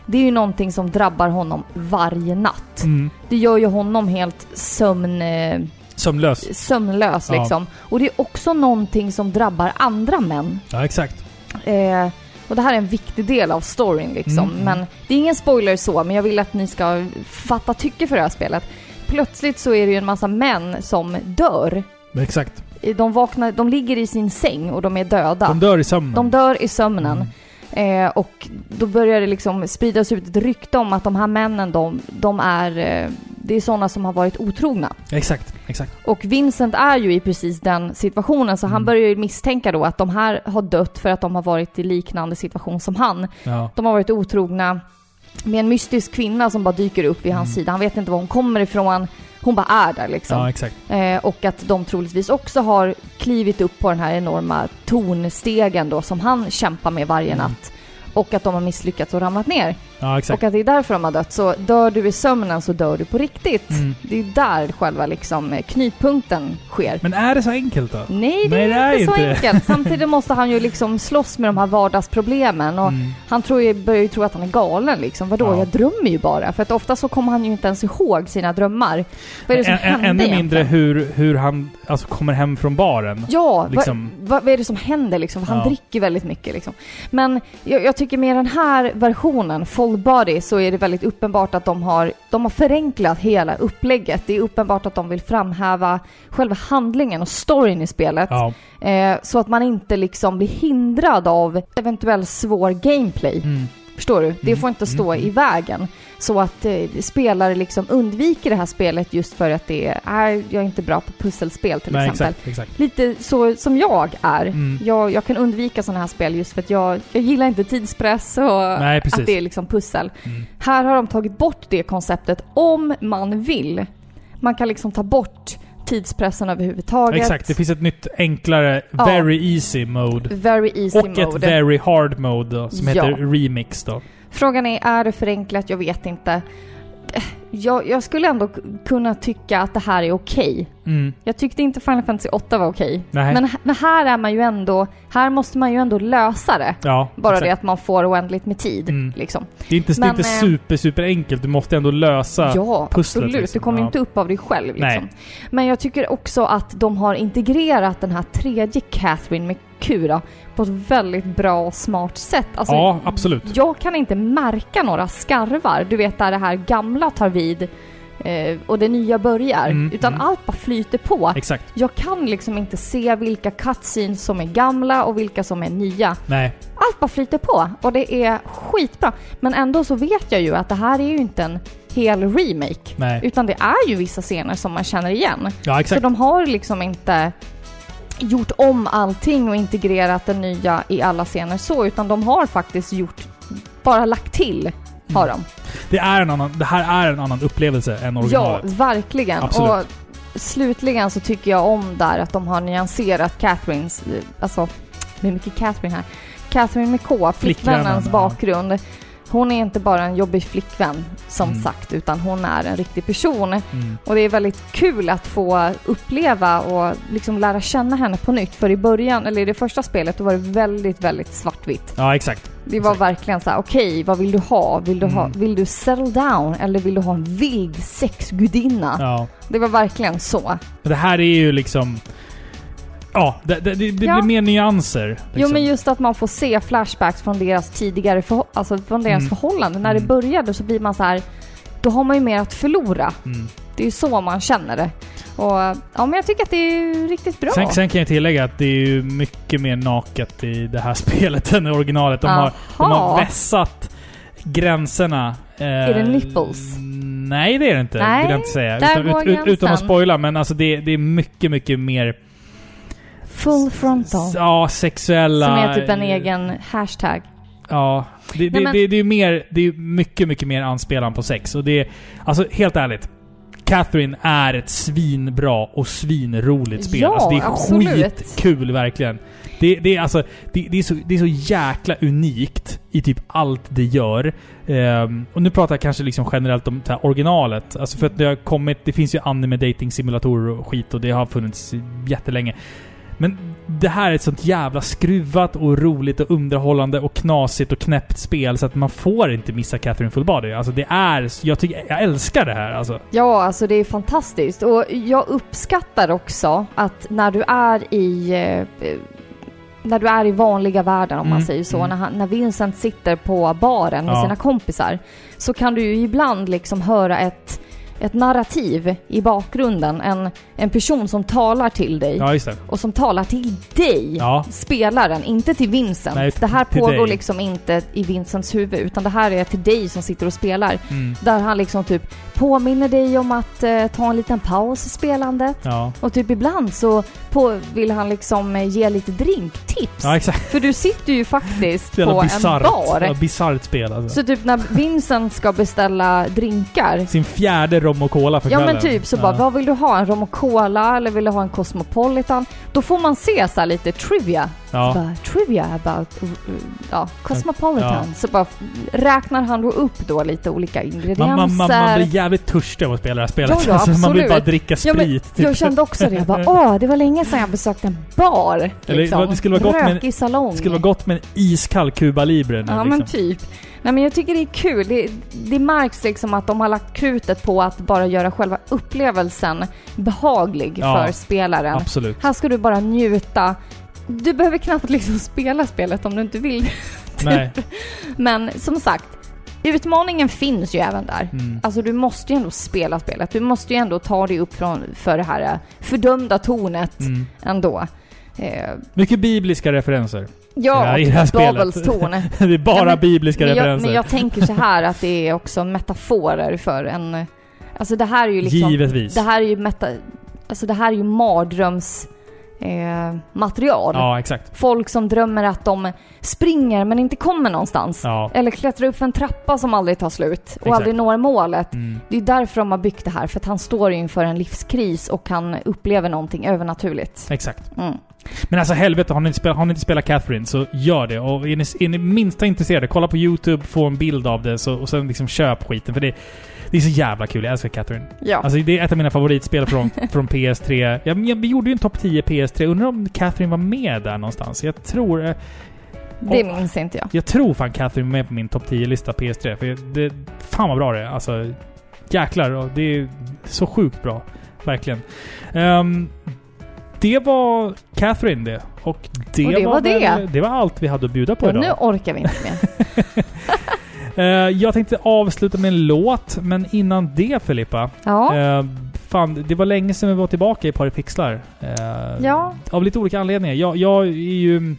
Det är ju någonting som drabbar honom varje natt. Mm. Det gör ju honom helt sömn, eh, Sömnlös. sömnlös Ja. liksom. Och det är också någonting som drabbar andra män. Ja, exakt. Eh, och det här är en viktig del av storyn liksom. Mm. Men det är ingen spoiler så, men jag vill att ni ska fatta tycke för det här spelet. Plötsligt så är det ju en massa män som dör. Exakt. De, vaknar, de ligger i sin säng och de är döda. De dör i sömnen. De dör i sömnen. Mm. Eh, och då börjar det liksom spridas ut ett rykte om att de här männen, de, de är... Eh, det är sådana som har varit otrogna. Exakt. Exakt. Och Vincent är ju i precis den situationen, så han Mm. börjar ju misstänka då att de här har dött för att de har varit i liknande situation som han. Ja. De har varit otrogna med en mystisk kvinna som bara dyker upp vid hans Mm. sida. Han vet inte var hon kommer ifrån. Hon bara är där liksom. ja. Eh, och att de troligtvis också har klivit upp på den här enorma tornstegen då som han kämpar med varje Mm. natt. Och att de har misslyckats och ramlat ner. Ja, exakt. Och att det är därför de har dött. Så dör du i sömnen så dör du på riktigt. Mm. Det är där själva liksom eh, knutpunkten sker. Men är det så enkelt då? Nej, det Nej, är det är inte så inte enkelt. Samtidigt måste han ju liksom slåss med de här vardagsproblemen. Och Mm. han tror ju, börjar ju tro att han är galen liksom. Vadå, Ja. jag drömmer ju bara. För att ofta så kommer han ju inte ens ihåg sina drömmar. Vad är det som Ä- hände Ännu mindre egentligen? hur, hur han alltså, kommer hem från baren. Ja, liksom. vad, vad, vad är det som händer liksom? Han Ja. dricker väldigt mycket liksom. Men jag, jag tycker med den här versionen, Full Body, så är det väldigt uppenbart att de har, de har förenklat hela upplägget. Det är uppenbart att de vill framhäva själva handlingen och storyn i spelet. Ja. Eh, så att man inte liksom blir hindrad av eventuell svår gameplay. Mm. Förstår du? Det Mm, får inte stå mm, i vägen. Så att eh, spelare liksom undviker det här spelet just för att det är, "Nej, jag är inte bra på pusselspel till Nej, exempel. exakt. exakt. Lite så som jag är. Mm. Jag, jag kan undvika sådana här spel just för att jag, jag gillar inte tidspress och Nej, att det är liksom pussel. Mm. Här har de tagit bort det konceptet om man vill. Man kan liksom ta bort tidspressen överhuvudtaget. Exakt. Det finns ett nytt enklare Ja. Very Easy Mode. Very easy Och ett mode. Very Hard Mode då, som Ja. heter Remix då. Frågan är, är det förenklat? Jag vet inte. jag, jag skulle ändå kunna tycka att det här är okej. Mm. Jag tyckte inte Final Fantasy 8 var okej. Men, men här är man ju ändå, här måste man ju ändå lösa det. Ja, Bara exakt. det att man får oändligt med tid. Mm. Liksom. Det är inte, det är Men, inte eh, super, super enkelt. Du måste ändå lösa Ja, pusslet. absolut. liksom. Du kommer Ja. inte upp av dig själv. Liksom. Men jag tycker också att de har integrerat den här tredje Catherine med Då, på ett väldigt bra och smart sätt. Alltså, Ja, absolut. Jag kan inte märka några skarvar, du vet där det här gamla tar vid eh, och det nya börjar. Mm, utan mm. allt bara flyter på. Exakt. Jag kan liksom inte se vilka cutscenes som är gamla och vilka som är nya. Nej. Allt bara flyter på och det är skitbra. Men ändå så vet jag ju att det här är ju inte en hel remake. Nej. Utan det är ju vissa scener som man känner igen. Ja, Så exakt. de har liksom inte gjort om allting och integrerat det nya i alla scener så, utan de har faktiskt gjort, bara lagt till, har de. Det, är en annan, det här är en annan upplevelse än Ja, originalet. verkligen. Absolut. Och slutligen så tycker jag om där att de har nyanserat Catherines, eh, alltså, det är mycket Catherine här. Catherine med K, flickvännens Flickvännen, ja. Hon är inte bara en jobbig flickvän, som Mm. sagt, utan hon är en riktig person. Mm. Och det är väldigt kul att få uppleva och liksom lära känna henne på nytt. För i början, eller i det första spelet, då var det väldigt, väldigt svartvitt. Ja, exakt. Det var Exakt. verkligen så här: okej, vad vill du ha? Vill du, ha? Mm. vill du settle down eller vill du ha en vild sexgudinna? Ja. Det var verkligen så. Det här är ju liksom... Ja, det, det, det, det Ja. blir mer nyanser. Liksom. Jo men just att man får se flashbacks från deras tidigare förhå- alltså från deras Mm. förhållande. När Mm. det började så blir man så här. då har man ju mer att förlora. Mm. Det är ju så man känner det. Och ja, men jag tycker att det är riktigt bra. Sen, sen kan jag tillägga att det är ju mycket mer naket i det här spelet än i originalet. De har, de har vässat gränserna. Eh, Är det nipples? Nej, det är det inte. Nej, vill jag inte säga. Utan, ut, ut, utan att spoila, men alltså det, det är mycket, mycket mer... Full frontal. Ja, sexuella... Som är typ en egen hashtag. Ja. Det, det, Nej, men- det, det är mer... Det är mycket, mycket mer anspelan på sex. Och det är... Alltså, helt ärligt. Catherine är ett svinbra och svinroligt spel. Ja, alltså, det är absolut. skitkul verkligen. Det, det, är alltså, det, det, är så, det är så jäkla unikt i typ allt det gör. Ehm, och nu pratar jag kanske liksom generellt om det här originalet. Alltså för att det har kommit... Det finns ju anime dating simulatorer och skit och det har funnits jättelänge. Men det här är ett sånt jävla skruvat och roligt och underhållande och knasigt och knäppt spel så att man får inte missa Catherine Full Body. Alltså det är... Jag, tycker, jag älskar det här alltså. Ja, alltså det är fantastiskt. Och jag uppskattar också att när du är i... Eh, när du är i vanliga världen om man Mm, säger så, mm. när, han, när Vincent sitter på baren med Ja. sina kompisar, så kan du ju ibland liksom höra ett, ett narrativ i bakgrunden. En, en person som talar till dig. Ja, just det. och som talar till dig, Ja. spelaren, inte till Vincent. Nej, det här till pågår dig. liksom inte i Vincents huvud, utan det här är till dig som sitter och spelar. Mm. Där han liksom typ påminner dig om att eh, ta en liten paus i spelandet. Ja. Och typ ibland så på, vill han liksom eh, ge lite drinktips. Ja, exakt. För du sitter ju faktiskt Jävla på en bisarrt. bar. Ja, bisarrt spel alltså. Så typ när Vincent ska beställa drinkar Sin fjärde rom och cola för Ja kvällen. men typ så Ja. bara, vad vill du ha? En rom och cola eller vill du ha en cosmopolitan? Då får man se så här lite trivia. Ja. Bara, trivia about, uh, uh, ja, cosmopolitan. Ja. Så bara räknar han då upp då lite olika ingredienser. Man, man, man, man blir jävligt törstig av att spela det här spelet. Ja, ja, Alltså, man vill bara dricka Ja, men sprit. typ. Jag kände också det. Jag bara, åh, det var länge sedan jag besökte en bar. Eller, Liksom. det skulle vara gott med en- Rökig salong. Det skulle vara gott med en iskall Cuba Libre nu Ja liksom. men typ. Nej men jag tycker det är kul. Det, det märks liksom att de har lagt krutet på att bara göra själva upplevelsen behaglig Ja, för spelaren. Absolut. Här ska du bara njuta. Du behöver knappt liksom spela spelet om du inte vill. Nej. Men som sagt, utmaningen finns ju även där. Mm. Alltså du måste ju ändå spela spelet. Du måste ju ändå ta dig upp från, för det här eh, fördömda tornet Mm. ändå. Eh, Mycket bibliska referenser. ja, i det här. Babels torn. det är bara men- bibliska men jag, referenser. men jag tänker så här att det är också metaforer för en... Alltså det här är ju liksom... Givetvis. Det här är ju meta... Alltså det här är ju mardröms... Eh, material. Ja, exakt. Folk som drömmer att de springer men inte kommer någonstans. Ja. Eller klättrar upp för en trappa som aldrig tar slut och Exakt. aldrig når målet. Mm. Det är därför de har byggt det här, för att han står inför en livskris och han upplever någonting övernaturligt. Exakt. Mm. Men alltså helvete, har ni, inte spelat, har ni inte spelat Catherine så gör det. Och är ni, är ni minsta intresserade, kolla på YouTube, få en bild av det så, och sen liksom köp skiten. För det, det är så jävla kul. Jag älskar Catherine. Ja. Alltså det är ett av mina favoritspel från, från PS3. Ja, men jag, vi gjorde ju en topp 10 PS3. Undrar om Catherine var med där någonstans? Jag tror... eh, det minns inte jag. Jag tror fan Catherine var med på min topp 10-lista PS3. För det, fan vad bra det är. Alltså, jäklar. Det är så sjukt bra. Verkligen. Ehm, det var Catherine det. Och det, Och det var det. väl- det var allt vi hade att bjuda på Och idag. nu orkar vi inte mer. Eh, jag tänkte avsluta med en låt, men innan det Filippa. Ja. Eh, fan, det var länge sedan vi var tillbaka i Paripixlar. Uh, Ja. Av lite olika anledningar. Jag, jag är ju...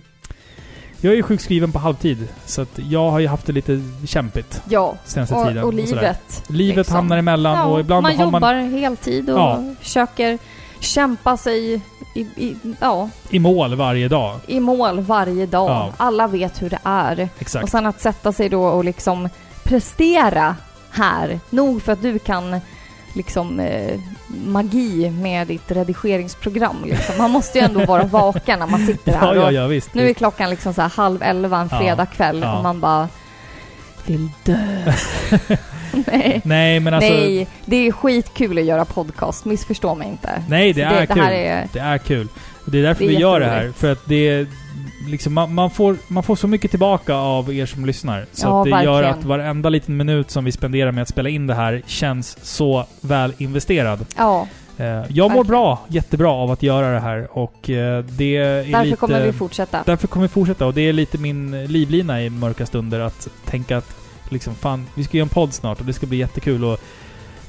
Jag är ju sjukskriven på halvtid. Så att jag har ju haft det lite kämpigt Ja. senaste Och, tiden. och sådär. livet. Livet liksom. hamnar emellan Ja, och ibland man har jobbar man heltid och Ja. försöker kämpa sig i, i, ja, i mål varje dag. i mål varje dag. Ja. Alla vet hur det är. Exakt. Och sen att sätta sig då och liksom prestera här. Nog för att du kan liksom eh, magi med ditt redigeringsprogram. Liksom. Man måste ju ändå vara vaken när man sitter här. ja, ja, visst. Nu är visst. klockan liksom så här halv elva en fredagkväll och man bara vill dö. Nej. Nej, men alltså... Nej, det är skitkul att göra podcast. Missförstå mig inte. Nej, det Så är det, kul. det är... Det är kul. Det är därför Det är vi gör det här. För att det är liksom, man, man, får, man får så mycket tillbaka av er som lyssnar. Så Ja, att det gör verkligen. att varenda liten minut som vi spenderar med att spela in det här känns så väl investerad. Ja, Eh, jag mår Verkligen. bra, jättebra av att göra det här och eh, det är därför lite... kommer vi fortsätta. Därför kommer vi fortsätta och det är lite min livlina i mörka stunder att tänka att liksom fan, vi ska göra en podd snart och det ska bli jättekul och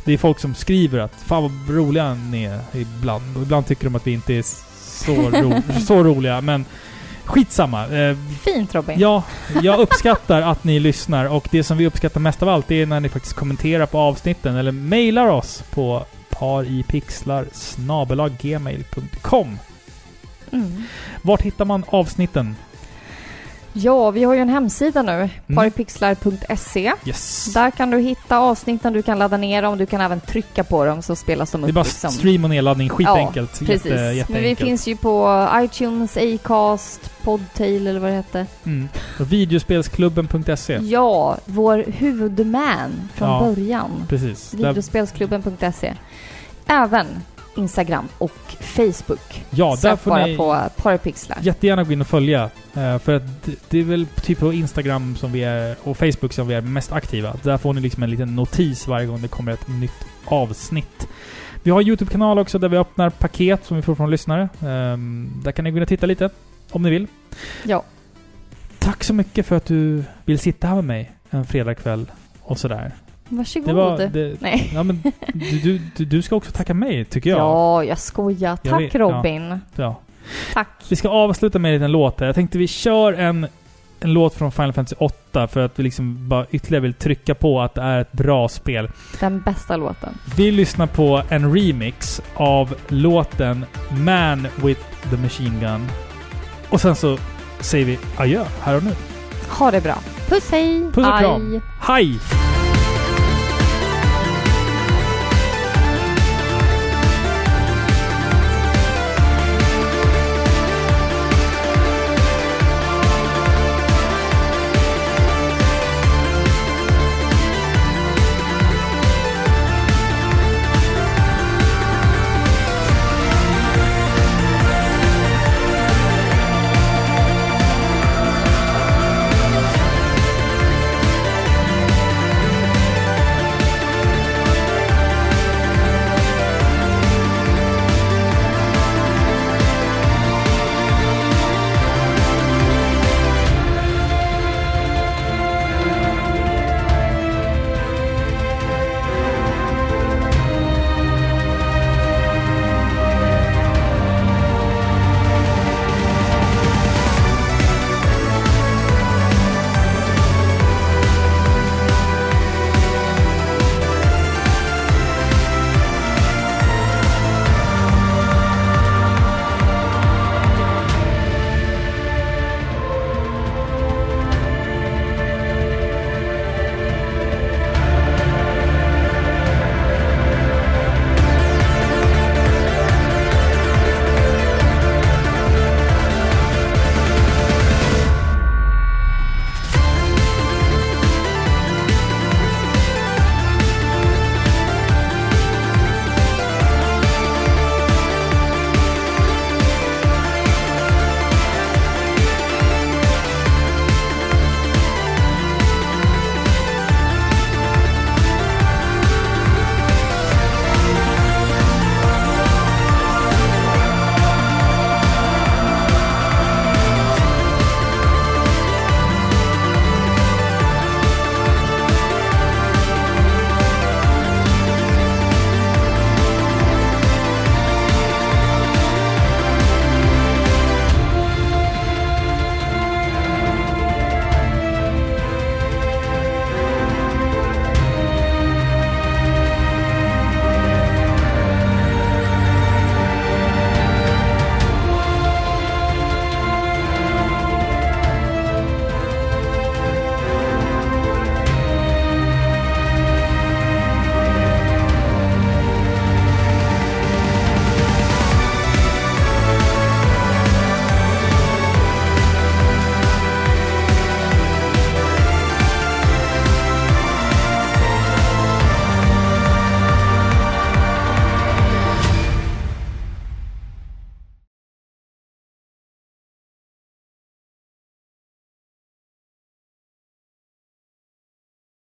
det är folk som skriver att fan vad roliga ni är ibland och ibland tycker de att vi inte är så, ro, så roliga men skitsamma. Eh, Fint Robin. ja, jag uppskattar att ni lyssnar och det som vi uppskattar mest av allt är när ni faktiskt kommenterar på avsnitten eller mejlar oss på paripixlar gmail.com Mm. Vart hittar man avsnitten? Ja, vi har ju en hemsida nu. Mm. Paripixlar.se. Yes. Där kan du hitta avsnitten, du kan ladda ner dem, du kan även trycka på dem så spelas de upp. Det är bara liksom. stream och nedladdning, skitenkelt. Precis. Jätte, Men vi finns ju på iTunes, Acast, Podtail eller vad det hette. Mm. Och Videospelsklubben.se. Ja, vår huvudman från Ja. början. Precis. Videospelsklubben.se. Även Instagram och Facebook. ja, där Sök får bara ni på Parapixlar. jättegärna gå in och följa. Eh, för att det, det är väl typ på Instagram som vi är, och Facebook som vi är mest aktiva. Där får ni liksom en liten notis varje gång det kommer ett nytt avsnitt. Vi har en YouTube-kanal också där vi öppnar paket som vi får från lyssnare. Ehm, där kan ni gå in och titta lite, om ni vill. Ja. Tack så mycket för att du vill sitta här med mig en fredagkväll och sådär. Varsågod. Det var... Det, Nej. Ja, men du, du, du, ska också tacka mig, tycker jag. Ja, jag skojar. Jag Tack vet, ja. Robin. Ja. Tack. Vi ska avsluta med en liten låt. här. Jag tänkte vi kör en, en låt från Final Fantasy 8 för att vi liksom bara ytterligare vill trycka på att det är ett bra spel. Den bästa låten. Vi lyssnar på en remix av låten Man with the Machine Gun. Och sen så säger vi adjö här och nu. Ha det bra. Puss hej! Puss och kram. Hej!